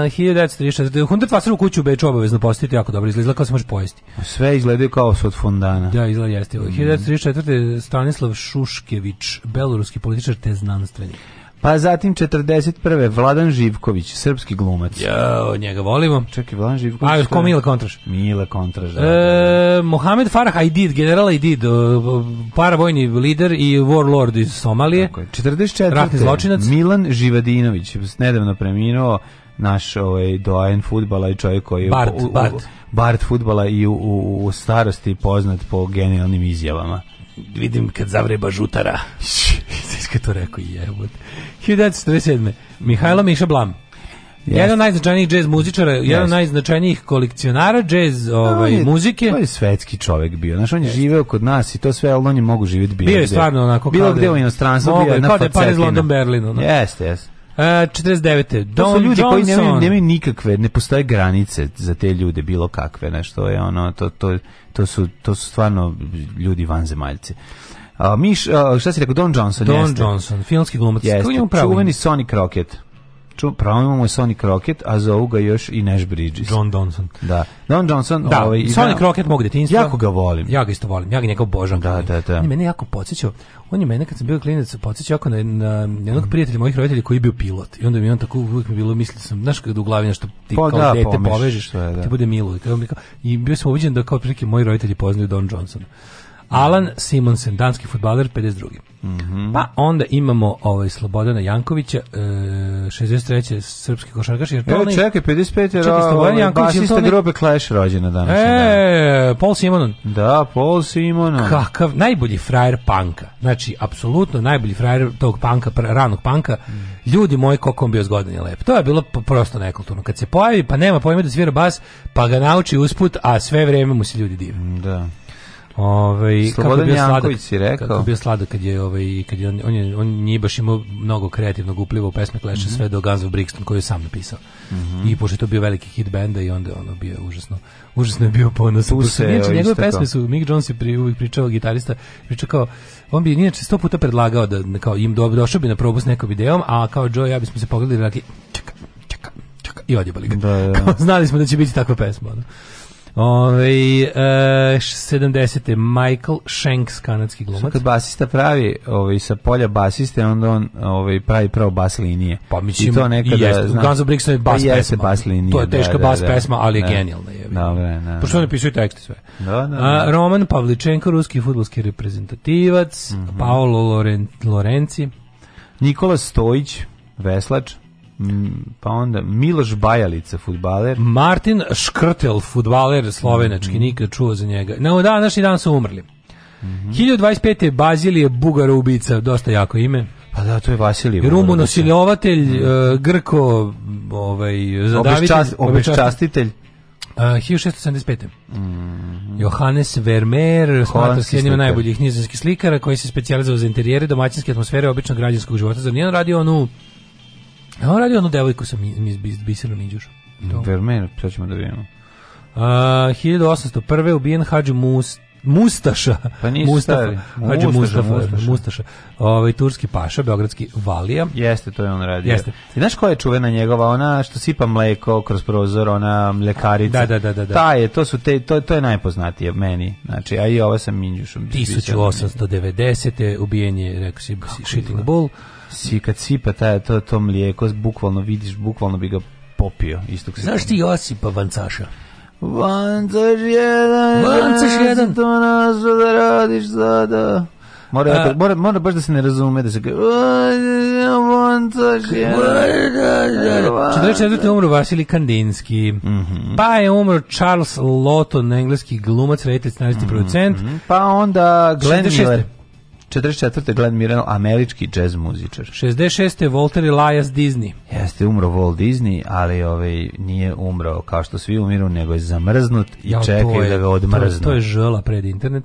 1936. Hundert Wasser u kuću u Beču obavezno postaviti, jako dobro izgleda, kao se može pojesti. Sve izgledaju kao sos od fondana. Da, izgleda jeste. Mm. 1934. Stanislav Šuškević, beloruski političar te znanstvenik. Pa zatim 41. Vladan Živković, srpski glumac. Ja, njega volimo. Čekaj, Vladan Živković. A, ko Mila Kontraš? Mila Kontraš, da. E, da, da. Mohamed Farah Aidid, general Aidid, e, paravojni lider i warlord iz Somalije. Tako je. 44. Ratni zločinac. Milan Živadinović, nedavno preminuo naš ovaj doajen fudbala i čovjek koji je Bart, u, u, Bart. Bart futbala i u, u, starosti poznat po genijalnim izjavama. Vidim kad zavreba žutara. Sve to rekao jebote. 1947. Mihajlo mm. Miša Blam. Yes. Jedan od najznačajnijih džez muzičara, yes. jedan od najznačajnijih kolekcionara džez ovaj, no, muzike. To je svetski čovjek bio. Znaš, on je yes. živeo kod nas i to sve, ali on je mogu živjeti bilo Bio je stvarno onako. Bilo gde da u inostranstvu, bio je jedna facetina. Kao da je Paris, London, Berlin. Jeste, jeste. E, 49. Don to su ljudi Johnson. koji nemaju, nemaju nikakve, ne postoje granice za te ljude, bilo kakve, nešto je ono, to, to, to, su, to su stvarno ljudi vanzemaljci. A, Miš, a, šta si rekao, Don Johnson Don jeste. Johnson, filmski glumac. Jeste, čuveni Sonic Rocket. Pravimo mu je Sonic Rocket, a zovu ga još i Nash Bridges. John Johnson. Da. Don Johnson. Da, ovaj, Sonic da, Rocket mog detinjstva. Jako ga volim. Ja ga isto volim. Ja ga njega obožavam. Da, da, da. On je mene jako podsjećao. On je mene kad sam bio klinac podsjećao jako na, na jednog prijatelja mojih roditelja koji je bio pilot. I onda mi on tako uvijek mi bilo mislio sam, znaš kada u glavi nešto ti pa, kao da, dete povežeš, sve, da. ti bude milo. I, kao, I bio sam uviđen da kao prilike moji roditelji poznaju Don Johnsona. Alan Simonsen, danski futbaler, 52. Mm -hmm. Pa onda imamo ovaj Slobodana Jankovića, e, 63. srpski košarkaš. Jer to e, čekaj, 55. Čekaj, Slobodan ovaj, Janković. Basista onaj... grupe Clash rođena danas. E, dan. Paul Simonon. Da, Paul Simonon. Kakav, najbolji frajer panka. Znači, apsolutno najbolji frajer tog panka, ranog panka. Mm. Ljudi moji, koliko on bio zgodan i lep. To je bilo prosto nekulturno. Kad se pojavi, pa nema pojma da svira bas, pa ga nauči usput, a sve vreme mu se ljudi dive. Da. Ovaj Slobodan Janković si rekao. Kako bio sladak kad je ovaj kad je on on je on nije baš imao mnogo kreativnog upliva u pesme Clash mm -hmm. sve do Guns of Brixton koju je sam napisao. Mm -hmm. I pošto je to bio veliki hit benda i onda ono bio užasno užasno je bio ponos. Inače njegove pesme su Mick Jones je pri, uvijek pričao gitarista, pričao kao on bi inače 100 puta predlagao da, da kao im dobro došao bi na probu s nekom idejom, a kao Joe ja bismo se pogledali i rekli čekaj, čekaj, čekaj i odjebali ga. Da, da. da. znali smo da će biti takva pesma. Ono. Ove, e, 70. Michael Shanks, kanadski glumac. Što kad basista pravi ovaj, sa polja basiste, onda on ovaj, pravi pravo bas linije. Pa mi I to nekada... Jest, znam, Guns of Brixton je bas pa pesma. Bas linije, to je da, teška da, bas da, pesma, ali je da. genijalna. Je, Dobre, da, da, Pošto oni pisuju tekste sve. Da, da, da. A, Roman Pavličenko, ruski futbolski reprezentativac, mm -hmm. Paolo Loren, Lorenci, Nikola Stojić, veslač, Mm, pa onda Miloš Bajalica, futbaler. Martin Škrtel, futbaler slovenački, mm -hmm. nikad čuo za njega. Na današnji dan su umrli. Mm -hmm. 1025. Bazilije Bugara ubica, dosta jako ime. Pa da, to je Vasilije. Rumunosiljovatelj, mm -hmm. E, uh, Grko, ovaj, zadavitelj. Obeščast, obeščastitelj. Uh, 1675. Mm -hmm. Johannes Vermeer smatra se jednim najboljih nizozemskih slikara koji se specijalizovao za interijere, domaćinske atmosfere, običnog građanskog života. Zar nije on radio onu Ja on radi onu devojku sa biserom Iđušom. Vermeer, mm, to ćemo da vidimo. Uh, 1801. ubijen Hadži Must, Mustaša. Pa nisi Mustafa, stari. Hadži Mustaša. Mustaša. Mustaša. Ovaj, turski paša, beogradski valija. Jeste, to je on radio. Jeste. I znaš koja je čuvena njegova? Ona što sipa mleko kroz prozor, ona mlekarica. Da, da, da, da. da, Ta je, to, su te, to, to je najpoznatije meni. Znači, a i ova sam Minjušom. 1890. ubijen je, rekao si, Shitting Bull si kad sipa taj, to, to mlijeko, bukvalno vidiš, bukvalno bi ga popio. Isto Istog Znaš ti Josipa Vancaša? Vancaš jedan, Vancaš jedan, to nas da radiš sada. Mora, A, da, mora, mora baš da se ne razume, da se kaže Vancaš jedan. 44. umro Vasili Kandinski, mm -hmm. pa je umro Charles Lawton, engleski glumac, reditelj, scenarist Mm -hmm. Pa onda Glenn Miller. 44. Glenn Mirano, američki jazz muzičar. 66. Walter Elias Disney. Jeste umro Walt Disney, ali ovaj nije umro kao što svi umiru, nego je zamrznut i ja, čekaju da ga odmrznu. To, to je žela pred internet.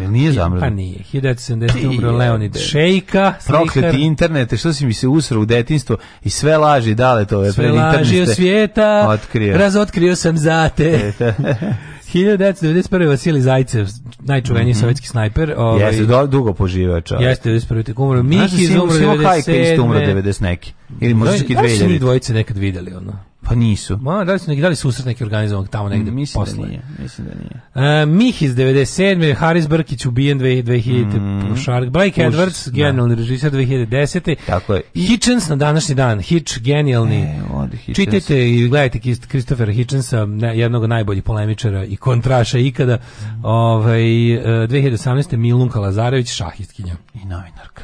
Jel nije pa zamrznut? Pa nije. 1970. umro Leonid Šejka. Prokleti internet, što si mi se usro u detinstvo i sve laži dale to je sve pred internet. Sve laži svijeta, otkrio. razotkrio sam za te. 1991. Vasili Zajcev, najčuveniji mm -hmm. sovjetski snajper. Ovaj, Jeste, do, dugo poživao čovjek. Jeste, 91. umro. Da Miki iz umro 97. Znaš da umro 90 neki? Ili možda da čak i 2000. da si mi dvojice nekad videli, ono? Pa nisu. Ma, da li su neki, da li su neki organizovanog tamo negde mm, mislim da posle? Da nije, mislim da nije. Uh, Mih iz 97. Haris Brkić ubijen 2000. Mm. Shark. Blake Užas, Edwards, generalni da. režisar 2010. Tako je. Hitchens na današnji dan. Hitch, genijalni. E, Hitchens. Čitajte i gledajte Christophera Hitchensa, jednog od najboljih polemičara i kontraša ikada. Mm. Ovaj, 2018. E, Milunka Lazarević, šahistkinja. I novinarka.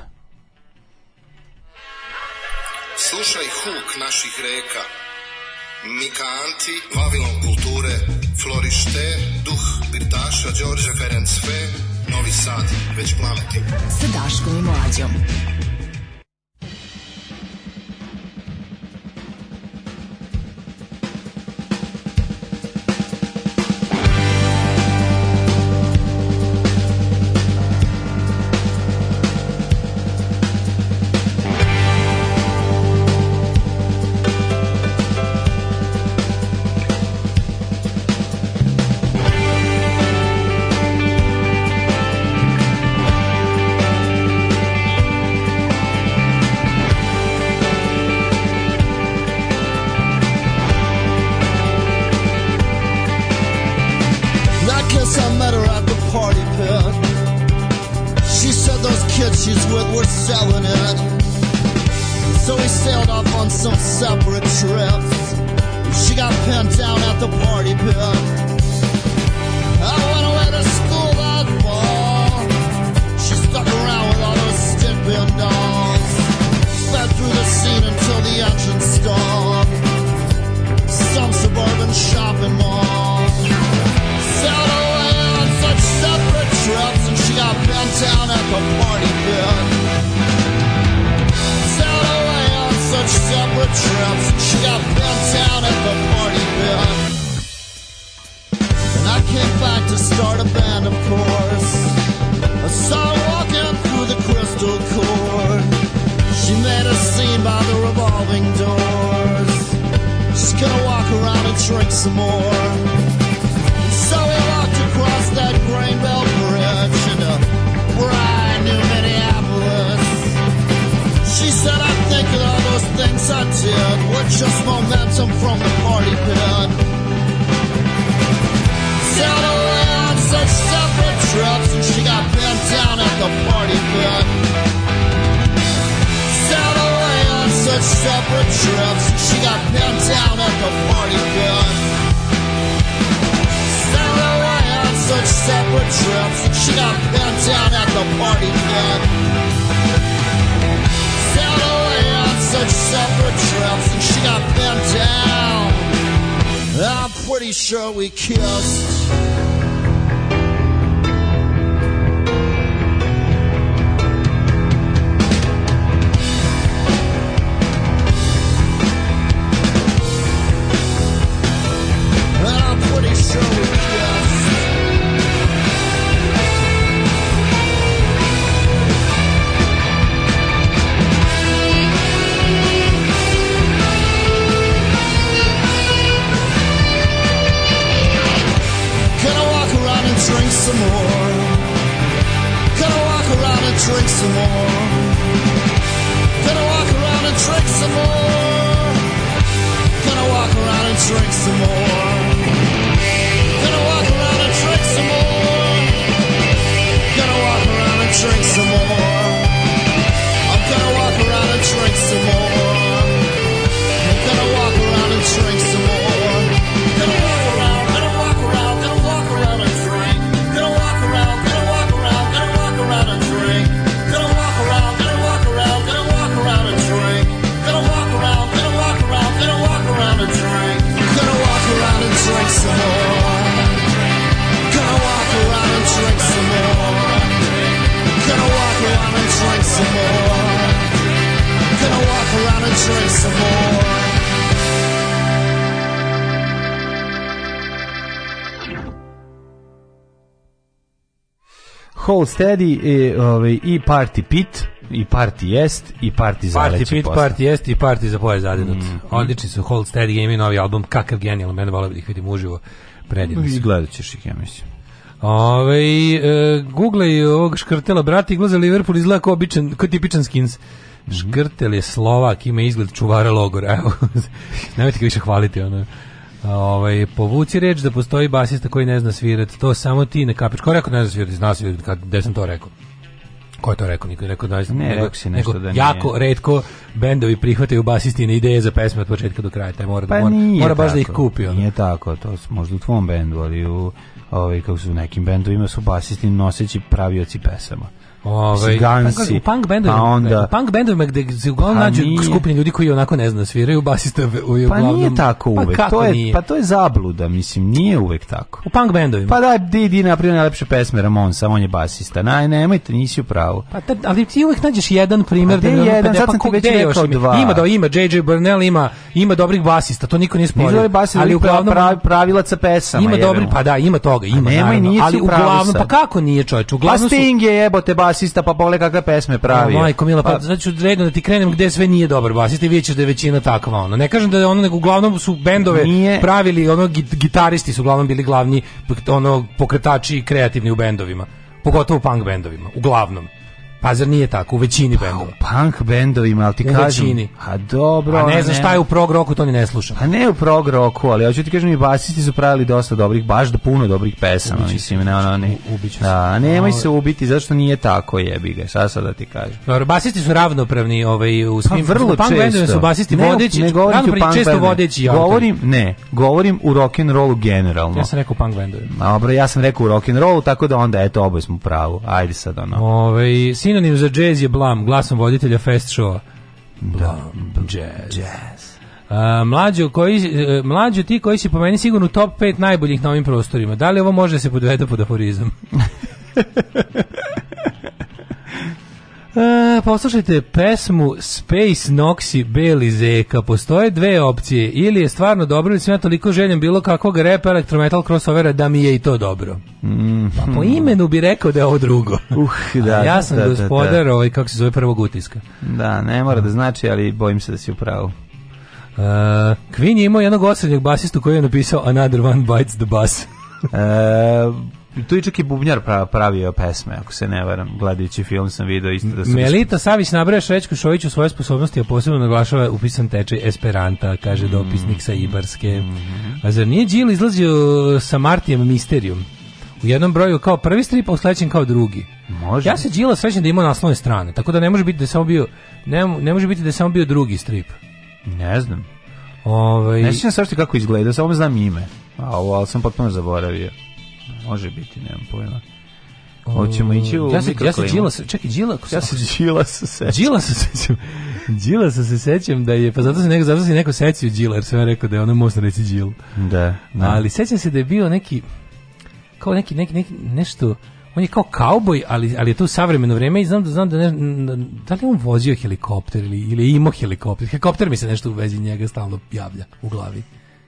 Slušaj huk naših reka Mika Anti, Vavilon kulture, Florište, Duh Birtaša, Đorđe Ferenc Fe, Novi Sad, već planeti. Sa Daškom i Mlađom. Whole Steady i, e, ovaj, i Party Pit i party jest i party za party pit, posta. party jest i party za poje zadenut. Mm. Odlični su Hold Steady Game i novi album, kakav genijalan, mene volio da ih vidim uživo. Predivno. Izgledat ćeš ih, ja mislim. Ove, e, googlej ovog škrtela, brati, igla za Liverpool izgleda kao, običan, kao tipičan skins. Mm Škrtel je Slovak, ima izgled čuvara logora. Evo, nemojte ga više hvaliti, ono. Ovaj povuci reč da postoji basista koji ne zna svirati. To samo ti na kapiš. Ko rekao da ne zna svirati? Zna se kad gde sam to rekao. Ko je to rekao? Niko je rekao da ne, ne nego, si nešto nego da nije. Jako retko bendovi prihvataju basistine ideje za pesme od početka do kraja. Taj mora, pa da, mora, mora baš tako, da ih kupi. Ono. Nije tako, to možda u tvom bendu, ali u ovaj, kako su nekim bendovima su basisti noseći pravioci pesama ovaj Gansi. Pa, punk bendovi, pa onda punk bendovi gde se uglavnom pa nađu nije. skupine ljudi koji onako ne znaju sviraju basista u je Pa uglavnom, nije tako pa uvek. Pa to je nije? pa to je zabluda, mislim, nije uvek tako. U punk bendovima. Pa daj di di na primer najlepše pesme Ramon, samo on je basista. Naj nemojte, nisi u pravu. Pa ta, ali ti uvek nađeš jedan primer pa, da je pa jedan, sad sam pa ti već rekao dva. Ima da ima JJ Burnell ima ima dobrih basista, to niko nije sporio. Ali uglavnom pravilaca pesama. Ima dobri, pa da, ima toga, ima. Ali uglavnom pa kako nije čoveče? Uglavnom Sting je jebote basista, pa pogledaj kakve pesme pravi. Pa, majko Mila, pa, pa znači redno da ti krenem gde sve nije dobar basista i vidjet da je većina takva ono. Ne kažem da je ono, nego uglavnom su bendove nije. pravili, ono, gitaristi su uglavnom bili glavni ono, pokretači i kreativni u bendovima. Pogotovo u punk bendovima, uglavnom. Pa zar nije tako u većini pa, bendova? U punk bendovima, ali ti u Većini. A dobro... A ne znam šta je u prog roku, to ni ne slušam. A pa ne u prog roku, ali hoću ti kažem i basisti su pravili dosta dobrih, baš da puno dobrih pesama. mislim, ne, ono, ne, ubiću da, nemoj se ubiti, zašto nije tako jebi ga, Sad sad da ti kažem. Dobro, basisti su ravnopravni ovaj, u pa svim... Pa, vrlo punk bendovima su basisti ne, vodeći, ne govorim u punk često vodeći. Govorim, ne, govorim u rock and rollu generalno. Ja sam rekao punk bendovima. Dobro, ja sam rekao u rock'n'rollu, tako da onda, eto, oboje smo pravo. Ajde sad, ono. Ovaj sinonim za džez je blam, glasom voditelja fest showa. Blam, jazz. jazz. A, mlađo, koji, e, mlađo ti koji si po meni sigurno top 5 najboljih na ovim prostorima. Da li ovo može da se podvede pod aforizam? E, poslušajte pesmu Space Noxi Beli Zeka. Postoje dve opcije. Ili je stvarno dobro, ili sam ja toliko željen bilo kakvog repa elektrometal crossovera da mi je i to dobro. Mm. Pa po mhm. imenu bi rekao da je ovo drugo. Uh, da, A ja sam da, gospodar, da, da. ovaj, kako se zove, prvog utiska. Da, ne mora da znači, ali bojim se da si upravo. Uh, e, Queen je imao jednog osrednjeg basistu koji je napisao Another One Bites the Bass. e, tu je čak i bubnjar pravio pesme, ako se ne varam. Gledajući film sam video isto da su... Melita Savić nabraja Šrećku Šoviću svoje sposobnosti, a posebno naglašava upisan tečaj Esperanta, kaže mm-hmm. dopisnik sa Ibarske. Mm A zar nije Đil izlazio sa Martijem Misterijom? U jednom broju kao prvi strip, a u sledećem kao drugi. Može. Ja se Đila srećem da ima naslovne strane, tako da ne može biti da je samo bio ne, ne može biti da je samo bio drugi strip. Ne znam. Ovaj Ne sjećam se kako izgleda, samo znam ime. A ovo, ali sam potpuno zaboravio. Može biti, nemam pojma. Hoćemo ići u ja se, Ja se Đilas, čekaj, Đilas, ja se Đilas sećam. se sećam. Đilas se sećam da je, pa zato se neko, zato se neko sećao Đila, jer sam ja rekao da je ono možda reći Đil. Da, da. Ali sećam se da je bio neki, kao neki, neki, neki nešto, on je kao kauboj, ali, ali je to u savremeno vreme i znam da znam da ne, da li on vozio helikopter ili, ili imao helikopter. Helikopter mi se nešto u vezi njega stalno javlja u glavi.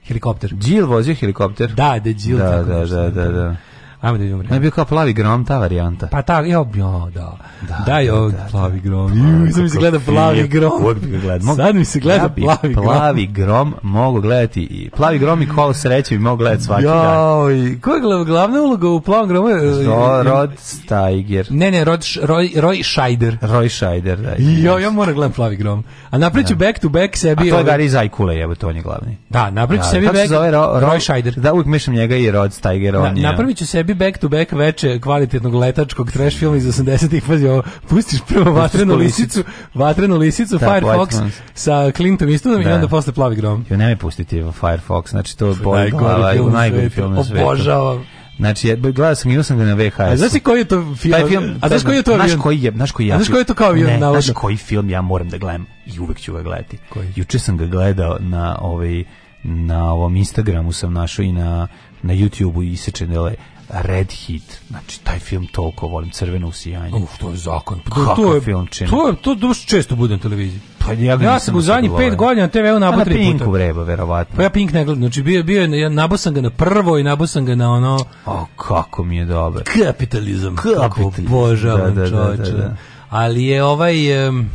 Helikopter. Đil vozio helikopter? Da, da je Đil. Da, da, da, da, da. Ajmo da vidimo vreme. Ne bio kao plavi grom, ta varijanta. Pa ta, jo, jo, da. da Daj da, ovdje da, da, da, plavi grom. Ju, sam mi se gleda plavi grom. Uvijek bi gledao. Sad mi se gleda ja plavi grom. Plavi grom mogu gledati i plavi grom i kolo sreće bi mogu gledati svaki jo, dan. Jo, koja je glavna uloga u plavom gromu? Do, e, e, Rod Steiger. Ne, ne, Rod, Roy, Roy Scheider. Roy Scheider, da. Jo, ja moram gledati plavi grom. A napriču da. back to back sebi... A to je ovaj- Gary Zajkule, jebo, to on je glavni. Da, napreću napriču sebi back... Roy Scheider. Da, uvijek mišljam njega i Rod Steiger. Napraviću sebi bi back to back veče kvalitetnog letačkog trash filma iz 80-ih, pazi pustiš prvo vatrenu lisicu, vatrenu lisicu, da, Firefox sa Clintom Eastwoodom i da. onda posle plavi grom. Jo, nemoj pustiti Firefox, znači to je bolj najgori film na svetu. Obožavam. Znači, gledao sam, imao sam ga na VHS. A znaš koji je to film? film a znaš koji je to film? Naš koji je, naš koji je, znaš koji je to kao avion? Ne, znaš koji film ja moram da gledam i uvek ću ga gledati. Koji? Juče sam ga gledao na ovaj na ovom Instagramu sam našao i na na YouTubeu isečene Red Heat. Znači, taj film toliko volim, Crveno usijanje. Uf, to je zakon. Pa, to, to je, film čini. To, je, to dosta često bude na televiziji. Pa ja, ja sam u zadnjih pet godina TV-u nabao pa na tri Pinku vreba, verovatno. Pa ja Pink ne znači bio, bio, ja nabao ga na prvo i nabao ga na ono... O, kako mi je dobro. Kapitalizam. Kapitalizam. Kako obožavam da, da, da, da, da. Ali je ovaj... Um,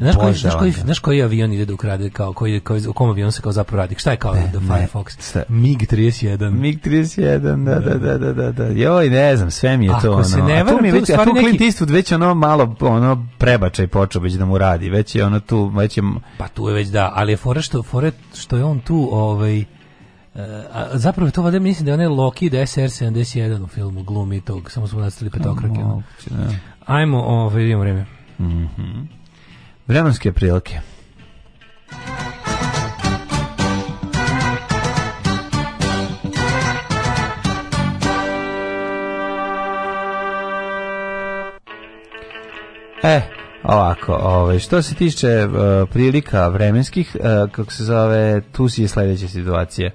Znaš koji, znaš, koji, znaš koji avion ide da ukrade, kao, koji, koji, u kom avion se kao zapravo radi? Šta je kao e, ne, da Firefox? MiG-31. MiG-31, da, da, da, da, da, da. Joj, ne znam, sve mi je to ono. Se ne a tu mi je već, a tu neki... Clint Eastwood već ono malo ono prebačaj počeo već da mu radi, već je ono tu, već je... Pa tu je već da, ali je fora što, fora što je on tu, ovaj, e, a zapravo to valjda mislim da je onaj Loki da SR-71 u filmu glumi tog, samo smo nastali petokrake. Da. Ajmo, ovo, ovaj, da vidimo vreme. Mhm. Mm Vremenske prilike. E, ovako, ovaj, što se tiče uh, prilika vremenskih, uh, kako se zove, tu si je sledeća situacija.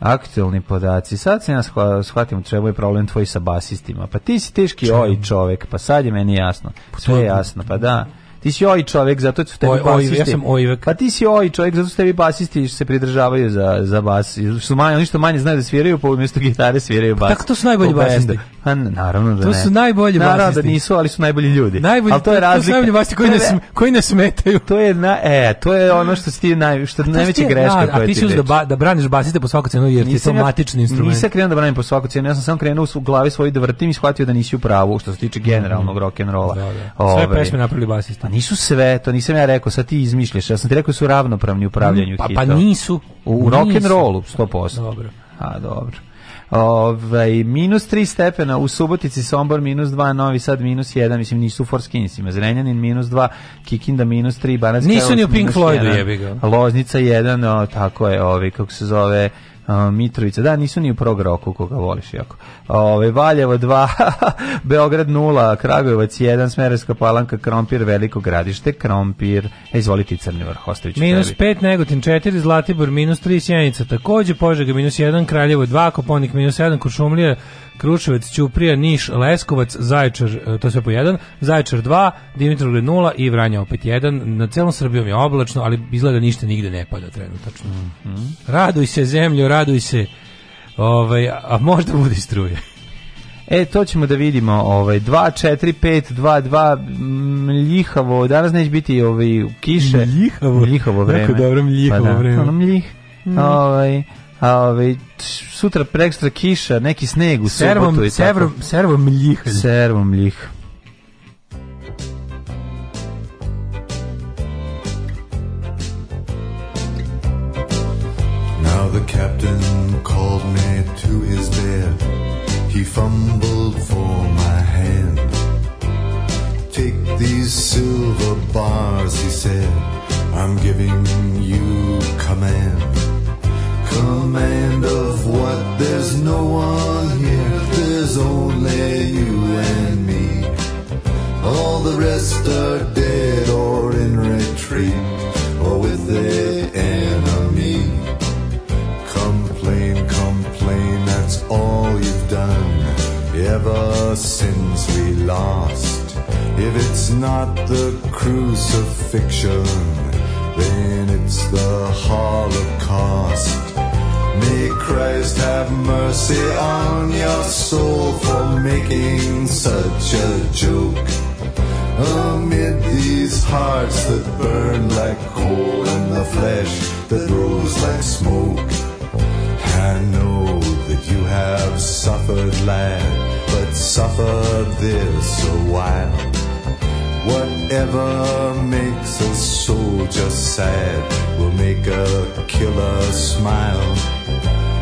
Aktualni podaci. Sad se ja shvatim čemu je problem tvoj sa basistima. Pa ti si teški oj čovek, pa sad je meni jasno. Pa Sve je jasno, pa da. Ti si oj čovjek, zato su tebi oj, basisti. Oj, ja sam ojvek. Pa ti si oj čovjek, zato su tebi basisti se pridržavaju za, za bas. Što manje, oni što manje znaju da sviraju, po pa umjesto gitare sviraju bas. Pa tako to su najbolji basisti. Pa naravno da to ne. To su najbolji naravno basisti. da nisu, ali su najbolji ljudi. Najbolji, ali to je razlika. To su najbolji basisti koji ne, ne, koji ne smetaju. To je, na, e, to je ono što si ti naj, što pa najveća greška na, koja ti da reći. A ti si da, ba, da braniš basiste po svaku cenu, jer ti je to ja, matični instrument. Nisam krenuo da branim po svaku cenu, ja sam samo krenuo u glavi svoju da vrtim i shvatio da nisi u pravu, što se tiče mhm. generalnog mm. rock'n'rolla. Da, da. Sve ovaj. pesme napravili basista. Pa a nisu sve, to nisam ja rekao, sad ti izmišljaš. Ja sam ti rekao da su ravnopravni u upravljanju pa, pa hitova. Pa nisu. U, u rock'n'rollu, 100%. Dobro. A, dobro. Ovaj, minus 3 stepena u Subotici, Sombor minus 2, Novi Sad minus 1, mislim nisu for skinsima. Zrenjanin minus 2, Kikinda minus 3, Banacka Nisu ni u Pink Floydu jebi ga. Loznica 1, o, tako je, ovaj, kako se zove, Mitrovica, da, nisu ni u prog roku koga voliš jako. Ove, Valjevo 2, Beograd 0, Kragujevac 1, Smerovska palanka, Krompir, Veliko gradište, Krompir, e, izvolite Crni vrh, ostavit ću Minus 5, Negotin 4, Zlatibor minus 3, Sjenica takođe, Požega minus 1, Kraljevo 2, Koponik minus 1, Kuršumlija Kruševac, Ćuprija, Niš, Leskovac, Zaječar, e, to sve po jedan, Zaječar 2, Dimitrov 0 i Vranja opet 1. Na celom Srbijom je oblačno, ali izgleda ništa nigde ne pada trenutačno. Mm -hmm. Raduj se zemljo, raduj se, ovaj, a možda bude struje. E, to ćemo da vidimo, ovaj 2 4 5 2 2 mljihavo. Danas neće biti ovaj kiše. Mljihavo. Mljihavo vreme. Jako dobro mljihavo pa da. vreme. Ono mljih. Mm. Ovaj A Ove, ovaj, sutra prekstra kiša, neki sneg u servom, subotu i servom, tako. Servom ljih. Servom ljih. Now the captain called me to his bed. He fumbled for my hand. Take these silver bars, he said. I'm giving you command. command of what there's no one here, there's only you and me. All the rest are dead or in retreat or with the enemy. Complain, complain, that's all you've done ever since we lost. If it's not the crucifixion, then it's the Holocaust. May Christ have mercy on your soul for making such a joke. Amid these hearts that burn like coal and the flesh that rolls like smoke. I know that you have suffered, lad, but suffer this a while. Whatever makes a soldier sad will make a killer smile.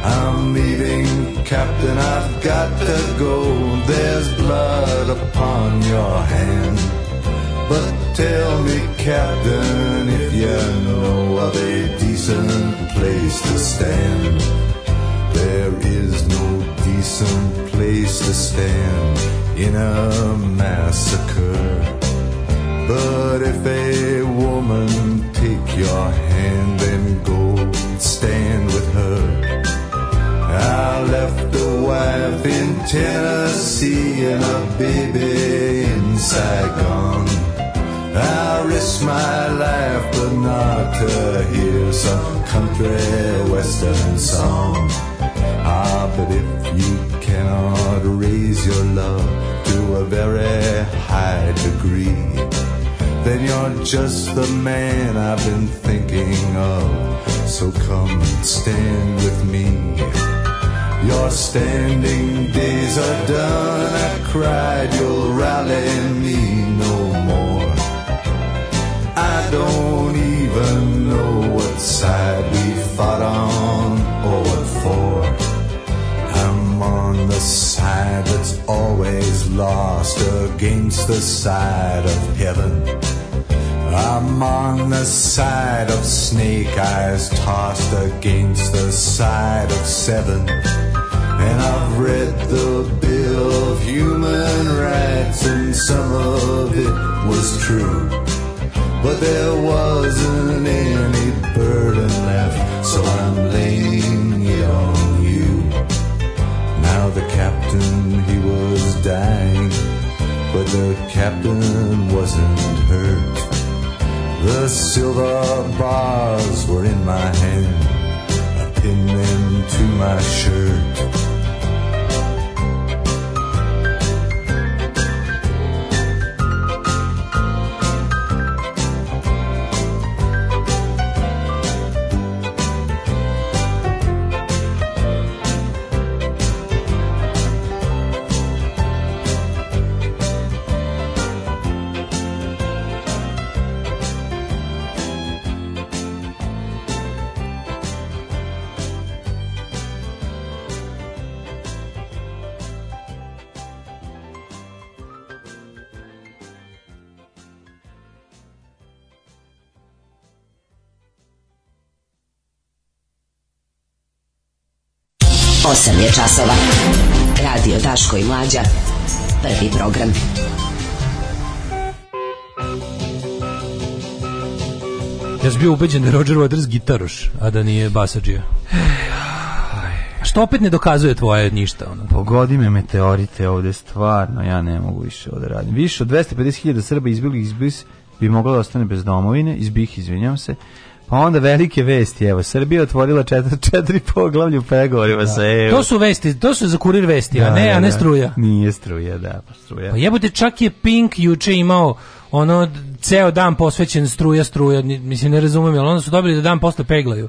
I'm leaving, Captain, I've got to go. There's blood upon your hand. But tell me, Captain, if you know of a decent place to stand. There is no decent place to stand in a massacre. But if a woman take your hand, then go stand with her. I left a wife in Tennessee and a baby in Saigon. I risked my life, but not to hear some country western song. Ah, but if you cannot raise your love to a very high degree, then you're just the man I've been thinking of. So come and stand with me. Your standing days are done. I cried, you'll rally me no more. I don't even know what side we fought on or what for. I'm on the side that's always lost against the side of heaven. I'm on the side of snake eyes tossed against the side of seven. And I've read the Bill of Human Rights, and some of it was true. But there wasn't any burden left, so I'm laying it on you. Now the captain, he was dying, but the captain wasn't hurt. The silver bars were in my hand. I pinned them to my shirt. 8 je časova. Radio Daško i Mlađa. Prvi program. Ja sam bio ubeđen da je Roger Waters gitaroš, a da nije basađija. Što opet ne dokazuje tvoje ništa. Ono. Pogodi me meteorite ovde, stvarno, ja ne mogu više ovde da raditi. Više od 250.000 Srba izbili izbis bi mogla da ostane bez domovine, izbih, izvinjam se, Pa onda velike vesti, evo, Srbija otvorila četiri, četiri poglavlja u pregovorima sa EU. To su vesti, to su za kurir vesti, da, a ne, da, a ne struja. Nije struja, da, pa struja. Pa jebote, čak je Pink juče imao ono ceo dan posvećen struja, struja, mislim ne razumem, ali onda su dobili da dan posle peglaju.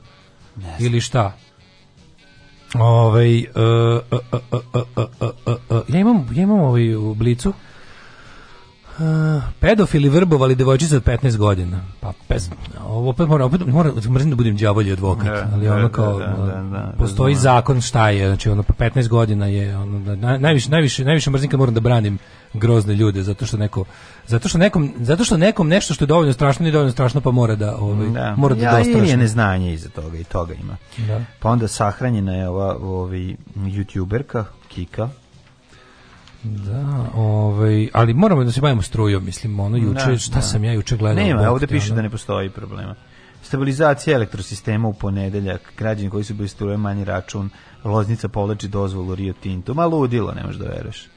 Ne Ili šta? Ovaj, ja imam, ja imam ovaj u blicu pedofili vrbovali devojčicu od 15 godina. Pa ovo opet moram, opet moram, mrzim da budem đavolji advokat, da, ali da, ono da, kao da, da, da, postoji zakon šta je, znači ono po pa 15 godina je ono na, najviše najviše najviše mrzim kad moram da branim grozne ljude zato što neko zato što nekom zato što nekom nešto što je dovoljno strašno nije dovoljno strašno pa mora da ovaj da. mora da ja, dostrašno. Ja neznanje iza toga i toga ima. Da. Pa onda sahranjena je ova ovi, ovaj, youtuberka Kika Da, ovaj, ali moramo da se bavimo strujom, mislim, ono juče, da, šta da. sam ja juče gledao? Nema, ovde piše ono. da ne postoji problema. Stabilizacija elektrosistema u ponedeljak, građani koji su bili struje manji račun, Loznica povlači dozvolu Rio Tinto, ma ludilo, ne možeš da veruješ.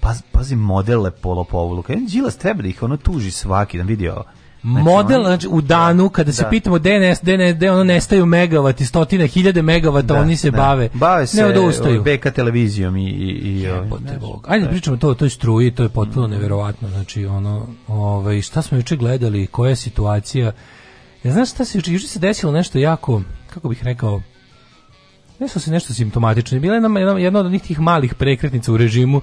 Paz, pazi modele polopovluka. Jedan Đilas treba da ih ono tuži svaki, da vidi ovo. Znači, model, znači, u danu, da, kada se da. pitamo DNS, DNS, gde ono nestaju megavati, stotine, hiljade megavata, da, oni se da. bave. Bave se ne odustaju. Ovaj, BK televizijom i... i, i Jebote, ovaj, Ajde, da. da. pričamo to, to je struji, to je potpuno mm. neverovatno. Znači, ono, ovaj, šta smo juče gledali, koja je situacija. Ja znaš šta se juče, se desilo nešto jako, kako bih rekao, Nešto se nešto simptomatično. Bila je jedna, jedna od onih tih malih prekretnica u režimu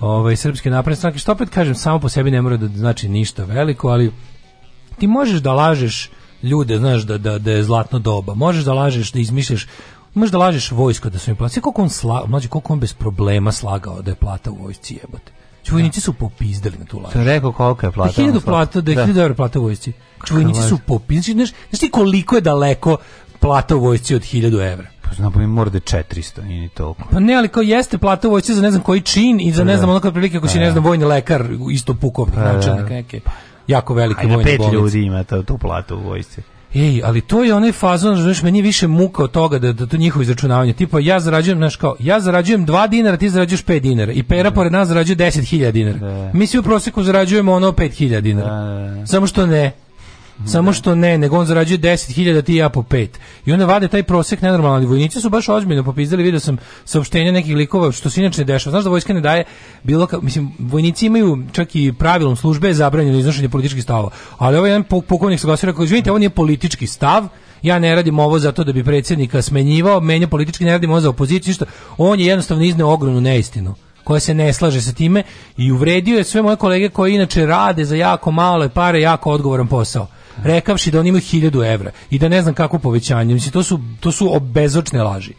ovaj, srpske napredne stranke, što opet kažem, samo po sebi ne mora da znači ništa veliko, ali ti možeš da lažeš ljude, znaš, da, da, da je zlatno doba, možeš da lažeš, da izmišljaš možeš da lažeš vojsko da su im plate. Sve koliko on, sla, mlađe, koliko on bez problema slagao da je plata u vojsci jebote. Čuvenici znači, da. su popizdali na tu laž. Sam rekao koliko je plata. Da 1000 plata, da je 1000 da. plata u vojsci. Čuvenici znači, su popizdali. Znači, znaš, znaš ti koliko je daleko plata u vojsci od 1000 evra? Pa znam, pa mi mora da je 400, nije ni toliko. Pa ne, ali kao jeste plata u vojsci za ne znam koji čin i za ne pa znam da. ono kada prilike ako si ne pa znam vojni lekar isto pukov pa načelnik neke jako velike vojne bolnice. pet ljudi ima to, tu platu u vojsci. Ej, ali to je onaj fazon, znaš, meni više muka od toga da, da to njihovo izračunavanje. Tipo, ja zarađujem, znaš kao, ja zarađujem 2 dinara, ti zarađuješ 5 dinara. I pera da. pored nas zarađuje 10.000 dinara. Da. Mi svi u proseku zarađujemo ono 5.000 dinara. Da, da, da, Samo što ne. Samo da. što ne, nego on zarađuje 10.000, ti ja po 5. I onda vade taj prosek nenormalan. Vojnici su baš ozbiljno popizdali, video sam saopštenja nekih likova, što se inače ne dešava. Znaš da vojska ne daje bilo ka, mislim, vojnici imaju čak i pravilom službe zabranjeno iznošenje političkih stavova. Ali ovaj jedan pukovnik se glasira kao, izvinite, ovo nije politički stav, ja ne radim ovo zato da bi predsjednika smenjivao, menja politički, ne radim ovo za opoziciju, ništa. On je jednostavno izneo ogromnu neistinu koja se ne slaže sa time i uvredio je sve moje kolege koji inače rade za jako male pare jako odgovoran posao rekavši da on ima 1000 evra i da ne znam kako povećanje. Mislim, to su, to su obezočne laži.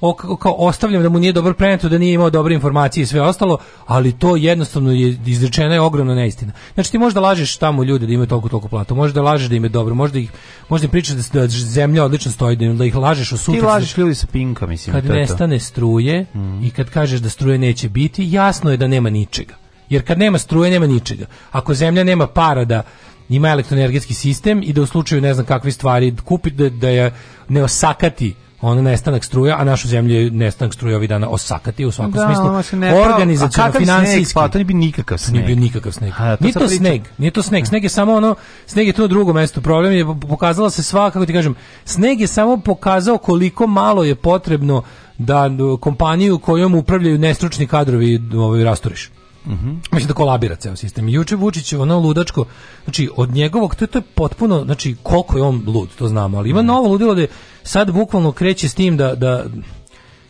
O, kao ostavljam da mu nije dobro preneto, da nije imao dobre informacije i sve ostalo, ali to jednostavno je izrečena je ogromna neistina. Znači ti možda lažeš tamo ljude da imaju toliko toliko platu, možda lažeš da im je dobro, možda ih možda im pričaš da, da zemlja odlično stoji, da, im, da ih lažeš u sutra. Ti lažeš ljudi sa pinka, mislim. Kad to nestane to. struje mm. i kad kažeš da struje neće biti, jasno je da nema ničega. Jer kad nema struje, nema ničega. Ako zemlja nema para da ima elektroenergetski sistem i da u slučaju ne znam kakve stvari kupi da, da je ne osakati ono nestanak struja, a našu zemlju nestanak struja ovih dana osakati u svakom da, smislu. Ne, Organizacijalno, finansijski. Pa to nije bio nikakav sneg. Nije bi nikakav sneg. A, to nije, to sneg nije to sneg. Da. Sneg je samo ono, sneg je tu na drugom mestu. Problem je pokazala se sva, kako ti kažem, sneg je samo pokazao koliko malo je potrebno da, da kompaniju kojom upravljaju nestručni kadrovi ovaj, rasturiš. Mhm. Mislim da kolabira ceo sistem. Juče Vučić ono ludačko, znači od njegovog to, to je potpuno, znači koliko je on lud, to znamo, ali ima mm. novo ludilo da sad bukvalno kreće s tim da da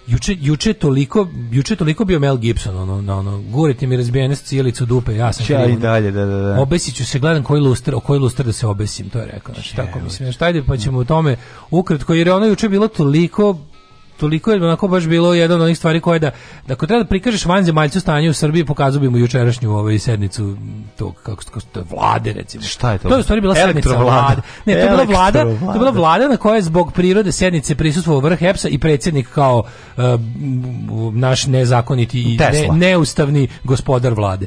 Juče, juče toliko juče toliko bio Mel Gibson ono na ono gurite mi razbijene cijelicu dupe ja sam ja i dalje da da da obesiću se gledam koji luster o koji luster da se obesim to je rekao znači tako mislim šta ajde pa ćemo o tome ukratko jer ono juče bilo toliko toliko je onako baš bilo jedan od onih stvari koje da, da ako treba da prikažeš vanzemaljcu stanje u Srbiji, pokazao bi mu jučerašnju ovaj sednicu tog kako se to je vlade recimo. Šta je to? To je u stvari bila sednica vlade. Ne, to je bila vlada, to je bila vlada na kojoj je zbog prirode sednice prisustvovao vrh EPS-a i predsjednik kao uh, naš nezakoniti i ne, neustavni gospodar vlade.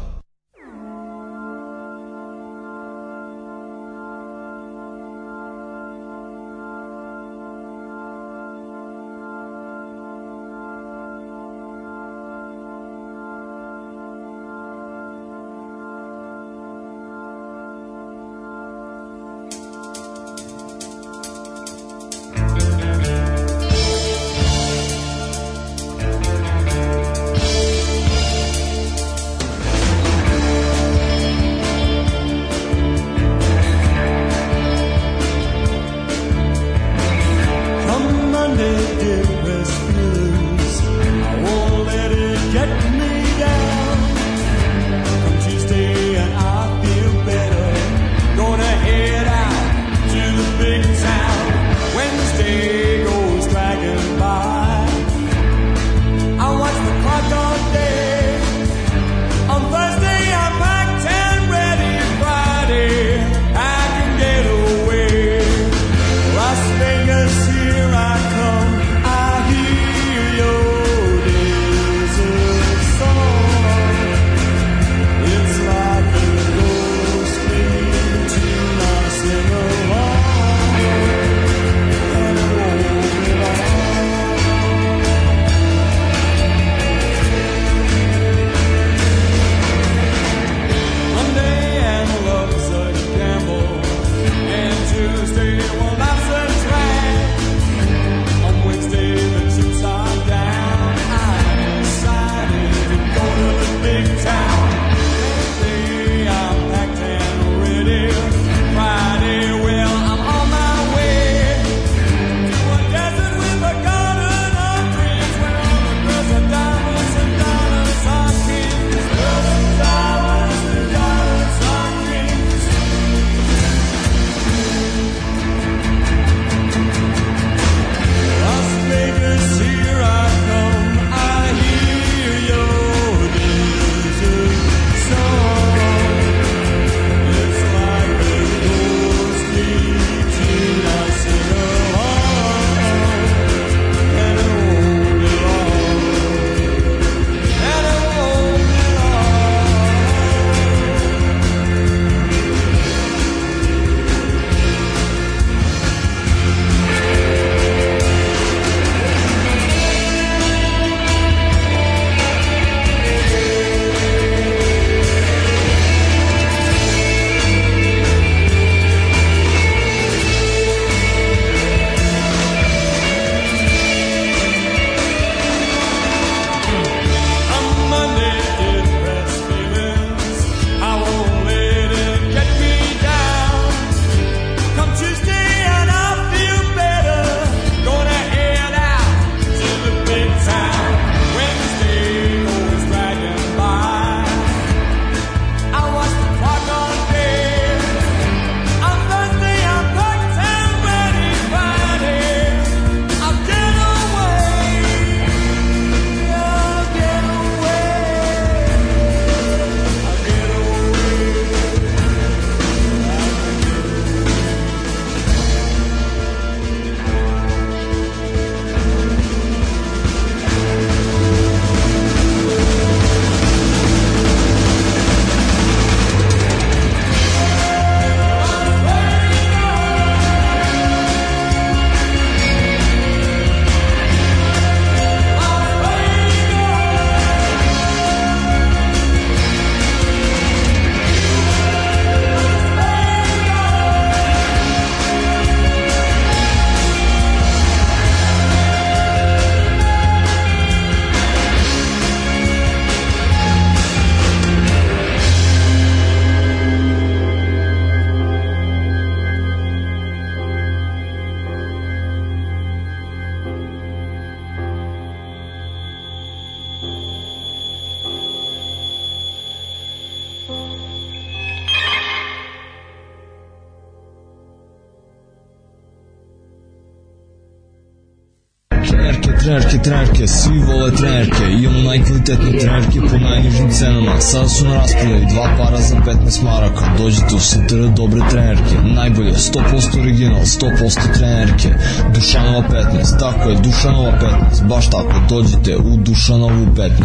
gole trenerke, imamo najkvalitetne trenerke po najnižim cenama. Sada su na raspodaju dva para za 15 maraka. Dođite u Sutera dobre trenerke. Najbolje, 100% original, 100% trenerke. Dušanova 15, tako je, Dušanova 15. Baš tako, dođite u Dušanovu 15.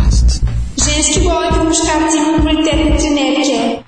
Ženski boli po muškarcima kvalitetne trenerke.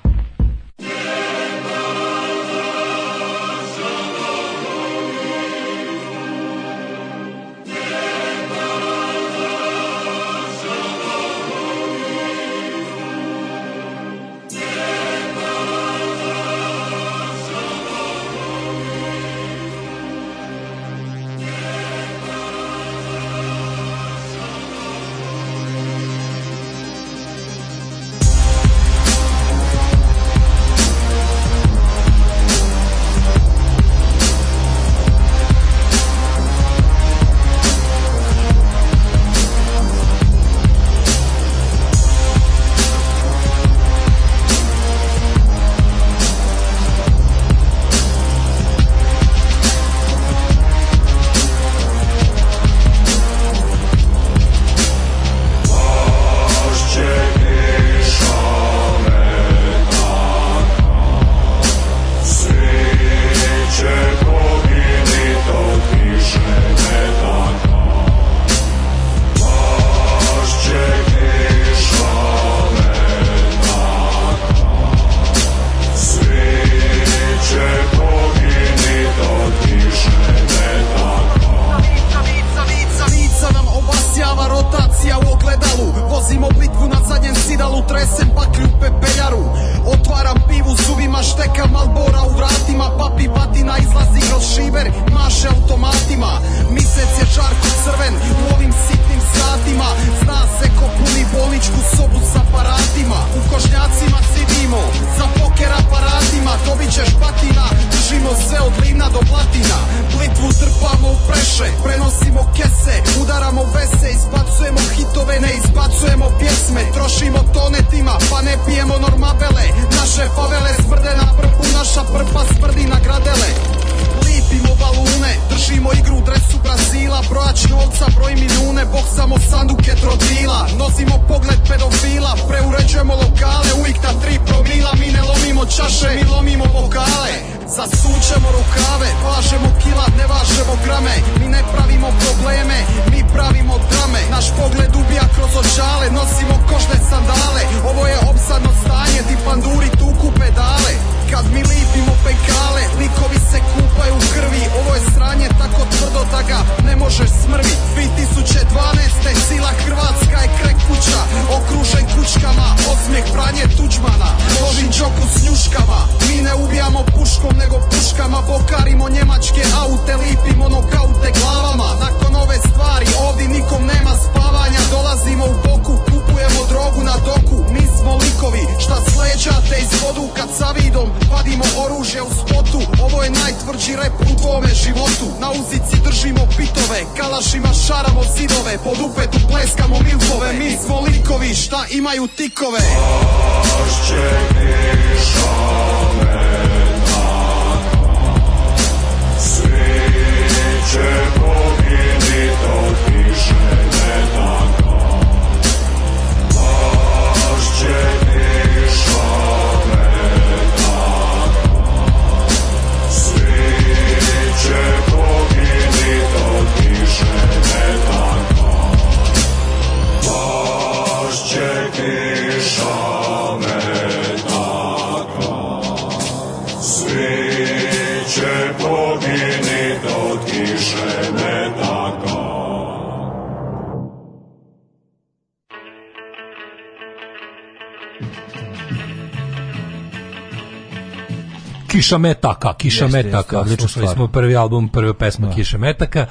Kiša jeste, Metaka. odlično slušali smo prvi album, prva pesma da. Kiša Metaka.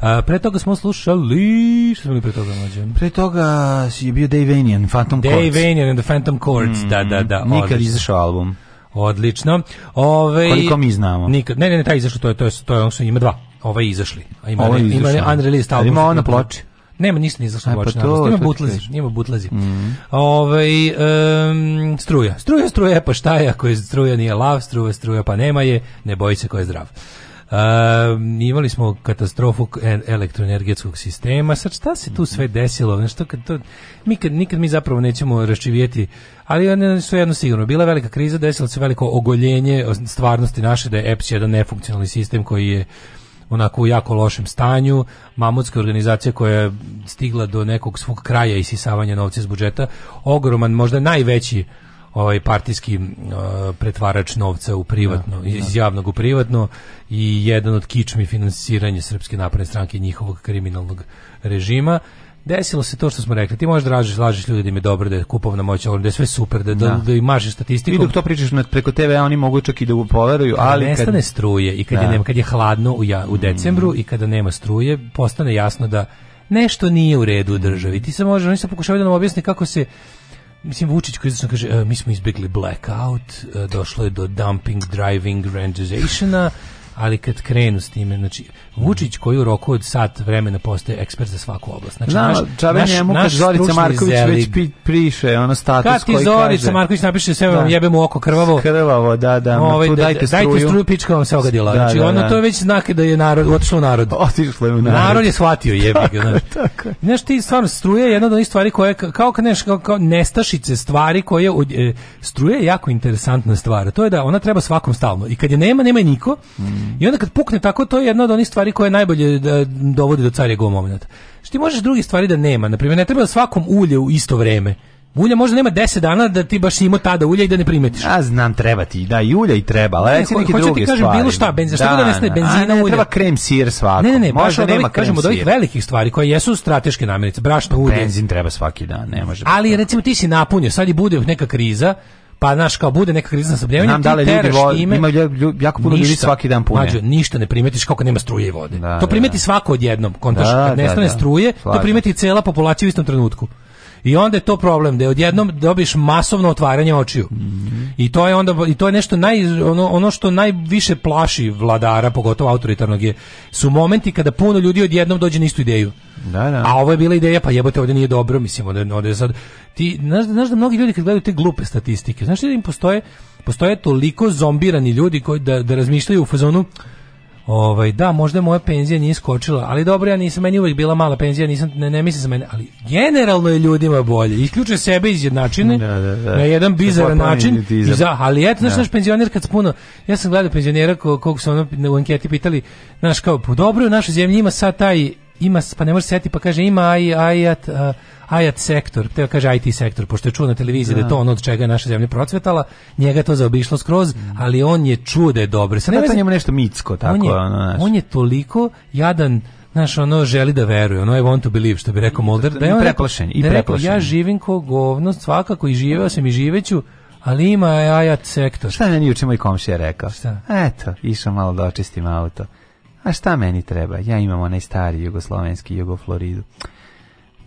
A, pre toga smo slušali... Što smo li pre toga mlađe? Pre toga je bio Dave Vanian, Phantom Dave Chords. Dave Vanian and the Phantom Chords, mm, da, da, da. Mm, nikad izašao album. Odlično. Ove, ovaj- Koliko mi znamo? Nikad, ne, ne, ne, taj izašao, to je, to je, to je, on su, ima dva. Ove ovaj izašli. Ima, Ovo je izašao. Da. Ima unreleased album. Ima on na ploči. Nema ništa ni zašto e, pa to, Ima butlezi, ima butlezi. Mm. Ovaj um, struja. Struja, struja, e, pa šta je ako je struja nije lav, struja, struja pa nema je, ne boji se ko je zdrav. Um, imali smo katastrofu e, elektroenergetskog sistema. Sad šta se tu sve mhm. desilo? Nešto kad to, mi kad, nikad mi zapravo nećemo raščivijeti, ali one su jedno sigurno. Bila velika kriza, desilo se veliko ogoljenje stvarnosti naše da je EPS jedan nefunkcionalni sistem koji je onako u jako lošem stanju, mamutska organizacija koja je stigla do nekog svog kraja isisavanja novca iz budžeta, ogroman, možda najveći ovaj partijski uh, pretvarač novca u privatno, da, iz da. javnog u privatno i jedan od kičmi finansiranja Srpske napredne stranke njihovog kriminalnog režima desilo se to što smo rekli. Ti možeš draže slažeš ljude ljudi da im je dobro, da je kupovna moć, da je sve super, da, da. da, da statistiku. I dok to pričaš nad, preko TV, oni mogu čak i da poveruju, ali... Kad nestane struje i kad, da. je, nema, kad je hladno u, ja, u decembru mm. i kada nema struje, postane jasno da nešto nije u redu u državi. Ti se možeš, oni se pokušavaju da nam objasne kako se Mislim, Vučić koji izračno kaže, e, mi smo izbjegli blackout, e, došlo je do dumping, driving, randizationa, ali kad krenu s time, znači, Vučić koji u roku od sat vremena postaje ekspert za svaku oblast. Znači, Znam, naš, čabe naš, njemu naš Zorica Marković zelig. već pi, priše ono status koji kaže. Kad ti Zorica Marković napiše sve vam da. jebe mu oko krvavo. Krvavo, da, da. Ove, ovaj, tu da- dajte struju. Dajte struju, pička vam se ogadila. Da, znači, da, ono da. to je već znak da je narod, otišlo u narod. Otišlo je u narod. Narod je shvatio da, jebi ga. Znači. Tako je. Znaš ti stvarno, struje je jedna od onih stvari koje, kao kad neš, kao, kao nestašice stvari koje, od, e, struje je jako interesantna stvar. To je da ona treba svakom stalno. I kad je nema, nema je niko. Mm. I onda kad pukne tako, to je jedna od onih stvari stvari koje najbolje da e, dovodi do carjegov momenta. Znači, Što ti možeš drugi stvari da nema. Na Naprimjer, ne treba svakom ulje u isto vreme. Ulja možda nema 10 dana da ti baš ima tada ulja i da ne primetiš. Ja znam, treba ti, da, i ulja i treba, ali ne, ho, neke druge ti kažem, stvari. bilo šta, benzina, šta da, da nestane, benzina, ne, ulja. Treba krem sir svako. Ne, ne, ne, baš da nema kažemo od ovih velikih stvari koje jesu strateške namirnice, brašno, ulje. Benzin treba svaki dan, ne može. Ali recimo ti si napunio, sad i bude neka kriza, pa znaš kao bude neka kriza snabdevanja znam da li ljudi vo, ime, ima jako puno ljudi svaki dan pune mađu, ništa ne primetiš kako nema struje i vode da, to da, primeti da, svako odjednom kontaš da, kad da, nestane struje to primeti cela populacija u istom trenutku I onda je to problem da odjednom dobiš masovno otvaranje očiju. Mm -hmm. I to je onda i to je nešto naj ono, ono što najviše plaši vladara, pogotovo autoritarnog je su momenti kada puno ljudi odjednom dođe na istu ideju. Da, da. A ovo je bila ideja, pa jebote, ovdje nije dobro, mislimo da ovdje sad... Ti, znaš, znaš da mnogi ljudi kad gledaju te glupe statistike, znaš da im postoje, postoje toliko zombirani ljudi koji da, da razmišljaju u fazonu, Ovaj da, možda moja penzija nije skočila, ali dobro ja nisam meni uvijek bila mala penzija, nisam ne, ne mislim za mene, ali generalno je ljudima bolje. Isključuje sebe iz jednačine da, da, da. na jedan bizaran način. I za, ali eto, znaš, da. naš penzioner kad puno, ja sam gledao penzionera kog, kog su ono u anketi pitali, znaš kao, po pa dobro u našoj zemlji ima sad taj ima, pa ne može seti, pa kaže ima aj, ajat, uh, ajat sektor, te kaže IT sektor, pošto je čuo na televiziji da, da to ono od čega je naša zemlja procvetala, njega to zaobišlo skroz, mm. ali on je čuo da je dobro. Sad, Sada njemu nešto mitsko tako. On je, ono, on je toliko jadan, Znaš, ono želi da veruje, ono I want to believe, što bi rekao da, Mulder. Da, da je on I preplašen, i da preplašen. ja živim ko govno, svakako i živeo sam i živeću, ali ima ajat sektor. Šta je meni juče moj komšija rekao? Šta? Eto, išao malo da očistim auto. A šta meni treba? Ja imam onaj stari jugoslovenski Jugofloridu.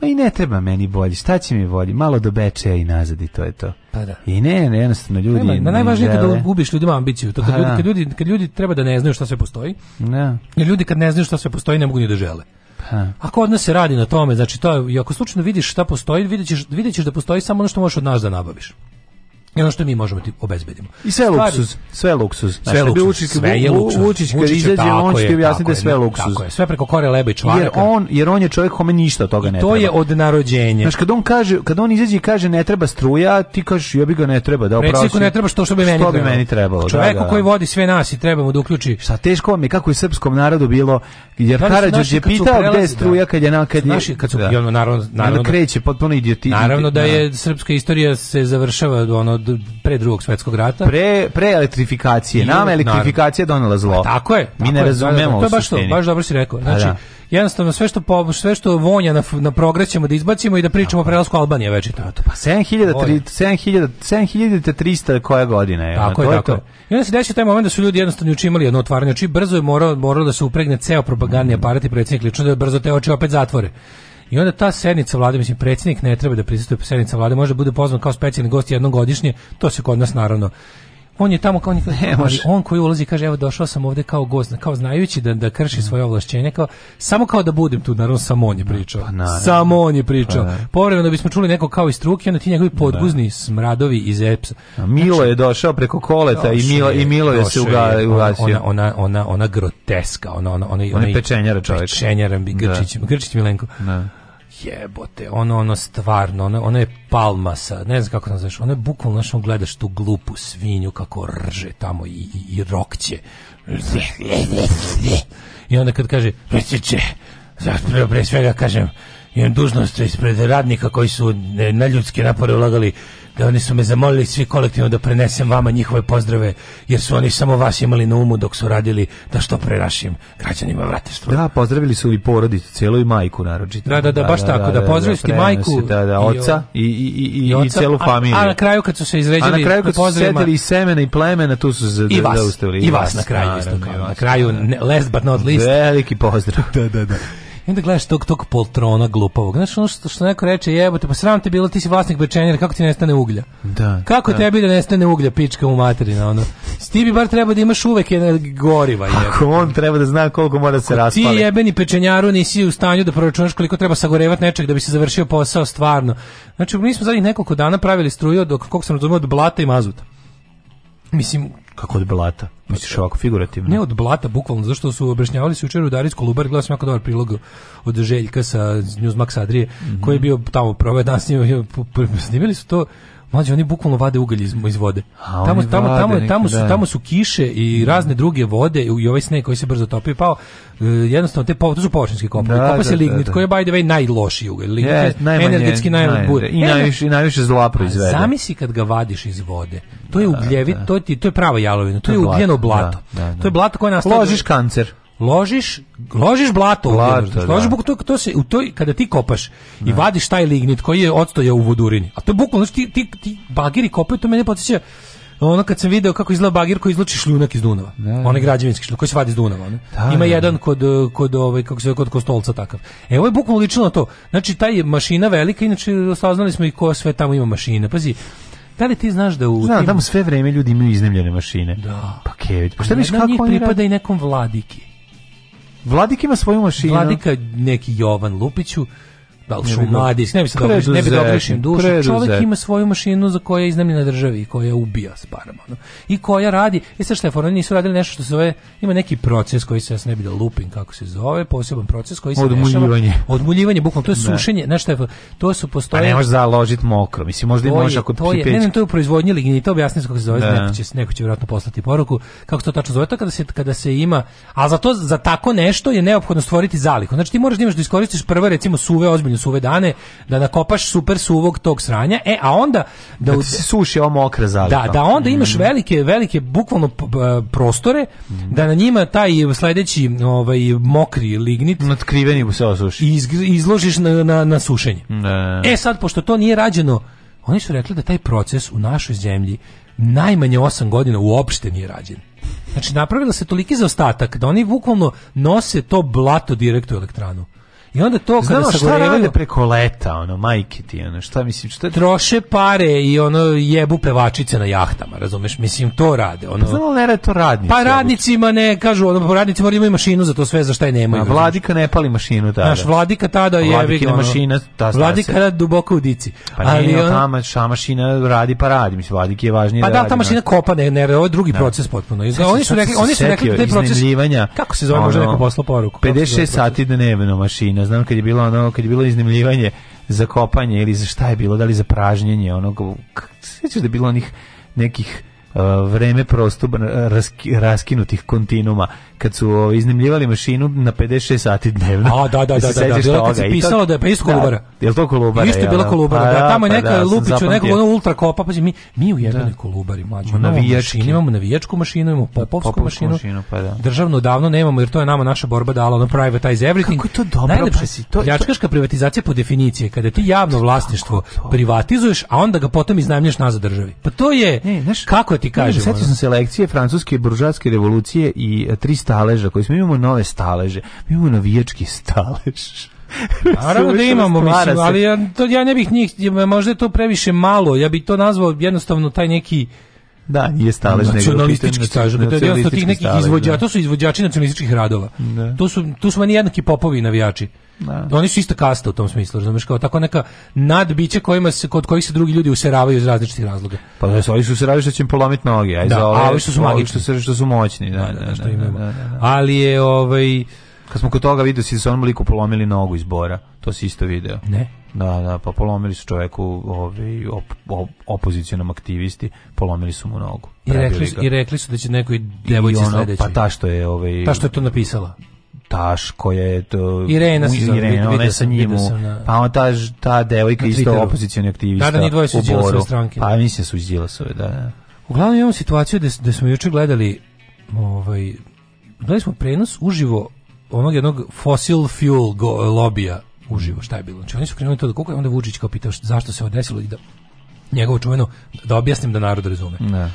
Ma i ne treba meni bolji, šta će mi bolji? Malo do Bečeja i nazad i to je to. Pa da. I ne, ne jednostavno ljudi... na najvažnije je da ubiš ljudima ambiciju. To kad, pa ljudi, da. kad, ljudi, kad ljudi treba da ne znaju šta sve postoji, da. jer ljudi kad ne znaju šta sve postoji ne mogu ni da žele. Ha. Ako od nas se radi na tome, znači to, je, i ako slučajno vidiš šta postoji, vidjet ćeš, vidjet ćeš da postoji samo ono što možeš od nas da nabaviš. I ono što mi možemo ti obezbedimo. I sve luksuz, sve luksuz. Sve luksuz, Vučić, sve je luksuz. Vučić kad izađe, on će ti objasniti da sve je luksuz. Tako je, sve preko kore leba i čvarka. Jer on, jer on je čovjek kome ništa od toga ne to treba. To je od narođenja. Znaš, kad on kaže, kad on izađe i kaže ne treba struja, ti kažeš ja bi ga ne treba, da opravo. Reci ne treba što što bi meni što Bi meni trebalo. Da, Čoveku da, koji vodi sve nas i trebamo da uključi. Šta teško vam je kako je srpskom narodu bilo jer Karađorđe je pitao gde je struja kad je Kad je. Naši kad su naravno naravno kreće potpuno idioti. Naravno da je srpska istorija se završava ono pre drugog svetskog rata. Pre, pre elektrifikacije. Nama elektrifikacija naravno. donela zlo. A tako je. Mi tako ne je, razumemo. Da, da, to je baš baš dobro si rekao. Znači, da. jednostavno sve što po, sve što vonja na na progrećemo da izbacimo i da pričamo o prelasku Albanije već to. Pa 7000 7000 7300 koja godina je. Tako ona, je, tako. Je. I onda se desio taj moment da su ljudi jednostavno imali jedno otvaranje oči, znači, brzo je morao moralo da se upregne ceo propagandni aparat i predsjednik lično da je brzo te oči opet zatvore. I onda ta sednica vlade, mislim predsjednik ne treba da prisustvuje sednica vlade, može da bude pozvan kao specijalni gost jednogodišnje, to se kod nas naravno on je tamo kao nikad, ne, on koji ulazi kaže evo došao sam ovde kao gost, kao znajući da da krši svoje ovlašćenje, kao samo kao da budem tu, naravno samo on je pričao. Pa, samo on je pričao. Pa, da. Povremeno bismo čuli nekog kao iz struke, onda ti njegovi da. podguzni da. smradovi iz EPS. Milo znači, je došao preko koleta i Milo i Milo je se ugasio. Ona, ona ona ona groteska, ona ona ona, ona, ona pečenjara čovjek. Pečenjara da. Grčić, da. Grčić Milenko. Da jebote, ono, ono stvarno, ono, ono je palmasa, ne znam kako nazveš, ono je bukvalno, znaš, gledaš tu glupu svinju kako rže tamo i, i, i rokće. I onda kad kaže, reći će, pre svega kažem, imam dužnost ispred radnika koji su na ljudske napore ulagali da oni su me zamolili svi kolektivno da prenesem vama njihove pozdrave jer su oni samo vas imali na umu dok su radili da što pre našim građanima vrate što. Da, pozdravili su i porodicu, celo i majku naročito. Da, da, da, da, baš da, tako, da, da, da pozdravili su da, majku, da, da, oca i i i i, i celu familiju. A, a, na kraju kad su se izređali, a na kraju kad su sedeli i semena i plemena, tu su se I vas, zaustavili. I vas, i vas na kraju isto. Na kraju last but not least. Veliki pozdrav. da, da, da. I onda gledaš tog, tog poltrona glupavog. Znaš, ono što, što neko reče, jebote, pa sram te bilo, ti si vlasnik brečenjera, kako ti nestane uglja? Da. Kako da. tebi da nestane uglja, pička mu materina, ono? Ti bi bar treba da imaš uvek jedan goriva, jebote. Ako on treba da zna koliko mora da se raspali. Ti jebeni pečenjaru nisi u stanju da proračunaš koliko treba sagorevat nečeg da bi se završio posao stvarno. Znači, mi smo zadnjih nekoliko dana pravili struju, dok, koliko sam razumio, od blata i mazuta. Mislim, kako od blata? Misliš ovako figurativno? Ne od blata, bukvalno, zašto su objašnjavali se jučer u Daris Kolubar, gledao sam jako dobar prilog od Željka sa Newsmax Adrije, mm -hmm. koji je mhm. bio tamo prove dan snimili su to Mlađi oni bukvalno vade ugalj iz, iz vode. A, tamo tamo tamo nekada. tamo su da. tamo su kiše i razne druge vode i ovaj sneg koji se brzo topi pao. Uh, e, jednostavno te pao to su površinski kopovi. Da, Kopa se da, da, lignit da, koji je by the way najlošiji ugalj. Lignit yes, najmanje, energetski najbure. Da. I najviše i najviše zla proizvede. Pa zamisli kad ga vadiš iz vode. To je ugljevit, to ti to je prava jalovina. To, to je ugljeno blato. To je blato koje nastaje. Ložiš kancer ložiš ložiš blato, blato da. ložiš da. to, to se u toj kada ti kopaš da. i vadiš taj lignit koji je odstojao u vodurini. A to je bukvalno znači ti ti ti bagiri kopaju to mene podseća ono kad sam video kako izgleda bagir koji izluči šljunak iz Dunava. Da, da, Onaj građevinski šljunak koji se vadi iz Dunava, ne? Da, Ima da, da, jedan kod kod ovaj kako se kod Kostolca takav. evo je bukvalno lično na to. Znači taj mašina velika, inače saznali smo i ko sve tamo ima mašine Pazi, da li ti znaš da u Znam, tim... tamo sve vreme ljudi imaju iznemljene mašine. Da. Pa kevit. pa šta misliš kako njih pripada i nekom vladiki. Vladik ima svoju mašinu. Vladika neki Jovan Lupiću da li šumadis, ne bi se dobro, ne bi dogrešim dušu. Čovjek ima svoju mašinu za koju je iznajmljena državi i koja ubija s parama. No? I koja radi, i e sad šta je, oni nisu radili nešto što se zove, ima neki proces koji se, ja ne bi da lupim kako se zove, poseban proces koji se Odmuljivanje. Nešava, odmuljivanje, bukvalno, to je sušenje, znaš šta je, to su postoje... A pa ne možeš založiti mokro, mislim, možda i možeš ako to je, ne, ne, to je u proizvodnji lignita, objasni kako se zove, ne. Da. neko, će, neko će vjerojatno poslati poruku, kako se to tačno zove, to kada se, kada se ima, a za, to, za tako nešto je neophodno stvoriti zalihu. Znači ti moraš da imaš da iskoristiš prve, recimo, suve, ozbiljno dovoljno suve dane da nakopaš super suvog tog sranja. E, a onda da, da se suši ovo mokra zaliva. Da, da onda imaš mm. velike velike bukvalno prostore mm. da na njima taj sledeći ovaj mokri lignit natkriveni se osuši. i izložiš na, na, na sušenje. Ne. E sad pošto to nije rađeno oni su rekli da taj proces u našoj zemlji najmanje 8 godina uopšte nije rađen. Znači napravila se toliki zaostatak da oni bukvalno nose to blato direkt u elektranu. I onda to kada se šta preko leta, ono, majke ti, ono, šta mislim, šta... Troše pare i ono, jebu pevačice na jahtama, razumeš, mislim, to rade, ono... Pa znamo, da ne rade to radnici. Pa radnicima ne, kažu, ono, pa radnici moraju da imati mašinu za to sve, za šta je nemaju. A vladika ne pali mašinu tada. Naš vladika tada je... Vladikina ono, mašina, ta Vladika se... radi duboko u dici. Pa ali, ne, ono, ta mašina radi pa radi, mislim, vladike je važnije pa da, da ta mašina kopa, ne, ne, ovo je drugi ne. Da. proces potpuno. I, oni su rekli, oni su rekli taj je proces... Kako se zove, može neko posla poruku? 56 sati dnevno mašina znam kad je bilo ono kad je bilo iznemljivanje za kopanje ili za šta je bilo da li za pražnjenje onog sećaš da je bilo onih nekih vreme prostupa raskinutih kontinuma kad su iznemljivali mašinu na 56 sati dnevno. A da da da da, da, da, da bilo kad se pisalo da je pa isto da. kolubara. Da, je to kolubara? Isto je bila kolubara. Pa da, tamo pa neka Lupiću nekog ono ultra kopa, pa mi mi u jednoj kolubari mlađi. Navijački imamo navijačku mašinu, imamo popovsku mašinu. Pa da. Državno davno nemamo jer to je nama naša borba dala, ono privatize everything. Kako je to dobro? Najlepše pa si to. Pljačkaška privatizacija po definiciji kada ti javno vlasništvo privatizuješ, a onda ga potom iznajmljuješ nazad državi. Pa to je kako ti ti kažem. Sjetio sam se lekcije francuske buržatske revolucije i e, tri staleža koji smo imamo nove staleže. Mi imamo navijački stalež. Naravno da imamo, mislim, ali ja, to, ja ne bih njih, možda je to previše malo, ja bih to nazvao jednostavno taj neki Da, nije stalež nego nacionalistički stalež, to je jednostavno tih nekih izvođača, da. to su izvođači nacionalističkih radova. Da. To su tu su mani jednaki popovi navijači. Da. Oni su ista kasta u tom smislu, razumeš, kao tako neka nadbiće kojima se kod kojih se drugi ljudi useravaju iz različitih razloga. Pa da, ovi su useravaju što će im polomiti noge, aj da, za ove, a ovi što su magični, što, što su moćni, da, da, da, da, što imaju. Da, da, da. Ali je ovaj Kad smo kod toga vidio si da su onom liku polomili nogu iz bora. To si isto video. Ne. Da, da, pa polomili su čoveku ovi, ovaj, op, op, opozicionom aktivisti, polomili su mu nogu. I rekli, su, I rekli su da će nekoj devojci sledeći. Pa ta što je... Ovaj, ta što je to napisala. Taš koja je to Irena, u, Irena ona je sa njim na... pa on ta, ta devojka isto opozicioni aktivista da, da, ni dvoje su Đilasove stranke pa mislim da su Đilasove da, da. uglavnom imamo situaciju da, da smo juče gledali ovaj, gledali smo prenos uživo onog jednog fossil fuel go, eh, lobija uživo, šta je bilo. Znači oni su krenuli to da kako je onda Vučić kao pitao zašto se ovo desilo i da njegovo čuveno, da objasnim da narod razume. Ne. Da.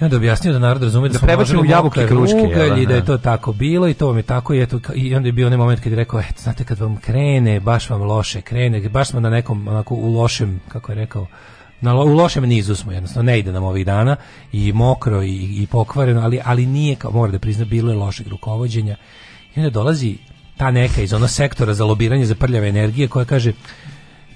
I onda objasnio da narod razume da, da prebačemo jabuke da kruške, ugalj, i da je da. to tako bilo i to vam je tako i eto i onda je bio onaj moment kad je rekao eto znate kad vam krene, baš vam loše krene, baš smo na nekom onako u lošem kako je rekao na lo, u lošem nizu smo jednostavno ne ide nam ovih dana i mokro i, i pokvareno ali ali nije kao mora da prizna bilo je lošeg rukovođenja I onda dolazi ta neka iz onog sektora za lobiranje za prljave energije koja kaže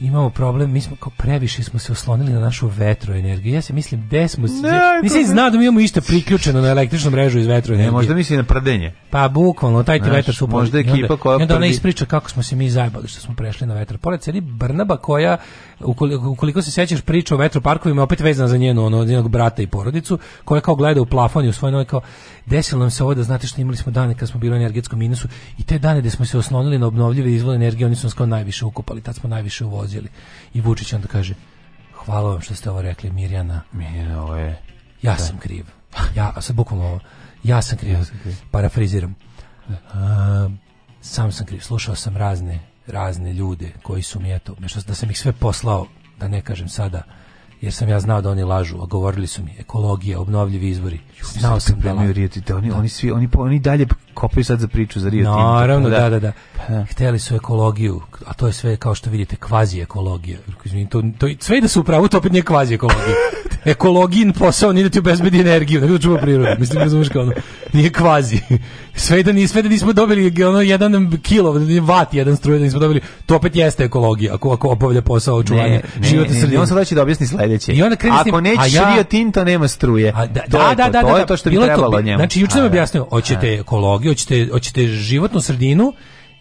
imamo problem, mi smo kao previše smo se oslonili na našu vetroenergiju. Ja se mislim, gde smo se... Mislim, znao da mi imamo isto priključeno na električnu mrežu iz vetroenergije. Ne, možda misli na prdenje. Pa, bukvalno, taj ti vetar su... Možda je ekipa koja... I onda ona ispriča kako smo se mi zajbali što smo prešli na vetar. Pored sedi Brnaba koja, ukoliko, ukoliko se sećaš priča o vetroparkovima, opet vezana za njenu, ono, njenog brata i porodicu, koja kao gleda u plafon i u svoj kao, desilo nam se ovo da znate što imali smo dane kad smo bili u energetskom minusu i te dane gde smo se oslonili na obnovljive izvore energije, oni su nas kao najviše ukupali, tad smo najviše uvozili. I Vučić onda kaže, hvala vam što ste ovo rekli, Mirjana. Mirjana, ovo je... Ja da. sam kriv. Ja, sad bukvalno ovo, ja sam kriv. Ja sam kriv. Parafriziram. Da. A, sam sam kriv, slušao sam razne, razne ljude koji su mi, eto, što, da sam ih sve poslao, da ne kažem sada, jer sam ja znao da oni lažu, a govorili su mi ekologija, obnovljivi izvori. Znao sam da mi da. Rio Tinto, oni, da. oni svi, oni, oni dalje kopaju sad za priču za Rio Tinto. Naravno, pa da, da, da. da. Pa. Da. Hteli su ekologiju, a to je sve, kao što vidite, kvazi ekologija. To, to, sve da su upravo, to opet nije kvazi ekologija. Ekologin posao nije da ti obezbedi energiju, nego da čuva prirodu. Mislim, razumiješ kao ono, nije kvazi. Sve da, nis, sve da nismo dobili ono, jedan kilo, vat jedan struje da nismo dobili, to opet jeste ekologija, ako, ako obavlja posao očuvanja života sredine. Ne, ne, on sad da objasni sledeće. I onda kreni Ako nećeš ja, Rio Tinto, nema struje. A, da, da, da, da, to da, je to što bi trebalo njemu. Znači, juče sam da. objasnio, hoćete ekologiju, hoćete, hoćete životnu sredinu,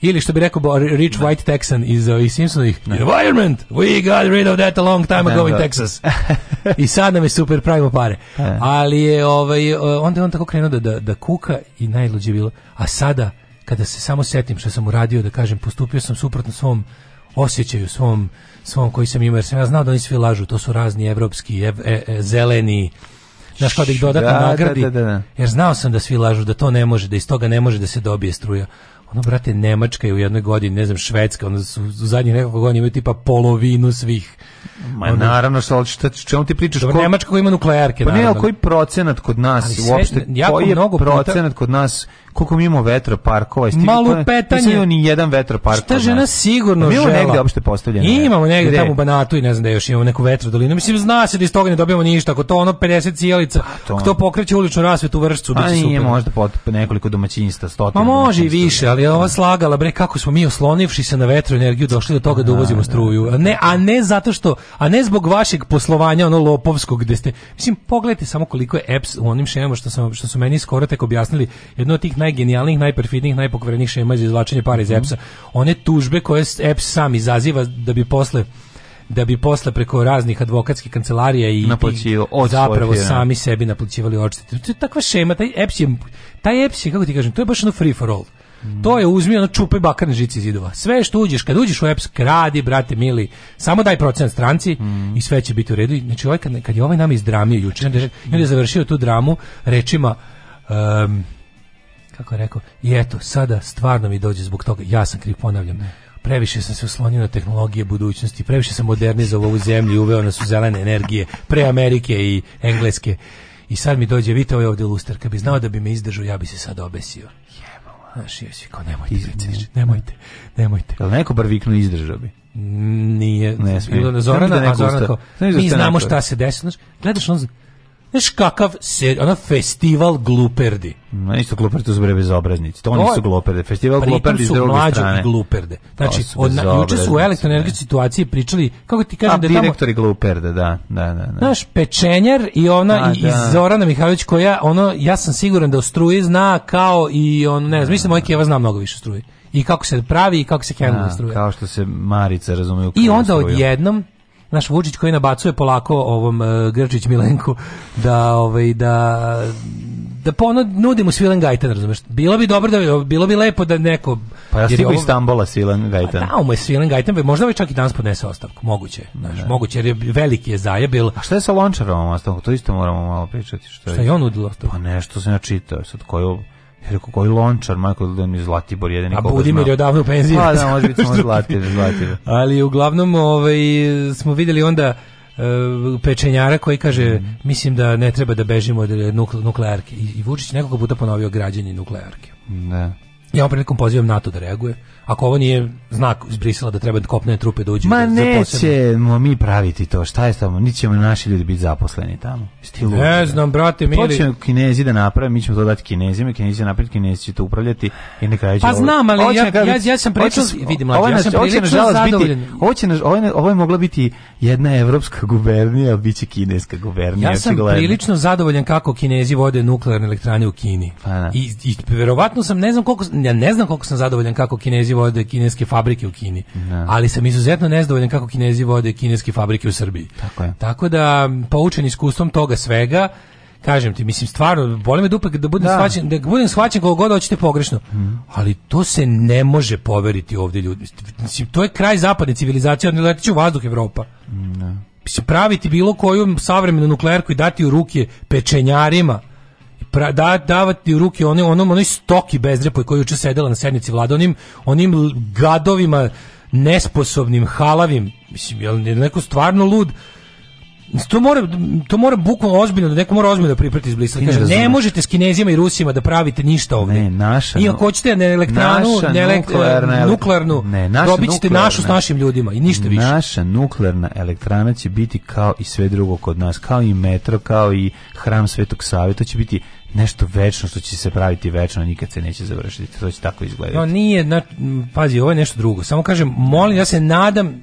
ili što bi rekao Rich da. White Texan iz, uh, iz Simpsonovih da. Environment, we got rid of that a long time ago in Texas i sad nam je super, pravimo pare ali je ovaj, uh, onda je on tako krenuo da, da, da kuka i najluđe bilo a sada, kada se samo setim što sam uradio, da kažem, postupio sam suprotno svom osjećaju, svom svom koji sam imao, jer sam ja znao da oni svi lažu, to su razni evropski, ev, e, e, zeleni znaš kao da ih dodatno da, da nagradi. Da, da, da, jer znao sam da svi lažu da to ne može, da iz toga ne može da se dobije struja. Ono, brate, Nemačka je u jednoj godini, ne znam, Švedska, ono su u zadnjih nekoliko godina imaju tipa polovinu svih. Ma ono, naravno, što, šta, čemu ti pričaš? Dobro, ko... Nemačka ima nuklearke, Pa ne, ali koji procenat kod nas ali sve, uopšte, jako koji je mnogo procenat kod nas koliko mi imamo vetroparkova. Stivi, Malo to, pa petanje. Nisam ni jedan vetropark. Šta žena sigurno pa žela. Imamo negde opšte postavljeno. imamo negde Gde? tamo u Banatu i ne znam da još imamo neku vetrodolinu. Mislim, zna se da iz toga ne dobijamo ništa. Ako to ono 50 cijelica, pa to... kto pokreće uličnu rasvetu vršcu, biće super. A možda pod nekoliko domaćinstva, stotinu. Ma može i više, ali ova slagala, bre, kako smo mi oslonivši se na vetroenergiju došli do toga da, da uvozimo da. struju. A ne, a ne zato što, a ne zbog vašeg poslovanja ono lopovskog gde ste. Mislim, pogledajte samo koliko je EPS u onim šemama što, sam, što su meni skoro tek objasnili. Jedno od tih najgenijalnijih, najperfidnijih, najpokvarenijih šema za izvlačenje para iz mhm. EPS-a. One tužbe koje EPS sam izaziva da bi posle da bi posle preko raznih advokatskih kancelarija i od zapravo sami sebi naplaćivali odštete. To je takva šema, taj EPS je, taj EPS je, kako ti kažem, to je baš ono free for all. Mm. To je uzmi ono čupaj bakarne žice idova. Sve što uđeš, kad uđeš u EPS, kradi, brate mili, samo daj procent stranci mm. i sve će biti u redu. Znači, ovaj, kad, kad je ovaj nam izdramio juče, onda je završio tu dramu rečima um, kako je rekao, i eto, sada stvarno mi dođe zbog toga, ja sam kriv, ponavljam, previše sam se oslonio na tehnologije budućnosti, previše sam modernizovao ovu zemlju, uveo nas u zelene energije, pre Amerike i Engleske, i sad mi dođe, vidite ovaj ovdje lustar, kad bi znao da bi me izdržao, ja bi se sad obesio. Znaš, jesi kao, nemojte, predsjedniče, nemojte, nemojte. Jel neko bar viknu izdržao bi? Nije. Ne smije. Da Zorana, da neko a Zorana kao, da mi znamo šta se desilo. Znaš, gledaš on, Znaš kakav se, ono festival gluperdi. Ma nisu gluperdi, to su bre bezobraznici. To, to nisu gluperde. Festival gluperdi s druge strane. i gluperde. Znači, od, juče su u elektroenergetskoj situaciji pričali, kako ti kažem A, da tamo... direktori gluperde, da. da, da, da. Znaš, pečenjar i ona A, i, da. Zorana Mihajlović koja, ono, ja sam siguran da o struji zna kao i on, ne znam, mislim, moj da. Keva zna mnogo više o struji i kako se pravi i kako se hendla struja. Kao što se Marica razume u I onda odjednom naš Vučić koji nabacuje polako ovom uh, Grčić Milenku da ovaj da da ponudimo nudimo Svilen Gajten, razumeš? Bilo bi dobro da bilo bi lepo da neko pa ja stigao iz Stambola Svilen Gajten. Da, mu je Svilen Gajten, možda bi čak i danas podnese ostavku, moguće, znaš, ne. moguće jer je veliki je zajebil. A šta je sa Lončarom ostavku? To isto moramo malo pričati, što je. Šta je on udilo ostavku? Pa nešto se ja čitao, sad koju Ja rekao, koji lončar, majko, da mi Zlatibor jedan i pa koga A Budimir je odavno u penziji. Pa da, može biti samo Zlatibor, Zlatibor. Ali uglavnom ovaj, smo videli onda eh, pečenjara koji kaže mm. mislim da ne treba da bežimo od nuklearke i Vučić nekoga puta ponovio građenje nuklearke. Da. Ja ovom prilikom pozivam NATO da reaguje. Ako ovo nije znak iz Brisela da treba da kopnene trupe da uđu Ma nećemo mi praviti to. Šta je tamo? Nićemo naši ljudi biti zaposleni tamo. Stilu, ne znam, brate, mi... To će kinezi da naprave, mi ćemo to dati kinezima, kinezi da napraviti, kinezi će to upravljati i neka kraju Pa znam, ali ja, ja, da ja, ja, sam prilično... Vidim, mlađe, ja sam prilično zadovoljen. Ovo, će, ovo, je, ovo je mogla biti jedna evropska gubernija, ali bit će kineska gubernija. Ja sam prilično zadovoljan kako kinezi vode nuklearne elektrane u Kini. Pa, da. I, I verovatno sam, ne znam koliko ja ne znam koliko sam zadovoljan kako Kinezi vode kineske fabrike u Kini, ne. Da. ali sam izuzetno nezadovoljan kako Kinezi vode kineske fabrike u Srbiji. Tako, je. Tako da, poučen iskustvom toga svega, kažem ti, mislim stvarno, boli me dupak da, da budem da. shvaćen, da budem shvaćen koliko god hoćete pogrešno. Mm. Ali to se ne može poveriti ovde ljudi. Mislim, to je kraj zapadne civilizacije, oni letiće u vazduh Evropa. Mm, da. ne. Mislim, praviti bilo koju savremenu nuklearku i dati u ruke pečenjarima pra, da, davati u ruke one, onom, onoj stoki bezrepoj koja juče sedela na sednici vlada, onim, onim gadovima nesposobnim, halavim, mislim, je li neko stvarno lud to mora to mora bukvalno ozbiljno da neko mora ozbiljno da priprati iz blisa. Kaže ne znači, možete s Kinezima i Rusima da pravite ništa ovde. Ne, naša. I ako hoćete na elektranu, naša ne nuklearna, nuklearnu, ne, naša dobit našu s našim ljudima i ništa više. Naša nuklearna elektrana će biti kao i sve drugo kod nas, kao i metro, kao i hram Svetog Save, to će biti nešto večno što će se praviti večno, nikad se neće završiti. To će tako izgledati. No nije, na, pazi, ovo je nešto drugo. Samo kažem, molim, ja se nadam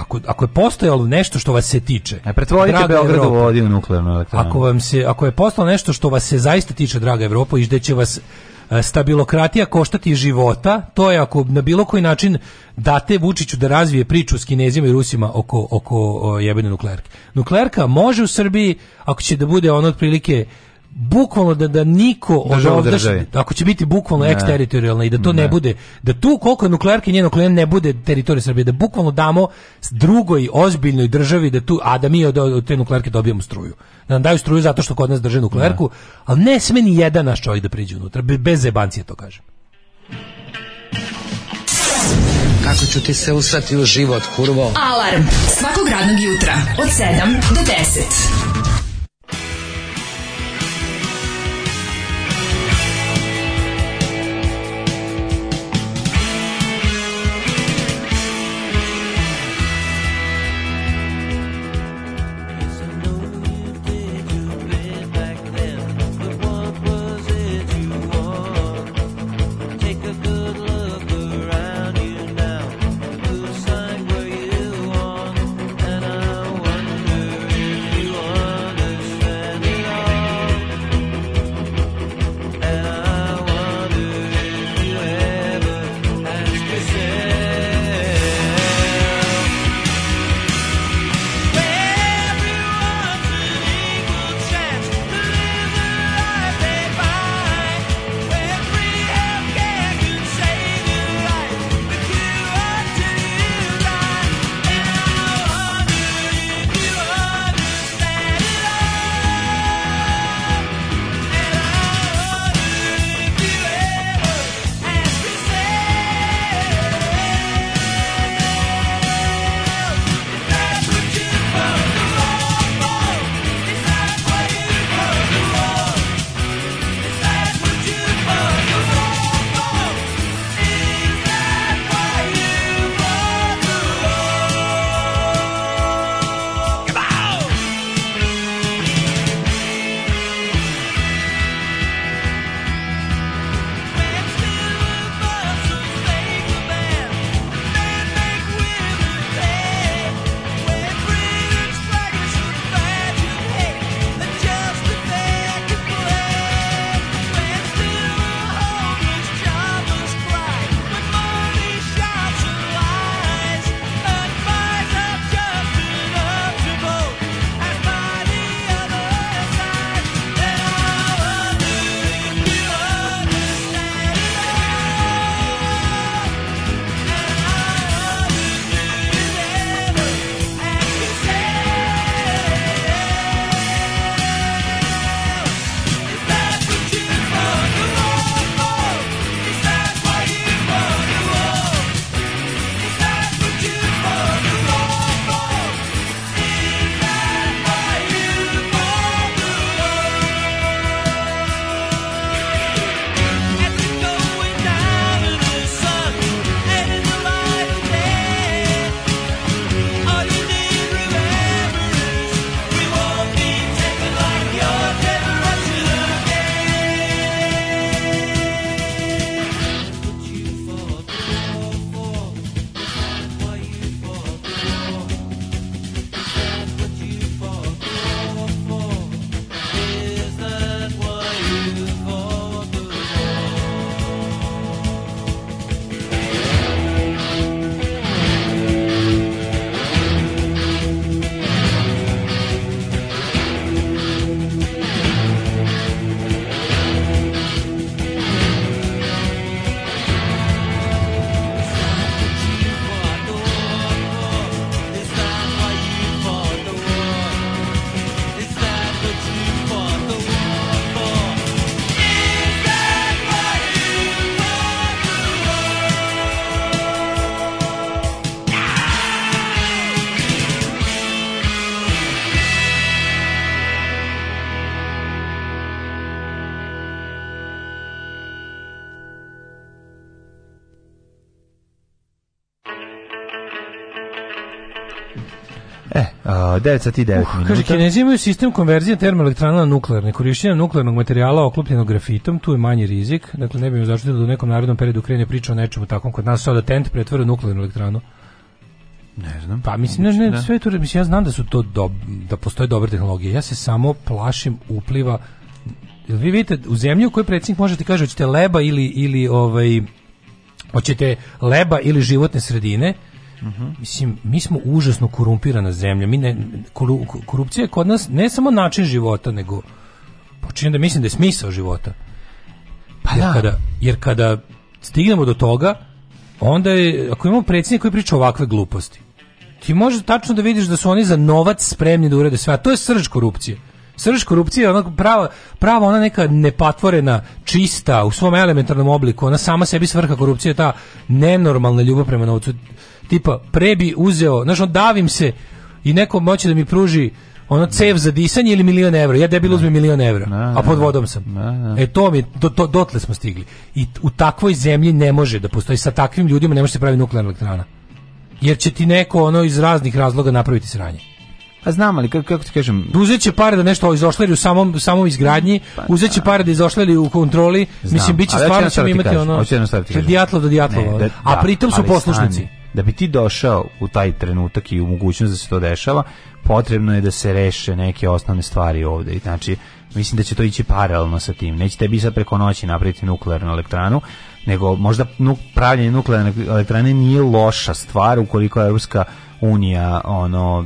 ako, ako je postojalo nešto što vas se tiče. E pretvorite Beograd u vodi nuklearnu elektranu. Ako vam se ako je postalo nešto što vas se zaista tiče, draga Evropo, i će vas e, stabilokratija koštati života, to je ako na bilo koji način date Vučiću da razvije priču s Kinezima i Rusima oko, oko jebene nuklearke. Nuklearka može u Srbiji, ako će da bude ono otprilike bukvalno da da niko Državu od da ako će biti bukvalno ne. eksteritorijalna i da to ne. ne. bude, da tu koliko je nuklearke njeno nuklearne ne bude teritorije Srbije, da bukvalno damo drugoj ozbiljnoj državi da tu, a da mi od, od te nuklearke dobijemo struju. Da nam daju struju zato što kod nas drže nuklearku, da. al ne sme ni jedan naš čovjek da priđe unutra, bez zebancije to kažem. Kako ću ti se usrati u život, kurvo? Alarm svakog radnog jutra od 7 do 10. 9 sati 9 uh, minuta. Kaže, kinezi imaju sistem konverzije termoelektrana na nuklearne. Korišćenje nuklearnog materijala oklopljenog grafitom, tu je manji rizik. Dakle, ne bih zaštitilo da u nekom narednom periodu krene priča o nečemu takvom kod nas, sada tent pretvara nuklearnu elektranu. Ne znam. Pa mislim ne, ne, da. sve to mislim ja znam da su to do, da postoje dobre tehnologije. Ja se samo plašim upliva vi vidite u zemlji u kojoj predsjednik može da kaže hoćete leba ili ili ovaj hoćete leba ili životne sredine Uh -huh. Mislim, mi smo užasno korumpirana zemlja. Mi ne, korupcija je kod nas ne samo način života, nego počinjem da mislim da je smisao života. Pa jer da. Kada, jer kada stignemo do toga, onda je, ako imamo predsjednik koji priča ovakve gluposti, ti možeš tačno da vidiš da su oni za novac spremni da urede sve, a to je srž korupcije. Srž korupcije je ona prava, prava ona neka nepatvorena, čista, u svom elementarnom obliku, ona sama sebi svrha korupcije, ta nenormalna ljubav prema novcu tipa prebi uzeo, znači on davim se i neko moće da mi pruži ono cev za disanje ili milion evra. Ja debil uzmem milion evra, a pod vodom sam. E to mi, do, do, dotle smo stigli. I u takvoj zemlji ne može da postoji, sa takvim ljudima ne može da se pravi nuklearna elektrana. Jer će ti neko ono iz raznih razloga napraviti sranje. Pa znam, ali kako, kako ti kažem... Uzet će pare da nešto izošleri u samom, samom izgradnji, pa, da. uzet pare da izošleri u kontroli, znam, mislim, bit će stvarno ja ćemo imati ono... Hoću jedno stvar ti kažem. Dijatlov do Dijatlova. Ne, da, a pritom da, su poslušnici. Stani da bi ti došao u taj trenutak i u mogućnost da se to dešava, potrebno je da se reše neke osnovne stvari ovdje. Znači, mislim da će to ići paralelno sa tim. Neće tebi sad preko noći napraviti nuklearnu elektranu, nego možda nuk, pravljanje nuklearne elektrane nije loša stvar ukoliko je Ruska unija ono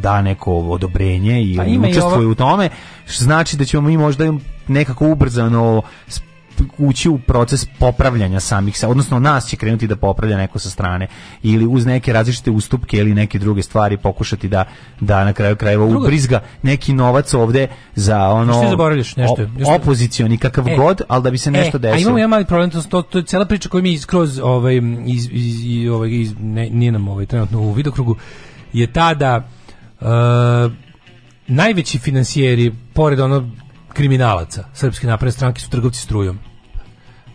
da neko odobrenje i pa učestvuje i u tome, znači da ćemo mi možda nekako ubrzano ući u proces popravljanja samih se, odnosno nas će krenuti da popravlja neko sa strane ili uz neke različite ustupke ili neke druge stvari pokušati da da na kraju krajeva ubrizga neki novac ovde za ono zaboravljaš nešto, nešto. opozicioni kakav e, god, ali da bi se e, nešto e, desilo. A imamo jedan mali problem, to, to je cela priča koju mi skroz ovaj iz, iz, iz, ovaj, iz ne, nije nam ovaj trenutno u vidokrugu je tada uh, eh, najveći finansijeri pored ono kriminalaca srpske napredne stranke su trgovci strujom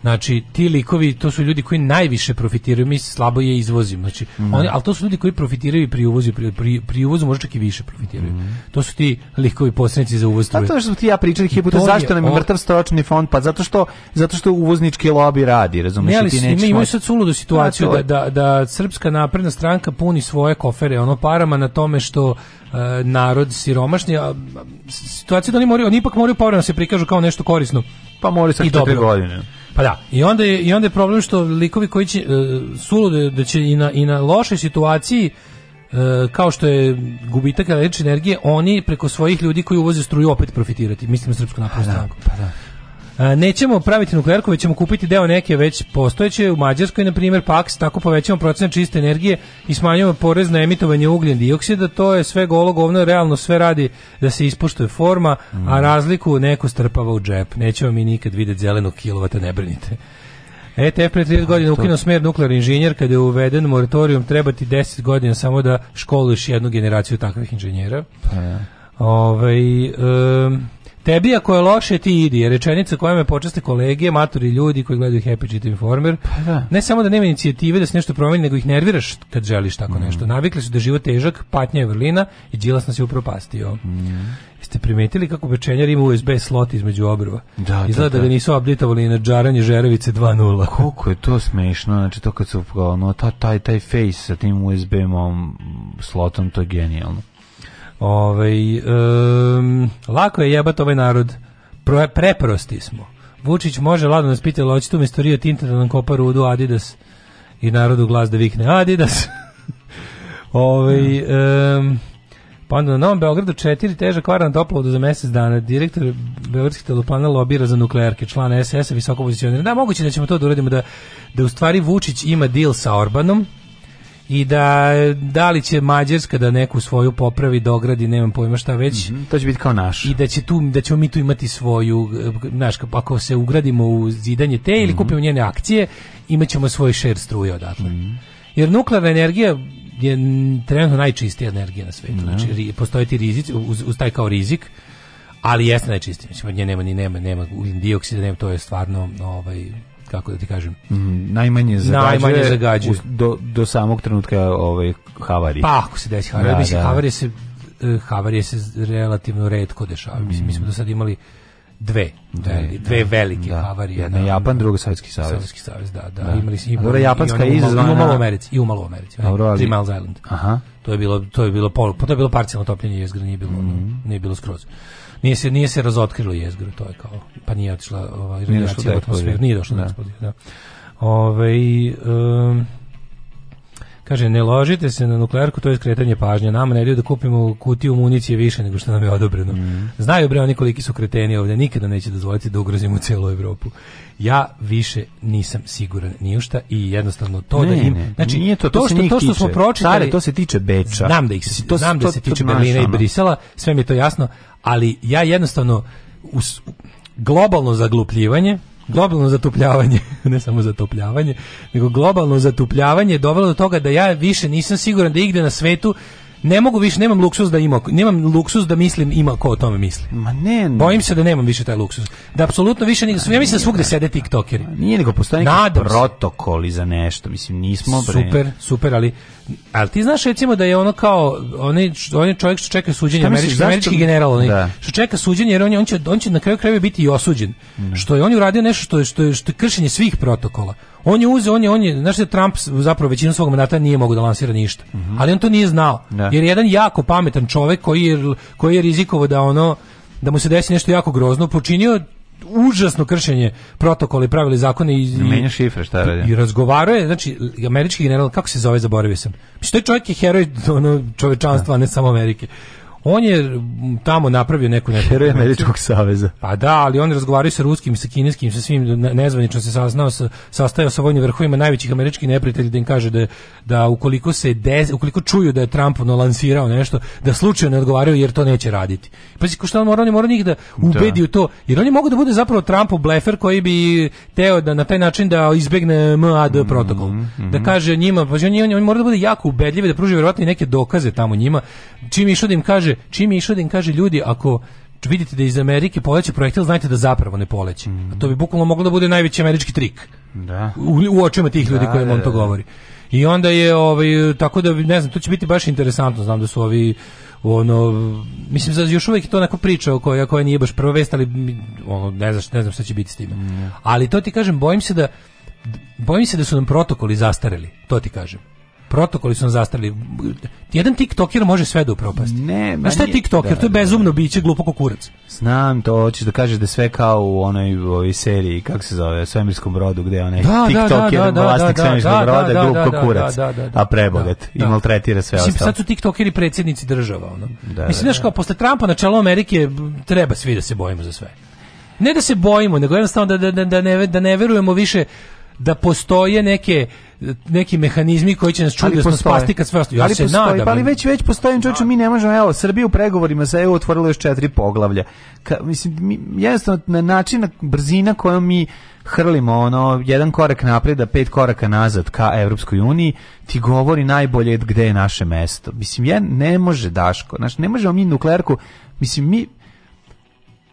Znači, ti likovi, to su ljudi koji najviše profitiraju, mi slabo je izvozimo. Znači, mm. oni, ali to su ljudi koji profitiraju pri uvozu, pri, pri, pri uvozu možda čak i više profitiraju. Mm. To su ti likovi posrednici za uvoz struje. Zato što ti ja pričali hipotezu, zašto nam je mrtav o... fond? Pa zato što, zato što uvoznički lobby radi, razumiješ? Ne, ti ima, imaju moći... sad suludu da, situaciju da, da, da srpska napredna stranka puni svoje kofere, ono parama na tome što Uh, narod siromašni, a, situacija da oni moraju, oni ipak moraju povremeno da se prikažu kao nešto korisno. Pa moraju sa 4 godine. Pa da, i onda je, i onda je problem što likovi koji će, uh, sulude, da će i na, i na lošoj situaciji Uh, kao što je gubitak električne energije, oni preko svojih ljudi koji uvoze struju opet profitirati. Mislim na Srpsku naprednu pa da, stranku. Pa da nećemo praviti nuklearku, već ćemo kupiti deo neke već postojeće u Mađarskoj, na primjer, Paks, tako povećamo procenat čiste energije i smanjujemo porez na emitovanje ugljen dioksida, to je sve golo govno, realno sve radi da se ispoštuje forma, mm. a razliku neko strpava u džep. Nećemo mi nikad vidjeti zelenog kilovata, ne brinite. ETF pre 30 godina ukinuo smer nuklear inženjer, kada je uveden moratorijum, treba ti 10 godina samo da školuješ jednu generaciju takvih inženjera. Pa, ja. Ove, ovaj, um, Tebi ako je loše ti idi, je rečenica koja me počeste kolege, maturi ljudi koji gledaju Happy Cheat Informer. Pa da. Ne samo da nema inicijative da se nešto promeni, nego ih nerviraš kad želiš tako mm. nešto. Navikli su da život težak, patnja je vrlina i džilas nas je upropastio. Mm. Jeste primetili kako pečenjar ima USB slot između obrva? Da, da Izgleda da, da. da nisu oblitovali na džaranje Žerovice 2.0. Koliko je to smešno, znači to kad su, ono, taj, taj face sa tim USB-om mm, slotom, to je genijalno. Ovaj um, lako je jebat ovaj narod. Pre, preprosti smo. Vučić može ladno nas piti, ali očito umjesto Rio Tinta da nam kopa rudu Adidas i narodu glas da vikne Adidas. ovaj, um, pa onda na Novom Beogradu četiri teža kvara na toplovodu za mjesec dana. Direktor Beogradskih teloplana lobira za nuklearke, član SS-a, visoko pozicioniran. Da, moguće da ćemo to da uradimo, da, da u stvari Vučić ima deal sa Orbanom, i da da li će Mađarska da neku svoju popravi dogradi, nemam pojma šta već. Mm -hmm, to će biti kao naš. I da će tu da ćemo mi tu imati svoju, eh, znaš, ako se ugradimo u zidanje te mm -hmm. ili mhm. kupimo njene akcije, imaćemo svoj share struje odatle. Mm -hmm. Jer nuklearna energija je trenutno najčistija energija na svetu. Da. Znači postoje ti rizici uz, uz, taj kao rizik ali jeste najčistija. Mislim, znači, nje nema ni nema, nema ugljen dioksida, nema, to je stvarno ovaj kako da ti kažem, mm, najmanje zagađuje, najmanje zagađuje. U, do, do samog trenutka ovaj, havari. Pa, ako se desi havari, da, mislim, da. havarije se, e, havarije se relativno retko dešavaju. Mm. Mislim, mi mhm. smo do sad imali dve, dve, e, da. dve velike da. havarije. Jedna na, Japan, druga Sovjetski savez. Sovjetski savez, da, da. da. Imali smo i Japanska je izazvana. I u Malo Americi, i u Malo Americi. Dobro, Three Miles Island. Aha. To je bilo to je bilo pol, pa to je bilo parcijalno topljenje jezgra, nije bilo, mm. nije bilo skroz nije se nije se razotkrilo jezgro, to je kao pa nije otišla ovaj nije došlo do nije došlo da. da. Ove, ovaj, um, Kaže, ne ložite se na nuklearku, to je skretanje pažnje. Nama ne da kupimo kutiju municije više nego što nam je odobreno. Mm. Znaju bre oni koliki su kreteni ovdje, nikada neće dozvoliti da ugrozimo celu Evropu. Ja više nisam siguran ni u šta i jednostavno to da ne, da im... znači, nije to, to, to, što, to što smo pročitali... Stare, to se tiče Beča. Znam da, ih, se, to, znam da se tiče Berlina i Brisela, sve mi je to jasno, ali ja jednostavno... Us, globalno zaglupljivanje globalno zatupljavanje, ne samo zatupljavanje, nego globalno zatupljavanje dovelo do toga da ja više nisam siguran da igde na svetu ne mogu više, nemam luksuz da ima, nemam luksuz da mislim ima ko o tome misli. Ma ne, ne. Bojim se da nemam više taj luksuz. Da apsolutno više nego, ja mislim da svugde sede tiktokeri. Nije nego postoji neki protokoli za nešto, mislim nismo bre. Super, super, ali ali ti znaš recimo da je ono kao onaj onaj čovjek što čeka suđenje, američki, američki general, onaj, da. što čeka suđenje jer on, on će on će na kraju krajeva biti i osuđen. Mm. Što je on uradio nešto što je što je, što je kršenje svih protokola. On je uzeo, on je, on je, znaš da Trump zapravo većinu svog mandata nije mogao da lansira ništa. Mm -hmm. Ali on to nije znao. Ne. Da. Jer jedan jako pametan čovjek koji je, koji je rizikovao da ono da mu se desi nešto jako grozno, počinio užasno kršenje protokola i pravili zakone i menja šifre šta radi. I razgovarao znači američki general kako se zove zaboravio sam. Mislim taj čovjek je heroj ono čovečanstva, da. a ne samo Amerike. On je tamo napravio neku neku heroj američkog saveza. Pa da, ali on razgovarao sa ruskim, sa kineskim, sa svim nezvanično se saznao, sa, sastajao sa vojnim vrhovima najvećih američkih neprijatelja da im kaže da da ukoliko se de, ukoliko čuju da je Trump lansirao nešto, da slučajno ne odgovaraju jer to neće raditi. Pa ko šta on mora, on mora njih da, da ubedi u to, jer oni mogu da bude zapravo Trumpov blefer koji bi teo da na taj način da izbegne MAD mm-hmm, protokol. Mm -hmm. Da mm-hmm. kaže njima, pa on, on mora da bude jako ubedljiv da pruži verovatno i neke dokaze tamo njima. Čim išao da im kaže kaže, čim išao da im kaže ljudi, ako vidite da iz Amerike poleće projektil, znajte da zapravo ne poleće. Mm. to bi bukvalno moglo da bude najveći američki trik. Da. U, u očima tih ljudi da, kojima on da, to da. govori. I onda je ovaj tako da ne znam, to će biti baš interesantno, znam da su ovi ono mislim za još uvijek je to neka priča o kojoj koja nije baš prva vest, ali ono ne znaš, ne znam šta će biti s time. Mm. Ali to ti kažem, bojim se da bojim se da su nam protokoli zastareli, to ti kažem protokoli su nam zastarili. Jedan TikToker može sve da upropasti. Ne, Ma šta je TikToker? Da, to je da, da. bezumno biće glupo ko Znam, to hoćeš da kažeš da sve kao u onoj ovoj seriji, kako se zove, svemirskom brodu, gde je onaj da, da TikToker, da, da, vlasnik svemirskog broda, glup ko kurac, a prebogat i maltretira sve ostalo. Sad su TikTokeri predsjednici država. Ono. Mislim, da, znaš, kao posle Trumpa na čelu Amerike treba svi da se bojimo za sve ne da se bojimo, nego jednostavno da, da, da, ne, da ne verujemo više da postoje neke neki mehanizmi koji će nas čudno da spasti kad sve ostalo. Ja ali se postoji, nadam. Pa ali već već postoji da. čovječe, mi ne možemo, evo, Srbija u pregovorima sa EU otvorilo još četiri poglavlja. Ka, mislim, mi, jednostavno, na način, brzina kojom mi hrlimo ono jedan korak napred, a pet koraka nazad ka Evropskoj uniji, ti govori najbolje gde je naše mesto. Mislim, ja ne može Daško, znači ne možemo mi nuklearku, mislim mi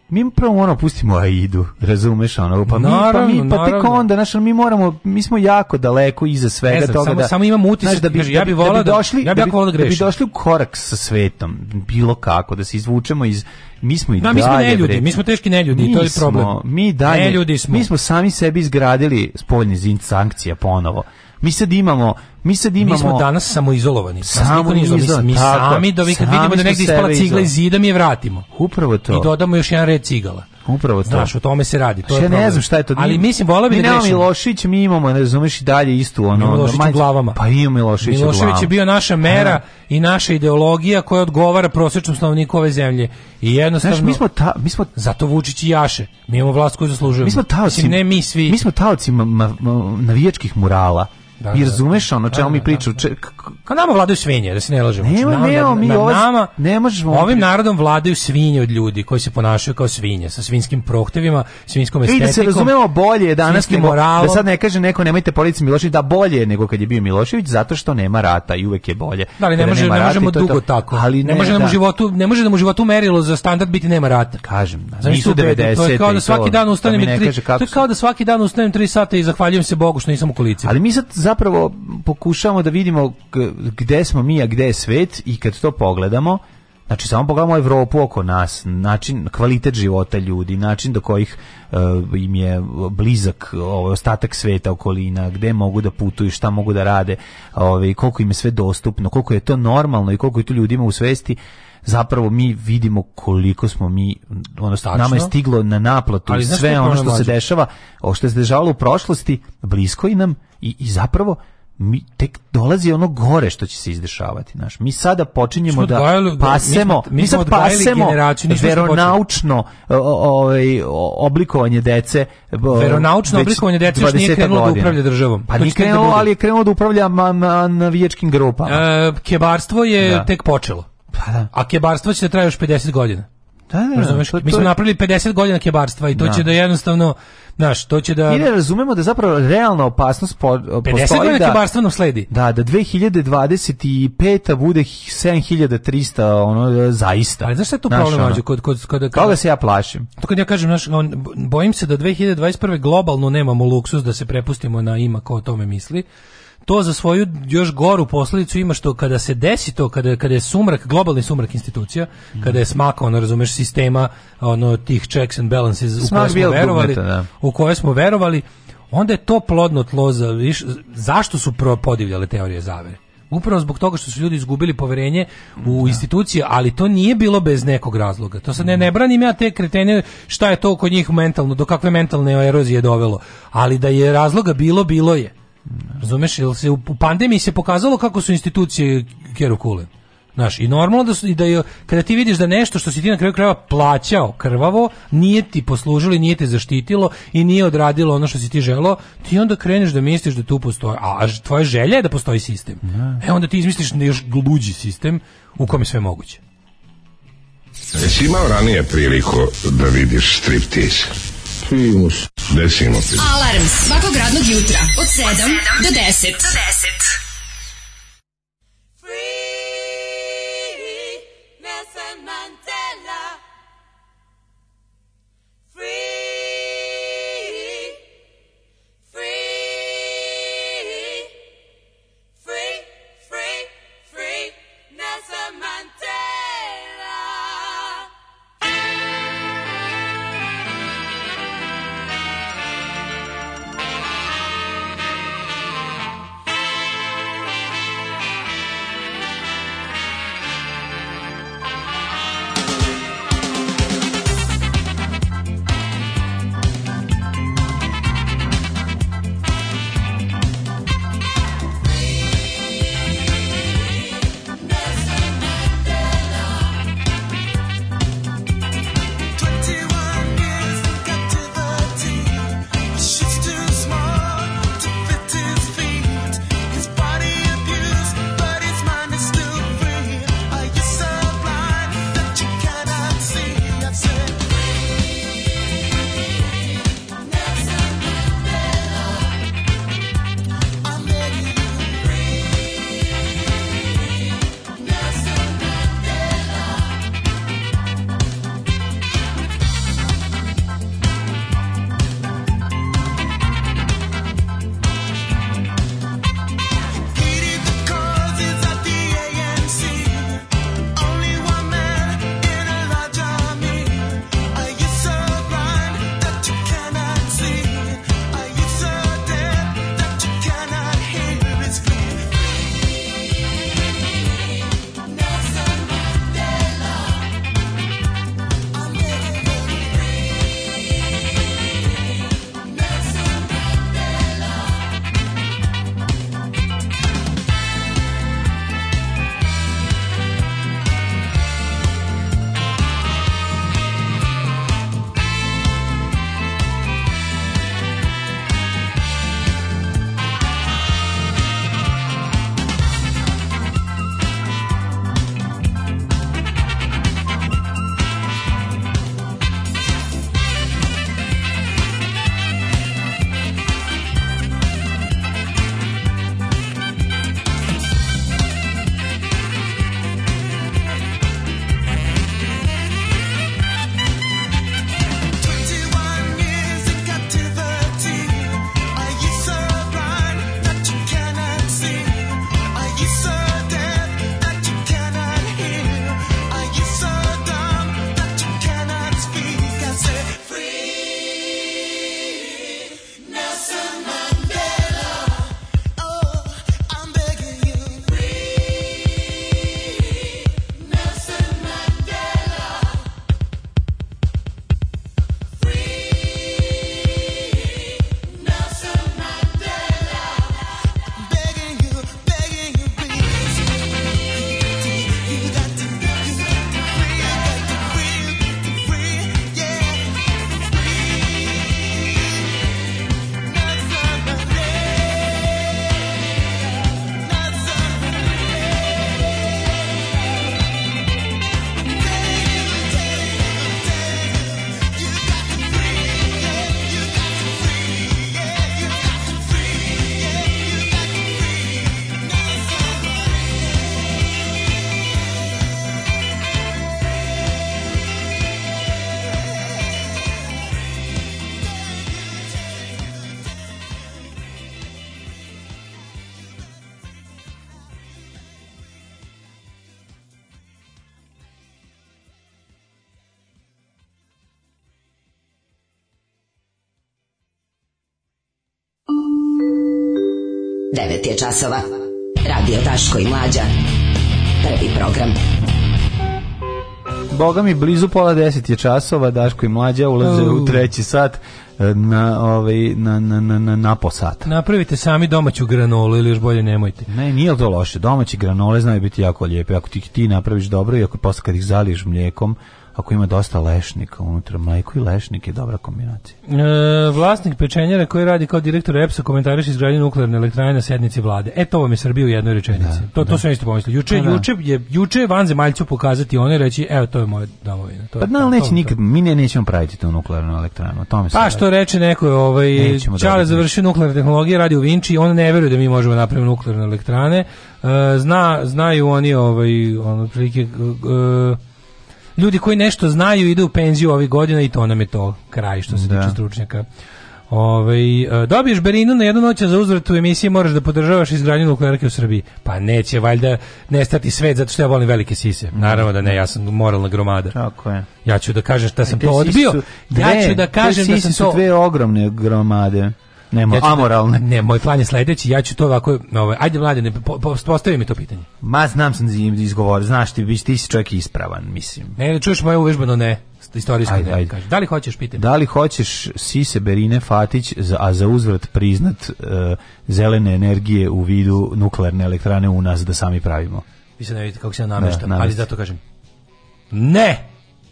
mi prvo ono pustimo Aidu, razumeš ono, pa naravno, mi, pa mi, pa, pa tek onda, znaš, mi moramo, mi smo jako daleko iza svega znam, toga samo, da... Samo imam utisak, da bi, kaže, ja bi volao da, bi da da- došli, ja bi, da, bi, da, da bi došli u korak sa svetom, bilo kako, da se izvučemo iz, mi smo i da, dalje. Mi smo ne neljudi, mi smo teški neljudi, mi to je problem. Smo, mi dalje, ljudi smo. Mi smo sami sebi izgradili spoljni zid sankcija ponovo. Mi sad imamo, mi sad imamo Mi smo danas samoizolovani. Samo izolovani. Mi sami da vi kad vidimo da negdje ispala cigla iz zida mi je vratimo. Upravo to. I dodamo još jedan red cigala. Upravo to. Znaš, o tome se radi. To je ne znam šta je to. Ali mislim, volao bih mi da grešim. Mi nemamo Milošić, mi imamo, ne razumeš, i dalje istu. Ono, Milošić u glavama. Pa imamo Milošić Milošević je bio naša mera i naša ideologija koja odgovara prosječnom stanovniku ove zemlje. I jednostavno... Znaš, mi smo, ta, mi smo... Zato Vučić i Jaše. Mi imamo vlast koju zaslužujemo. Mi smo taoci... Mislim, ne mi svi. Mi smo taoci navijačkih murala. Da, I da, da. razumeš ono čemu da, mi priču? Če, Kao nama vladaju svinje, da se ne lažemo. Nema, znači, nema, mi ovo, nama, ne možemo... Ovim narodom vladaju svinje od ljudi koji se ponašaju kao svinje, sa svinskim prohtevima, svinskom estetikom. I da se razumemo bolje danas, nego, da sad ne kaže neko nemojte polici Milošević, da bolje nego kad je bio Milošević, zato što nema rata i uvek je bolje. Da, ali ne, može, ne možemo to, dugo to, tako. Ali ne, ne može da. nam životu, ne može da mu životu merilo za standard biti nema rata. Kažem, da, nisu 90. To je kao da svaki dan ustanem, to je kao da svaki dan ustanem 3 sata i zahvaljujem se Bogu što nisam u kolicima. Ali mi sad zapravo pokušavamo da vidimo gde smo mi, a gde je svet i kad to pogledamo, Znači, samo pogledamo Evropu oko nas, način, kvalitet života ljudi, način do kojih uh, im je blizak ovaj, ostatak sveta okolina, gde mogu da putuju, šta mogu da rade, ovaj, koliko im je sve dostupno, koliko je to normalno i koliko je to ljudima u svesti zapravo mi vidimo koliko smo mi ono Tačno. nama je stiglo na naplatu sve ono što se dešava, o što se dešavalo u prošlosti, blisko i nam i, i zapravo mi tek dolazi ono gore što će se izdešavati, znaš. Mi sada počinjemo mi da odgajali, da pasemo, mi, smo, mi sad pasemo veronaučno ovaj oblikovanje dece. Veronaučno oblikovanje dece još nije krenulo da godina. da upravlja državom. Pa nije znači, krenulo, ali je krenulo da upravlja navijačkim grupama. E, kebarstvo je da. tek počelo. Pa da. A kebarstvo će da traje još 50 godina. Da, da, da, mi smo napravili 50 godina kebarstva i to da. će da jednostavno Znaš, to će da... Mi ne razumemo da zapravo realna opasnost po, 50 postoji da... 50 sledi. Da, da 2025. bude 7300, ono, zaista. Ali znaš šta je tu znaš, problem, ono, kod, kod, kod, kod, Toga se ja plašim. To kad ja kažem, znaš, on, bojim se da 2021. globalno nemamo luksus da se prepustimo na ima ko o tome misli to za svoju još goru posledicu ima što kada se desi to kada kada je sumrak globalni sumrak institucija kada je smak ono razumeš sistema ono tih checks and balances u koje smo verovali dugmeta, da. u koje smo verovali onda je to plodno tlo za viš, zašto su podivljale teorije zavere upravo zbog toga što su ljudi izgubili poverenje u da. institucije, ali to nije bilo bez nekog razloga. To se ne, ne da. branim ja te kretene šta je to kod njih mentalno, do kakve mentalne erozije dovelo. Ali da je razloga bilo, bilo je. Razumeš, jel se u pandemiji se pokazalo kako su institucije keru kule. Znaš, i normalno da su, i da je, kada ti vidiš da nešto što si ti na kraju krajeva plaćao krvavo, nije ti poslužilo i nije te zaštitilo i nije odradilo ono što si ti želao, ti onda kreneš da misliš da tu postoji, a tvoja želja je da postoji sistem. E onda ti izmisliš još gluđi sistem u kome sve moguće. Jesi imao ranije priliku da vidiš striptease? Desimo se. Desimo se. Alarms svakog radnog jutra od 7 do 10. Do 10. 9 je časova. Radio Taško i Mlađa. Prvi program. Boga mi, blizu pola deset je časova, Daško i Mlađa ulaze u treći sat e, na ovaj na na na na na posat. Napravite sami domaću granolu ili još bolje nemojte. Ne, nije to loše. Domaći granole znaju biti jako lijepe. Ako ti ti napraviš dobro i ako posle kad ih zaliješ mlijekom, ako ima dosta lešnika unutra, mleko i lešnik je dobra kombinacija. E, vlasnik pečenjera koji radi kao direktor EPS-a komentariš izgradnje nuklearne elektrane na sednici vlade. E, to vam je Srbija u jednoj rečenici. Da, to, to da. sam isto pomislio. Juče, pa da. juče, je, juče je vanzemaljcu pokazati one reći, evo, to je moja domovina. To pa da, neće to, nikad, mi ne, nećemo praviti tu nuklearnu elektranu. O tome pa što reče neko, ovaj, Čale završio nuklearne tehnologije, radi u Vinči, on ne veruje da mi možemo da napraviti nuklearne elektrane. E, zna, znaju oni, ovaj, on, prilike, e, ljudi koji nešto znaju idu u penziju ovih godina i to nam je to kraj što se da. tiče stručnjaka. Ove, e, dobiješ Berinu na jednu noć za uzvrat u emisiji moraš da podržavaš izgradnju nuklearke u Srbiji. Pa neće valjda nestati svet zato što ja volim velike sise. Mhm. Naravno da ne, ja sam moralna gromada. Tako je. Ja ću da kažem da sam e, to odbio. dve, ja ću da kažem da sam su to... dve ogromne gromade. Nemo, ja ću, amoralne. Ne, moj plan je sledeći, ja ću to ovako, ovaj, ajde mlade, ne, po, po, postavi mi to pitanje. Ma, znam sam da izgovor, znaš, ti, ti si čovjek ispravan, mislim. Ne, čuješ moje uvežbano ne istorijski ajde, ajde. Da li hoćeš pitati? Da li hoćeš Sise Berine Fatić a za uzvrat priznat uh, zelene energije u vidu nuklearne elektrane u nas da sami pravimo? Vi se ne vidite kako se namešta, ali zato kažem. Ne!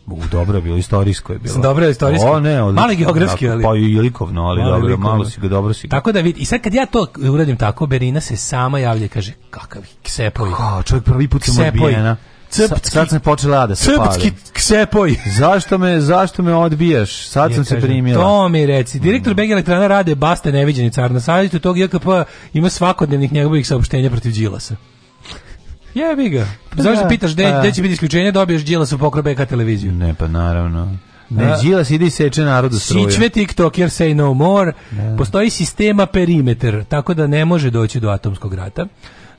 U, dobro je bilo, istorijsko je bilo. dobro je istorijsko. O, ne, odlično. Malo geografski, ali. Pa i likovno, ali malo dobro, likovno. malo si ga dobro si. Ga. Tako da vidi, i sad kad ja to uradim tako, Berina se sama javlja i kaže, kakav ksepoj. Kako, čovjek prvi put sam odbijena. Cptki, sad sam počela da se Cptki palim. ksepoj. zašto me, zašto me odbijaš? Sad ja sam kažem, se primila. To mi reci. Direktor mm. BG Elektrana rade Basta Neviđeni car. Na savjetu tog JKP ima svakodnevnih njegovih saopštenja protiv Đilasa. Jebi ga. Pa Zašto da, pitaš gde, pa, da. će biti isključenje, dobiješ Đilasa u pokrobe BK televiziju. Ne, pa naravno. Ne, da. Đilas ide i seče narodu struju. Sićve TikToker say no more. Ne. Da. Postoji sistema perimeter, tako da ne može doći do atomskog rata.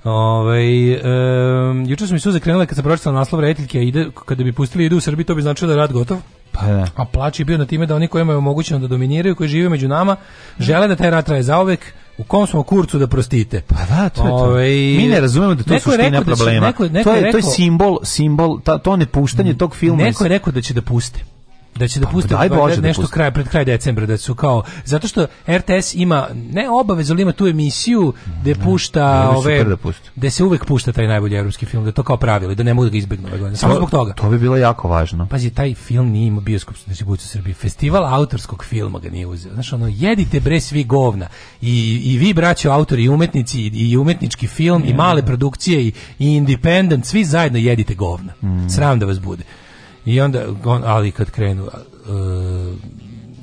Ove, ovaj, um, juče su mi suze krenule kad sam pročitala naslov rediteljke, ide, kada bi pustili ide u Srbiji, to bi značilo da je rad gotov. Pa da. A plač je bio na time da oni kojima je omogućeno da dominiraju, koji žive među nama, žele da taj rat traje zaovek, u kom smo kurcu da prostite. Pa da, to je to. Ovaj, Mi ne razumemo da to su suština da će, Neko, neko to je, je rekao, to je simbol, simbol ta, to nepuštanje mm. tog filma. Neko je rekao da će da puste da će dopustiti da pa, da nešto pusti. kraj pred kraj decembra da su kao zato što RTS ima ne obavezu, ali ima tu emisiju gde da, pušta ne, da, ove da gde se uvek pušta taj najbolji evropski film, da to kao pravilo, da ne mogu da ga izbegnu ove godine. Samo zbog toga. To bi bilo jako važno. Pazi, taj film nije imao bioskop distribuciju znači, u Srbije Festival autorskog filma ga nije uzeo. Znaš, ono, jedite bre svi govna. I, i vi, braćo, autori i umetnici i, i umetnički film yeah. i male produkcije i, i independent, svi zajedno jedite govna. Mm. Sram da vas bude. I onda, on, ali kad krenu, uh,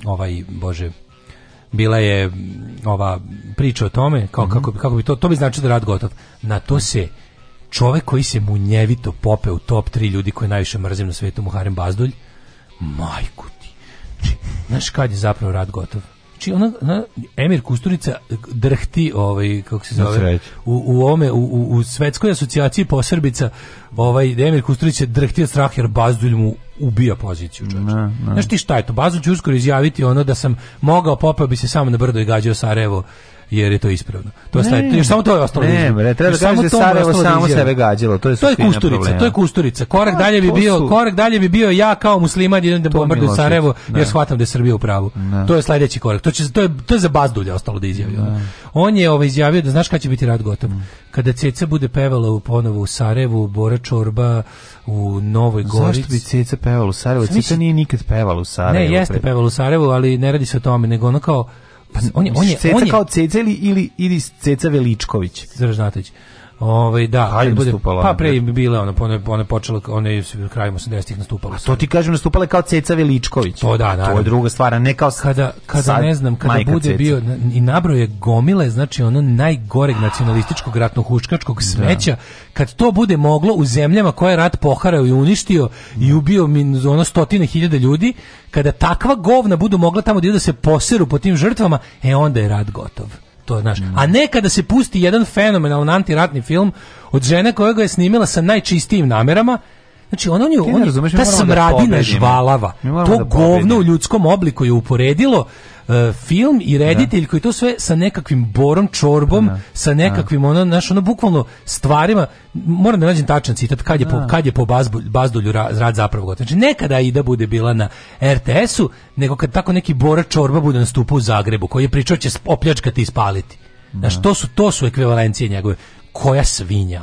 ovaj, bože, bila je ova priča o tome, kao, mm -hmm. kako, kako bi to, to bi značilo da rad gotov. Na to se čovek koji se munjevito pope u top 3 ljudi koje najviše mrzim na svetu, Muharem Bazdulj, majku ti. Znači, znaš kad je zapravo rad gotov? Či znači, ona, ona Emir Kusturica drhti ovaj kako se zove u u ome u, u, u svetskoj asocijaciji posrbica ovaj Emir Kusturić je drhti od straha jer Bazdulj mu ubija poziciju znači ti šta je to? Bazdulj uskoro izjaviti ono da sam mogao popao bi se samo na brdo i gađao Sarajevo jer je to ispravno. To je staje, još samo to je ostalo. Ne, ne treba da kažeš da Sarajevo samo sebe gađalo, to je to je kusturica, problema. to je kusturica. Korak A, dalje bi bio, su... korak dalje bi bio ja kao musliman idem da bombardujem Sarajevo jer da. shvatam da je Srbija u pravu. Da. To je sledeći korak. To će to je to je za bazdulja ostalo da izjavio. Da. On je ovaj izjavio da znaš kada će biti rad gotov. Kada Ceca bude pevala u ponovo u Sarajevu, Bora Čorba u Novoj Gorici. Zašto bi Ceca pevala u Sarajevu? Ceca nije nikad pevala u Sarajevu. Ne, jeste pevala u Sarajevu, ali ne radi se o tome, nego ono kao Pa on je on je on je kao Ceca ili ili Ceca Veličković. Zražnatović. Ovaj da, ali bude pa pre je bila ona ona ona počela ona je krajem 80-ih nastupala. A to ti kažem nastupala kao Ceca Veličković. To da, naravno. To je druga stvar, ne kao kada kada ne znam, kada bude ceca. bio i nabro je gomile, znači ono najgoreg nacionalističkog ratnog huškačkog da. smeća, da. kad to bude moglo u zemljama koje rat poharao i uništio i da. ubio ono stotine hiljada ljudi, kada takva govna budu mogla tamo da idu da se poseru po tim žrtvama, e onda je rat gotov to znaš. Mm. A nekada se pusti jedan fenomenalan antiratni film od žene koja ga je snimila sa najčistijim namerama, Znači, ono nju, on, ta da samradina da žvalava, to da govno u ljudskom obliku je uporedilo E, film i reditelj da. koji to sve sa nekakvim borom čorbom, da. sa nekakvim da. ono naš ono bukvalno stvarima, moram da nađem tačan citat kad je po, da. kad je po bazbu, bazdulju rad zapravo gotov. Znači nekada i da bude bila na RTS-u, nego kad tako neki bora čorba bude nastupao u Zagrebu, koji je pričao će opljačkati i spaliti. Znači, to su, to su ekvivalencije njegove. Koja svinja.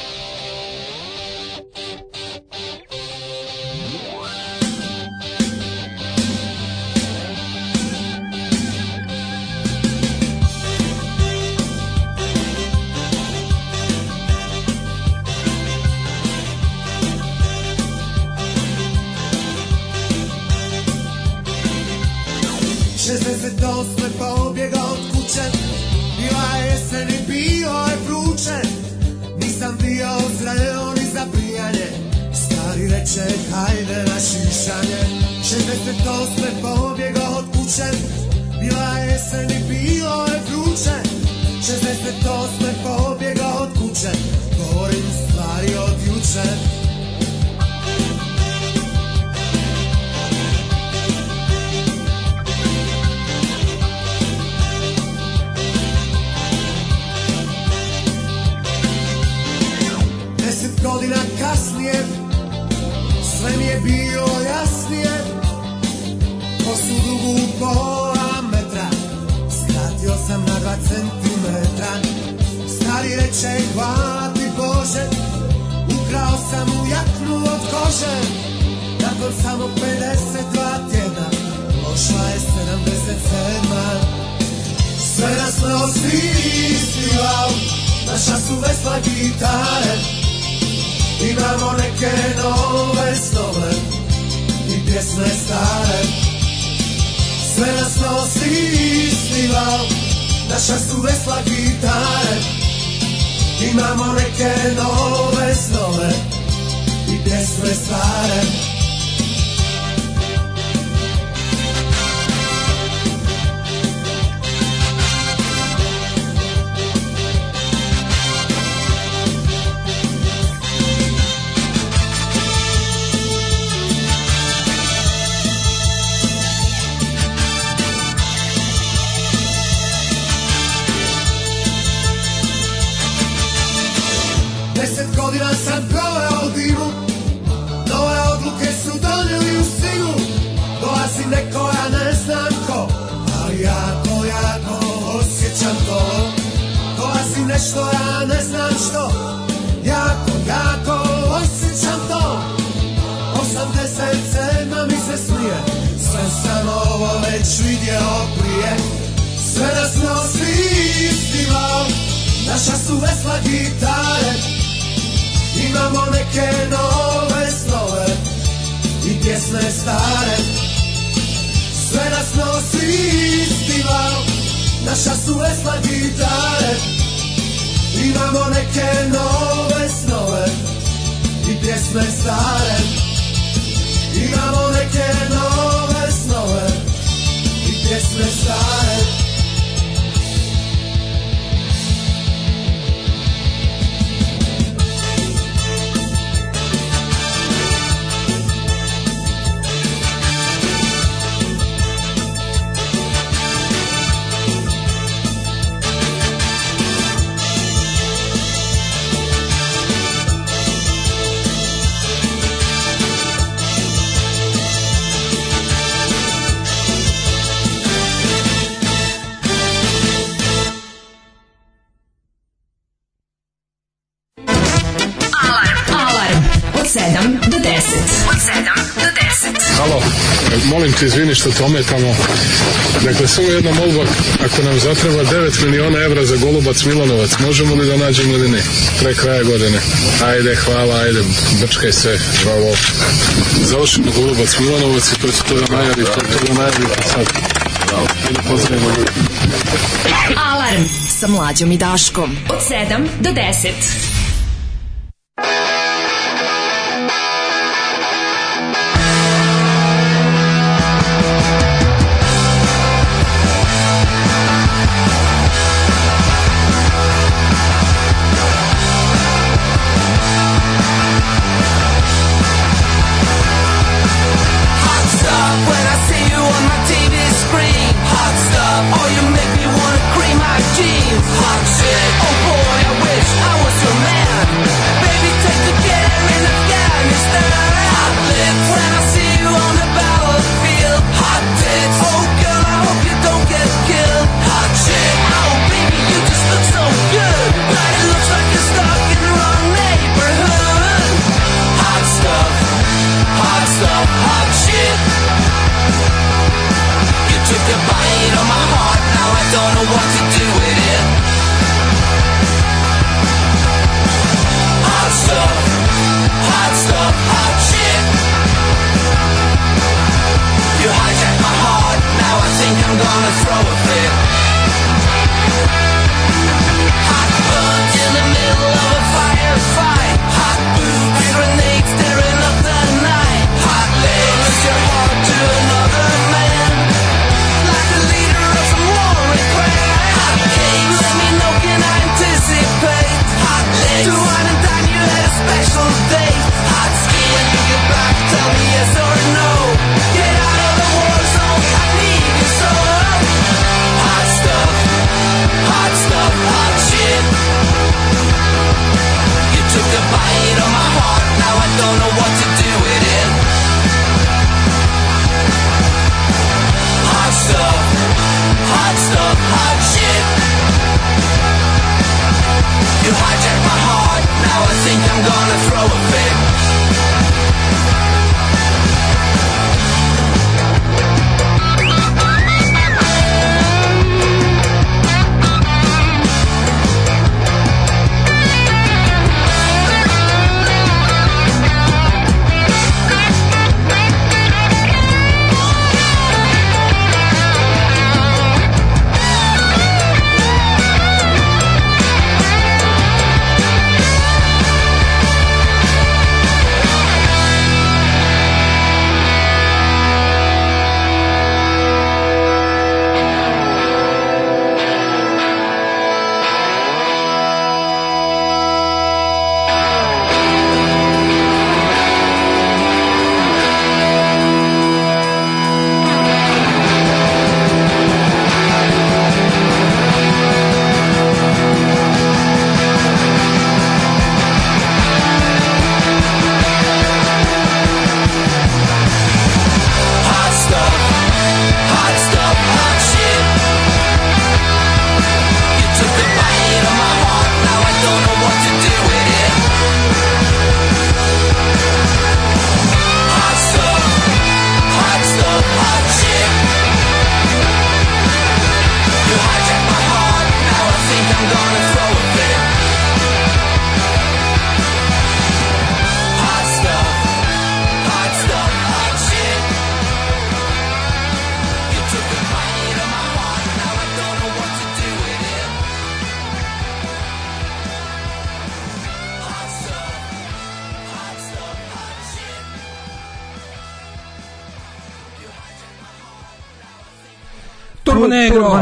68. pa objega od kuće Bila je jesen i bio je vruće Nisam bio zreo ni za pijanje Stari reče hajde na šišanje 68. pa objega od kuće Bila je jesen i bio je vruće 68. pa objega od kuće Govorim stvari od juče godina kasnije sve mi je bilo jasnije po dugu pola metra skratio sam na dva centimetra stari reče hvati Bože ukrao sam u jaknu od kože nakon samo 52 tjedna pošla je 77 sve nas me osvistila naša su vesla gitare Imamo neke nove snove i pjesme stare Sve nas nosi isti naša su vesla gitare Imamo neke nove snove i pjesme stare godina sam proveo u divu Nove odluke su donijeli u sinu Dolazi neko ja ne znam ko Ali jako, jako osjećam to Dolazi nešto ja ne znam što Jako, jako osjećam to Osamdeset sedma mi se smije Sve sam ovo već vidio prije Sve nas nosi istima Naša su vesla gitare Imamo neke nove snove i pjesme stare Sve nas nosi isti val, naša su vesla gitare Imamo neke nove snove i pjesme stare Milenko, izvini što te ometamo. Dakle, samo jedna molba, ako nam zatreba 9 miliona evra za Golubac Milanovac, možemo li da nađemo ili ne? Pre kraja godine. Ajde, hvala, ajde, brčkaj sve, bravo. Završimo Golubac Milanovac i to će to da najavi, to će to da najavi sad. Bravo. Da pozdravimo ljudi. Alarm sa mlađom i Daškom od 7 do 10.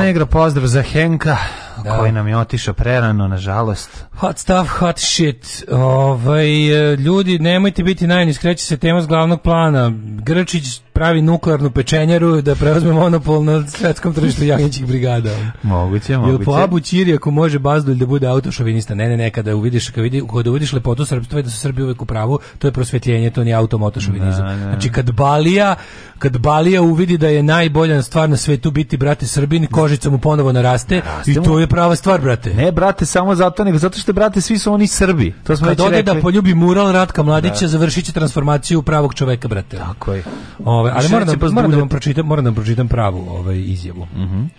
Montenegra, pozdrav za Henka, da. koji nam je otišao prerano, nažalost. Hot stuff, hot shit. Ovaj, ljudi, nemojte biti najni, skreće se tema s glavnog plana. Grčić pravi nuklearnu pečenjaru da preuzme monopol na svetskom tržištu jagnjećih brigada. Moguće, moguće. Jel po Abu Čiri ako može Bazdulj da bude autošovinista? Ne, ne, ne, kada uvidiš, kada, vidi, kada uvidiš lepotu srpstva i da su Srbi uvek u pravu, to je prosvetljenje, to nije automotošovinizam. Da, da, da. Znači kad Balija, kad Balija uvidi da je najbolja stvar na svetu biti brate Srbin, kožica mu ponovo naraste da, Raste i to je prava stvar, brate. Ne, brate, samo zato nego zato što brate svi su oni Srbi. To smo kad ode da rekli. da poljubi mural Ratka Mladića, da. završiće transformaciju pravog čoveka, brate. Tako je. Ove, ovaj, Ove, ovaj, ali moram da, pa moram da vam pročitam, moram da vam pročitam pravu ovaj izjavu. Mhm. Mm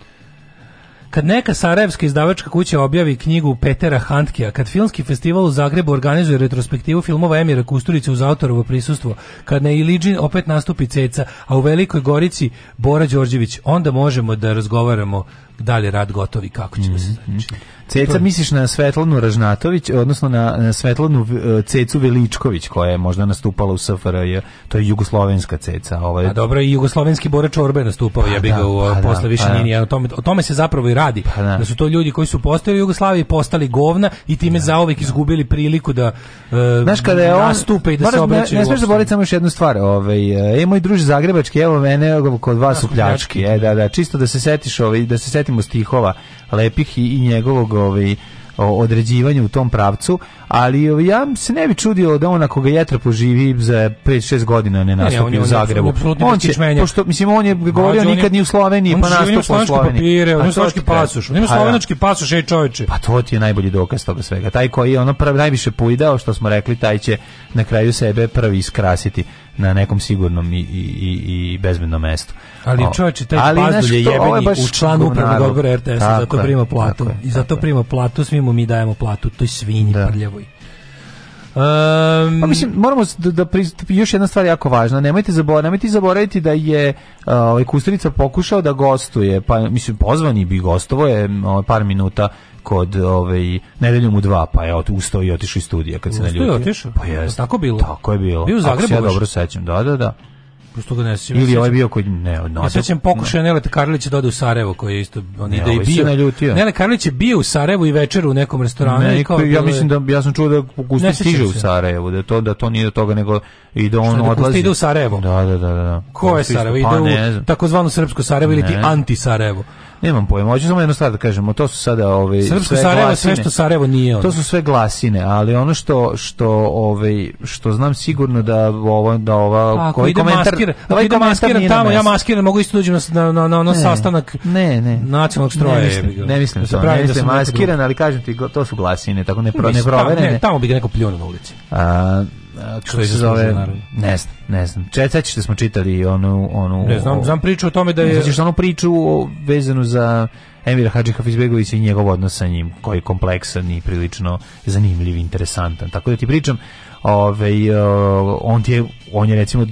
kad neka sarajevska izdavačka kuća objavi knjigu Petera Handkea, kad filmski festival u Zagrebu organizuje retrospektivu filmova Emira Kusturića uz autorovo prisustvo, kad na Iliđin opet nastupi Ceca, a u Velikoj Gorici Bora Đorđević, onda možemo da razgovaramo da rad gotovi kako će mm -hmm. se znači. Ceca, misliš na Svetlanu Ražnatović, odnosno na, na Svetlanu e, Cecu Veličković, koja je možda nastupala u SFRJ, to je jugoslovenska ceca. Ovaj... A pa dobro, i jugoslovenski borač Orbe nastupao, pa, ja bih da, ga pa, da, posle da, više pa, nije, o tome, o tome se zapravo i radi, pa, da. da. su to ljudi koji su postali u Jugoslaviji, postali govna i time da, zaovek da. izgubili priliku da uh, Znaš, kada je on, nastupe i da se obrećaju. Ne, ne smiješ da boliti samo još jednu stvar, ovaj, e, e moj druž Zagrebački, evo mene, kod vas u pljački, e, da, da, čisto da se setiš, ovaj, da se setiš setimo stihova lepih i, i njegovog ovaj, određivanja u tom pravcu, ali ovaj, ja se ne bi čudio da on ako ga jetra poživi za 5-6 godina ne nastupi u Zagrebu. On, on će, pošto, mislim, on je govorio nikad ni u Sloveniji, pa nastupa u Sloveniji. Papire, on ima pa slovenski pasoš, on ima da. slovenački pasoš, ej čoveče. Pa to ti je najbolji dokaz toga svega. Taj koji je ono prav, najviše pujdao, što smo rekli, taj će na kraju sebe prvi iskrasiti na nekom sigurnom i, i, i bezbednom mestu. Ali čovječe, taj ali, pazdulj je jebeni je ovaj u članu upravnog odbora RTS-a, zato prima platu. Je, I zato prima platu, svi mu mi dajemo platu, toj svinji da. prljavoj. Um, pa mislim, moramo da, da pri, da, još jedna stvar jako važna. Nemojte zaboraviti, nemojte zaboraviti da je ovaj uh, Kusturica pokušao da gostuje, pa mislim pozvani bi gostovo je uh, par minuta kod ovaj nedeljom u 2 pa je ustao i otišao iz studija kad se naljutio. otišao. Pa je tako bilo. Tako je bilo. Bio u Zagrebu. ja dobro sećam. Da, da, da. Prosto ga ne sećam. Ili ovaj bio kod ne, no. Ja sećam pokušaja Nele Karlića da ode u Sarajevo, koji je isto on ide i ovaj bio. Naljutio. Nele Karlić je bio u Sarajevu i večeru u nekom restoranu ne, i kao ja mislim da ja sam čuo da Gusti stiže u Sarajevo, da to da to nije do toga nego i da on odlazi. Gusti ide u Sarajevo. Da, da, da, da. da. Ko je Sarajevo? Pa ide u takozvanu srpsko Sarajevo ili ti anti Sarajevo. Nemam pojma, hoću samo jedno stvar da kažem, to su sada ove Srpsko sve Sarajevo, glasine, sve što Sarajevo nije. Ono. To su sve glasine, ali ono što što ove što znam sigurno da ovo da ova pa ako koji komentar, maskir, ovaj ide maskiran tamo, ja maskiran mogu isto doći da na na na, na ne, sastanak. Ne, ne. Nacionalnog stroja. Ne mislim, ne mislim, da to, ne da mislim maskiran, ali kažem ti to su glasine, tako ne pro, ne proverene. Ne, tamo bi ga neko pljunuo na ulici. A kako se zove, ne znam, ne znam. Četać da smo čitali onu onu Ne znam, znam priču o tome da je znači onu priču vezanu za Emira Hadži Hafizbegovića i njegov odnos sa njim, koji je kompleksan i prilično zanimljiv i interesantan. Tako da ti pričam, ovaj on je on je recimo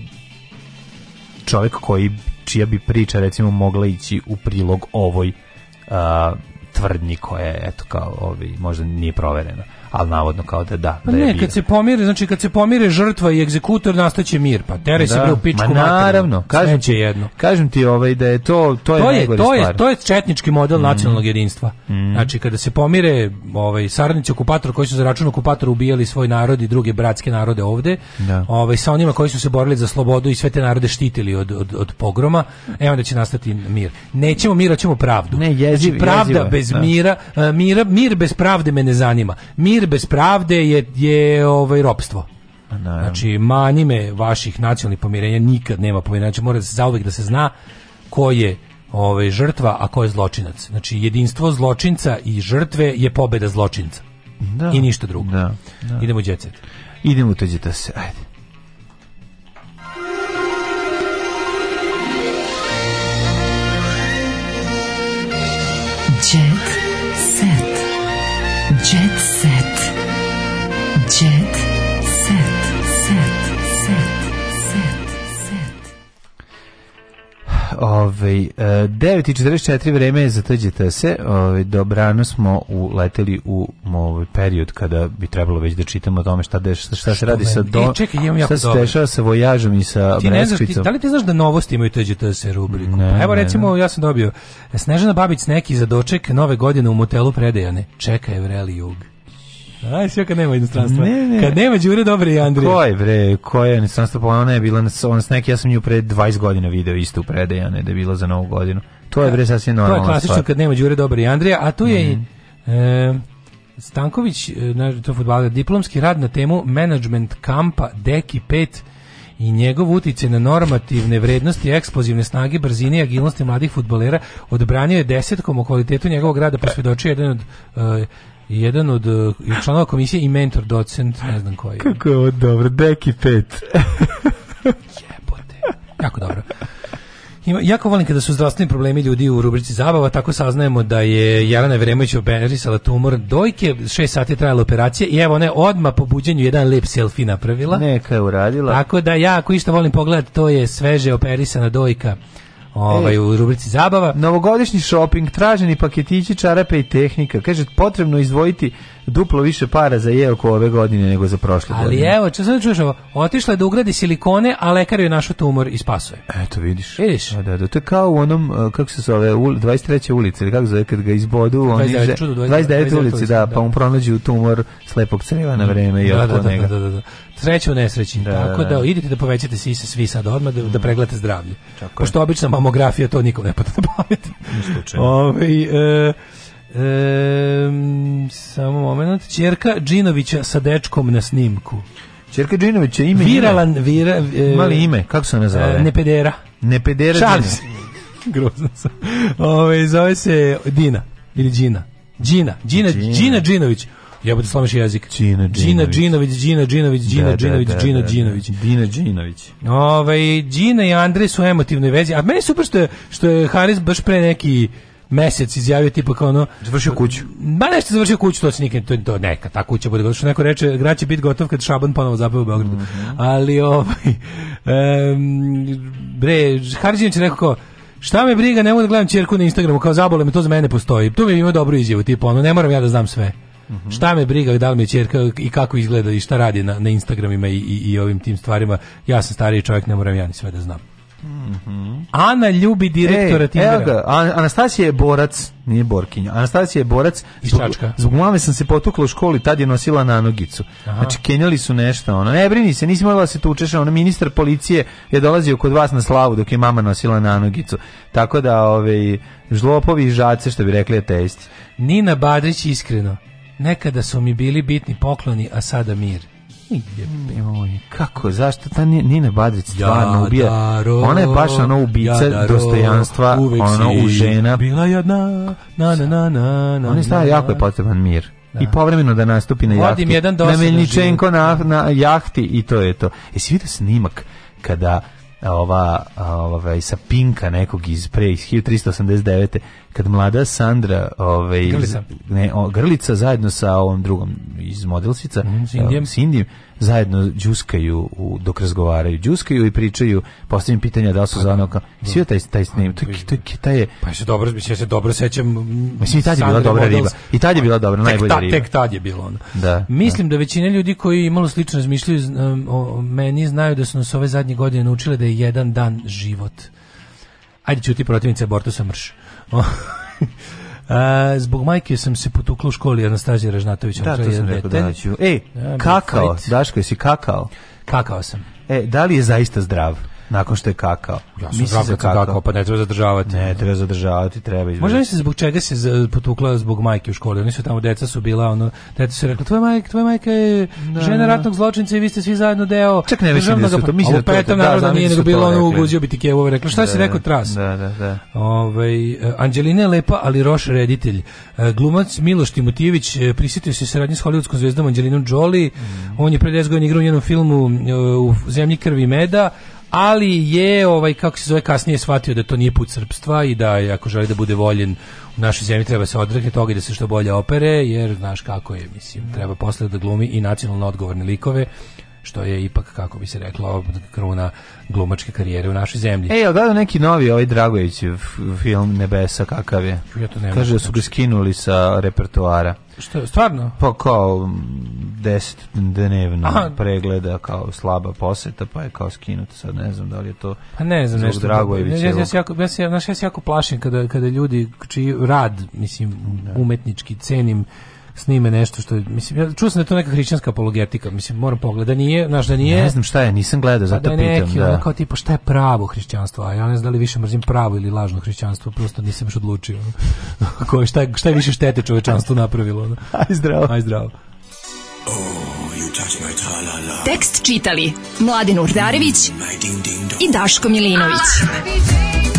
čovjek koji čija bi priča recimo mogla ići u prilog ovoj a, tvrdnji koja je eto kao ovaj možda nije proverena al navodno kao da da. da pa da je ne, bio. kad se pomire, znači kad se pomire žrtva i egzekutor nastaje mir, pa teraj da, se bre u pičku ma naravno, kažem ti jedno. Kažem ti ovaj da je to to je to je, to je, to je četnički model mm. nacionalnog jedinstva. Mm. Znači kada se pomire ovaj saradnici okupatora koji su za račun okupatora ubijali svoj narod i druge bratske narode ovde, da. ovaj sa onima koji su se borili za slobodu i sve te narode štitili od, od, od pogroma, e onda će nastati mir. Nećemo mira, ćemo pravdu. Ne, jeziv, znači, pravda jeziva, bez da. mira, e, mira, mir bez pravde me ne zanima. Mir Mir bez pravde je, je ovaj, ropstvo. Pa naravno. Znači, manjime vaših nacionalnih pomirenja nikad nema pomirenja. Znači, mora se zauvijek da se zna ko je ovaj, žrtva, a ko je zločinac. Znači, jedinstvo zločinca i žrtve je pobeda zločinca. Da. I ništa drugo. Da, da. Idemo u djecet. Idemo u tuđeta se, ajde. Jet Ove, ovaj, 9.44 vreme je za tđete se. Ovaj dobrano smo uleteli u ovaj period kada bi trebalo već da čitamo o tome šta, deš, šta, šta se radi sa e, do, e, čekaj, imam šta se dešava sa vojažom i sa ti ne znaš, ti, Da li ti znaš da novosti imaju tđete se rubriku? Ne, pa, evo ne, recimo, ne. ja sam dobio Snežana Babić neki za doček nove godine u motelu Predejane. Čeka je vreli jug. Aj, sve kad nema inostranstva. Ne, ne. Kad nema Đure Dobre i Andrija. Ko je, bre, ko je inostranstvo? Pa ona je bila, ona s neki, ja sam nju pre 20 godina video isto u predaji, da je bila za novu godinu. To je, da. bre, sasvim normalna stvar. To je klasično stvar. kad nema Đure Dobre i Andrija, a tu je mm e, Stanković, naš to fudbaler, diplomski rad na temu management kampa Deki 5 i njegov uticaj na normativne vrednosti, eksplozivne snage, brzine i agilnosti mladih futbolera odbranio je desetkom o kvalitetu njegovog grada, posvjedočio pa jedan od uh, jedan od uh, članova komisije i mentor, docent, ne znam koji. Kako je ovo dobro, deki pet. Jebote, jako dobro. Ima, jako volim kada su zdravstveni problemi ljudi u rubrici zabava, tako saznajemo da je Jelena Vremović operisala tumor dojke, šest sati je trajala operacija i evo ona je odmah po buđenju jedan lep selfie napravila. Neka je uradila. Tako da ja ako išta volim pogledati, to je sveže operisana dojka ovaj, u rubrici zabava. Novogodišnji shopping, traženi paketići, čarape i tehnika. Kaže, potrebno izdvojiti duplo više para za jelko ove godine nego za prošle ali godine. Ali evo, čas sad da čuš ovo, otišla je da ugradi silikone, a lekar je našo tumor i spasuje. Eto, vidiš. Vidiš? A da, da, to je kao u onom, e, kako se zove, 23. ulici, ili kako zove, kad ga izbodu, oni 29, že, 29, 29, 29 ulici, da, da, pa mu da. pronađu tumor slepog creva na mm. vreme i da, da, da, da, da, da, da. Sreća u nesreći. Da, Tako da, da. da idite da povećate se svi sad odmah da, mhm. da preglate zdravlje. Tako Pošto obična mamografija to nikom ne pada na pamet. Ove, ovaj, E, samo moment. Čerka Džinovića sa dečkom na snimku. Čerka Džinovića ime Viralan Vira e, Mali ime, kako se ona e, zove? E, Nepedera. Nepedera. Šalim se. Grozno sam. Ove, ovaj, zove se Dina ili Džina. Džina, Džina, Džina Džinović. Ja budem slomiš jezik. Gina Đinović. Gina Đinović, Džina Đinović, Gina da, da, Đinović. Gina da, Đinović. Ovaj Gina i Andre su emotivne veze. A meni je super što je, što je Haris baš pre neki mesec izjavio tipa kao ono završio kuću. Ma nešto završio kuću, to se nikad to, to neka, ta kuća bude što neko reče, grad će biti gotov kad Šaban ponovo zapeva u Beogradu. Mm -hmm. Ali ovaj um, bre Harđinić rekao kao, Šta me briga, ne mogu da gledam ćerku na Instagramu, kao zabole me, to za mene postoji. Tu mi ima dobru izjavu, tipa ono, ne moram ja da znam sve. -hmm. Šta me briga da li mi ćerka i kako izgleda i šta radi na, na Instagramima i, i, i ovim tim stvarima. Ja sam stariji čovjek, ne moram ja ni sve da znam. Mm -hmm. Ana ljubi direktora e, Tindera. ga, Anastasija je borac, nije borkinja, Anastasija je borac. Iz zbog, zbog mame sam se potukla u školi, tad je nosila na nogicu. Aha. Znači, kenjali su nešto. Ono. Ne brini se, nisi morala da se tučeš, ono, ministar policije je dolazio kod vas na slavu dok je mama nosila na nogicu. Tako da, ove, ovaj, žlopovi i žace, što bi rekli ateisti. Nina Badrić iskreno. Nekada su mi bili bitni pokloni, a sada mir. Joj, mm. kako, zašto ta Nina Badrić stvarno ja, ubija? Daro, ona je baš ona ubica ja, daro, dostojanstva, ona u žena. Bila jedna, na, na, na, na, na. Ona je stava jako je potreban mir. Da. I povremeno da nastupi na Vodim jahti. Jedan na Melničenko na, na jahti i to je to. Jesi vidio snimak kada ova, ova, ovaj, sa Pinka nekog iz pre iz 1389 kad mlada Sandra ovaj Grlica. ne o, Grlica zajedno sa ovom drugom iz Modelsica mm, s Indijem, zajedno đuskaju u, dok razgovaraju đuskaju i pričaju postavljam pitanja da li su pa za da. ono kao da. sve taj taj snim to to taj je pa se dobro mislim se dobro sećam mislim i tad je bila dobra riba i tad je bila dobra najbolja riba tek tad je bilo onda. da mislim da većina ljudi koji imalo slično razmišljaju o meni znaju da su nas ove zadnje godine naučile da je jedan dan život ajde ću ti protivnice abortusa mrš A, zbog majke sam se potukla u školi Anastazija Ražnatovića. Da, to sam rekao da ću. Ej, da, kakao, Daško, jesi kakao? Kakao sam. E, da li je zaista zdrav? nakon što je kakao. Ja sam zdrav kakao. kakao, pa ne treba zadržavati. Ne, treba zadržavati, treba izbjeti. Možda nisi zbog čega se potukla zbog majke u školi, oni su tamo, deca su bila, ono, deca su rekla, tvoja majka, tvoja majka je da. žena ratnog zločinca i vi ste svi zajedno deo. Čak ne pa- mislim pa da su to, mislim da, to, petom, da, da, nije nego bilo ono uguđio biti kevo, rekla, šta da, si rekao tras? Da, da, da. Ove, ovaj, eh, Anđelina je lepa, ali roš reditelj. Eh, glumac Miloš Timotijević eh, prisjetio se saradnje s hollywoodskom zvezdom Anđelinom Jolie, mm. on je pre 10 godina igrao u jednom filmu u Zemlji krvi meda, ali je ovaj kako se zove kasnije shvatio da to nije put srpstva i da ako želi da bude voljen u našoj zemlji treba se odrekne toga i da se što bolje opere jer znaš kako je mislim treba posle da glumi i nacionalno odgovorne likove što je ipak, kako bi se reklo, kruna glumačke karijere u našoj zemlji. Ej, ali gledao neki novi ovaj Dragojević film Nebesa, kakav je? Ja to nema Kaže da su ga skinuli sa repertoara. Što, stvarno? Pa kao 10 dnevno Aha. pregleda kao slaba poseta, pa je kao skinuto sad, ne znam da li je to pa ne znam nešto. Dragojević. Ja, ja, se jako, ja, se, ja, ja, ja, jako plašim kada kada ljudi ja, ja, ja, ja, ja, ja, snime nešto što mislim ja čuo sam da je to neka hrišćanska apologetika mislim moram pogledati da nije znaš da nije ne znam šta je nisam gledao pa zato da neki, pitam da kao tipo šta je pravo hrišćanstvo a ja ne znam da li više mrzim pravo ili lažno hrišćanstvo prosto nisam još odlučio ko je šta šta je više štete čovečanstvu napravilo ono. aj zdravo aj zdravo oh, Tekst čitali Mladin Urdarević i Daško Milinović. Ah!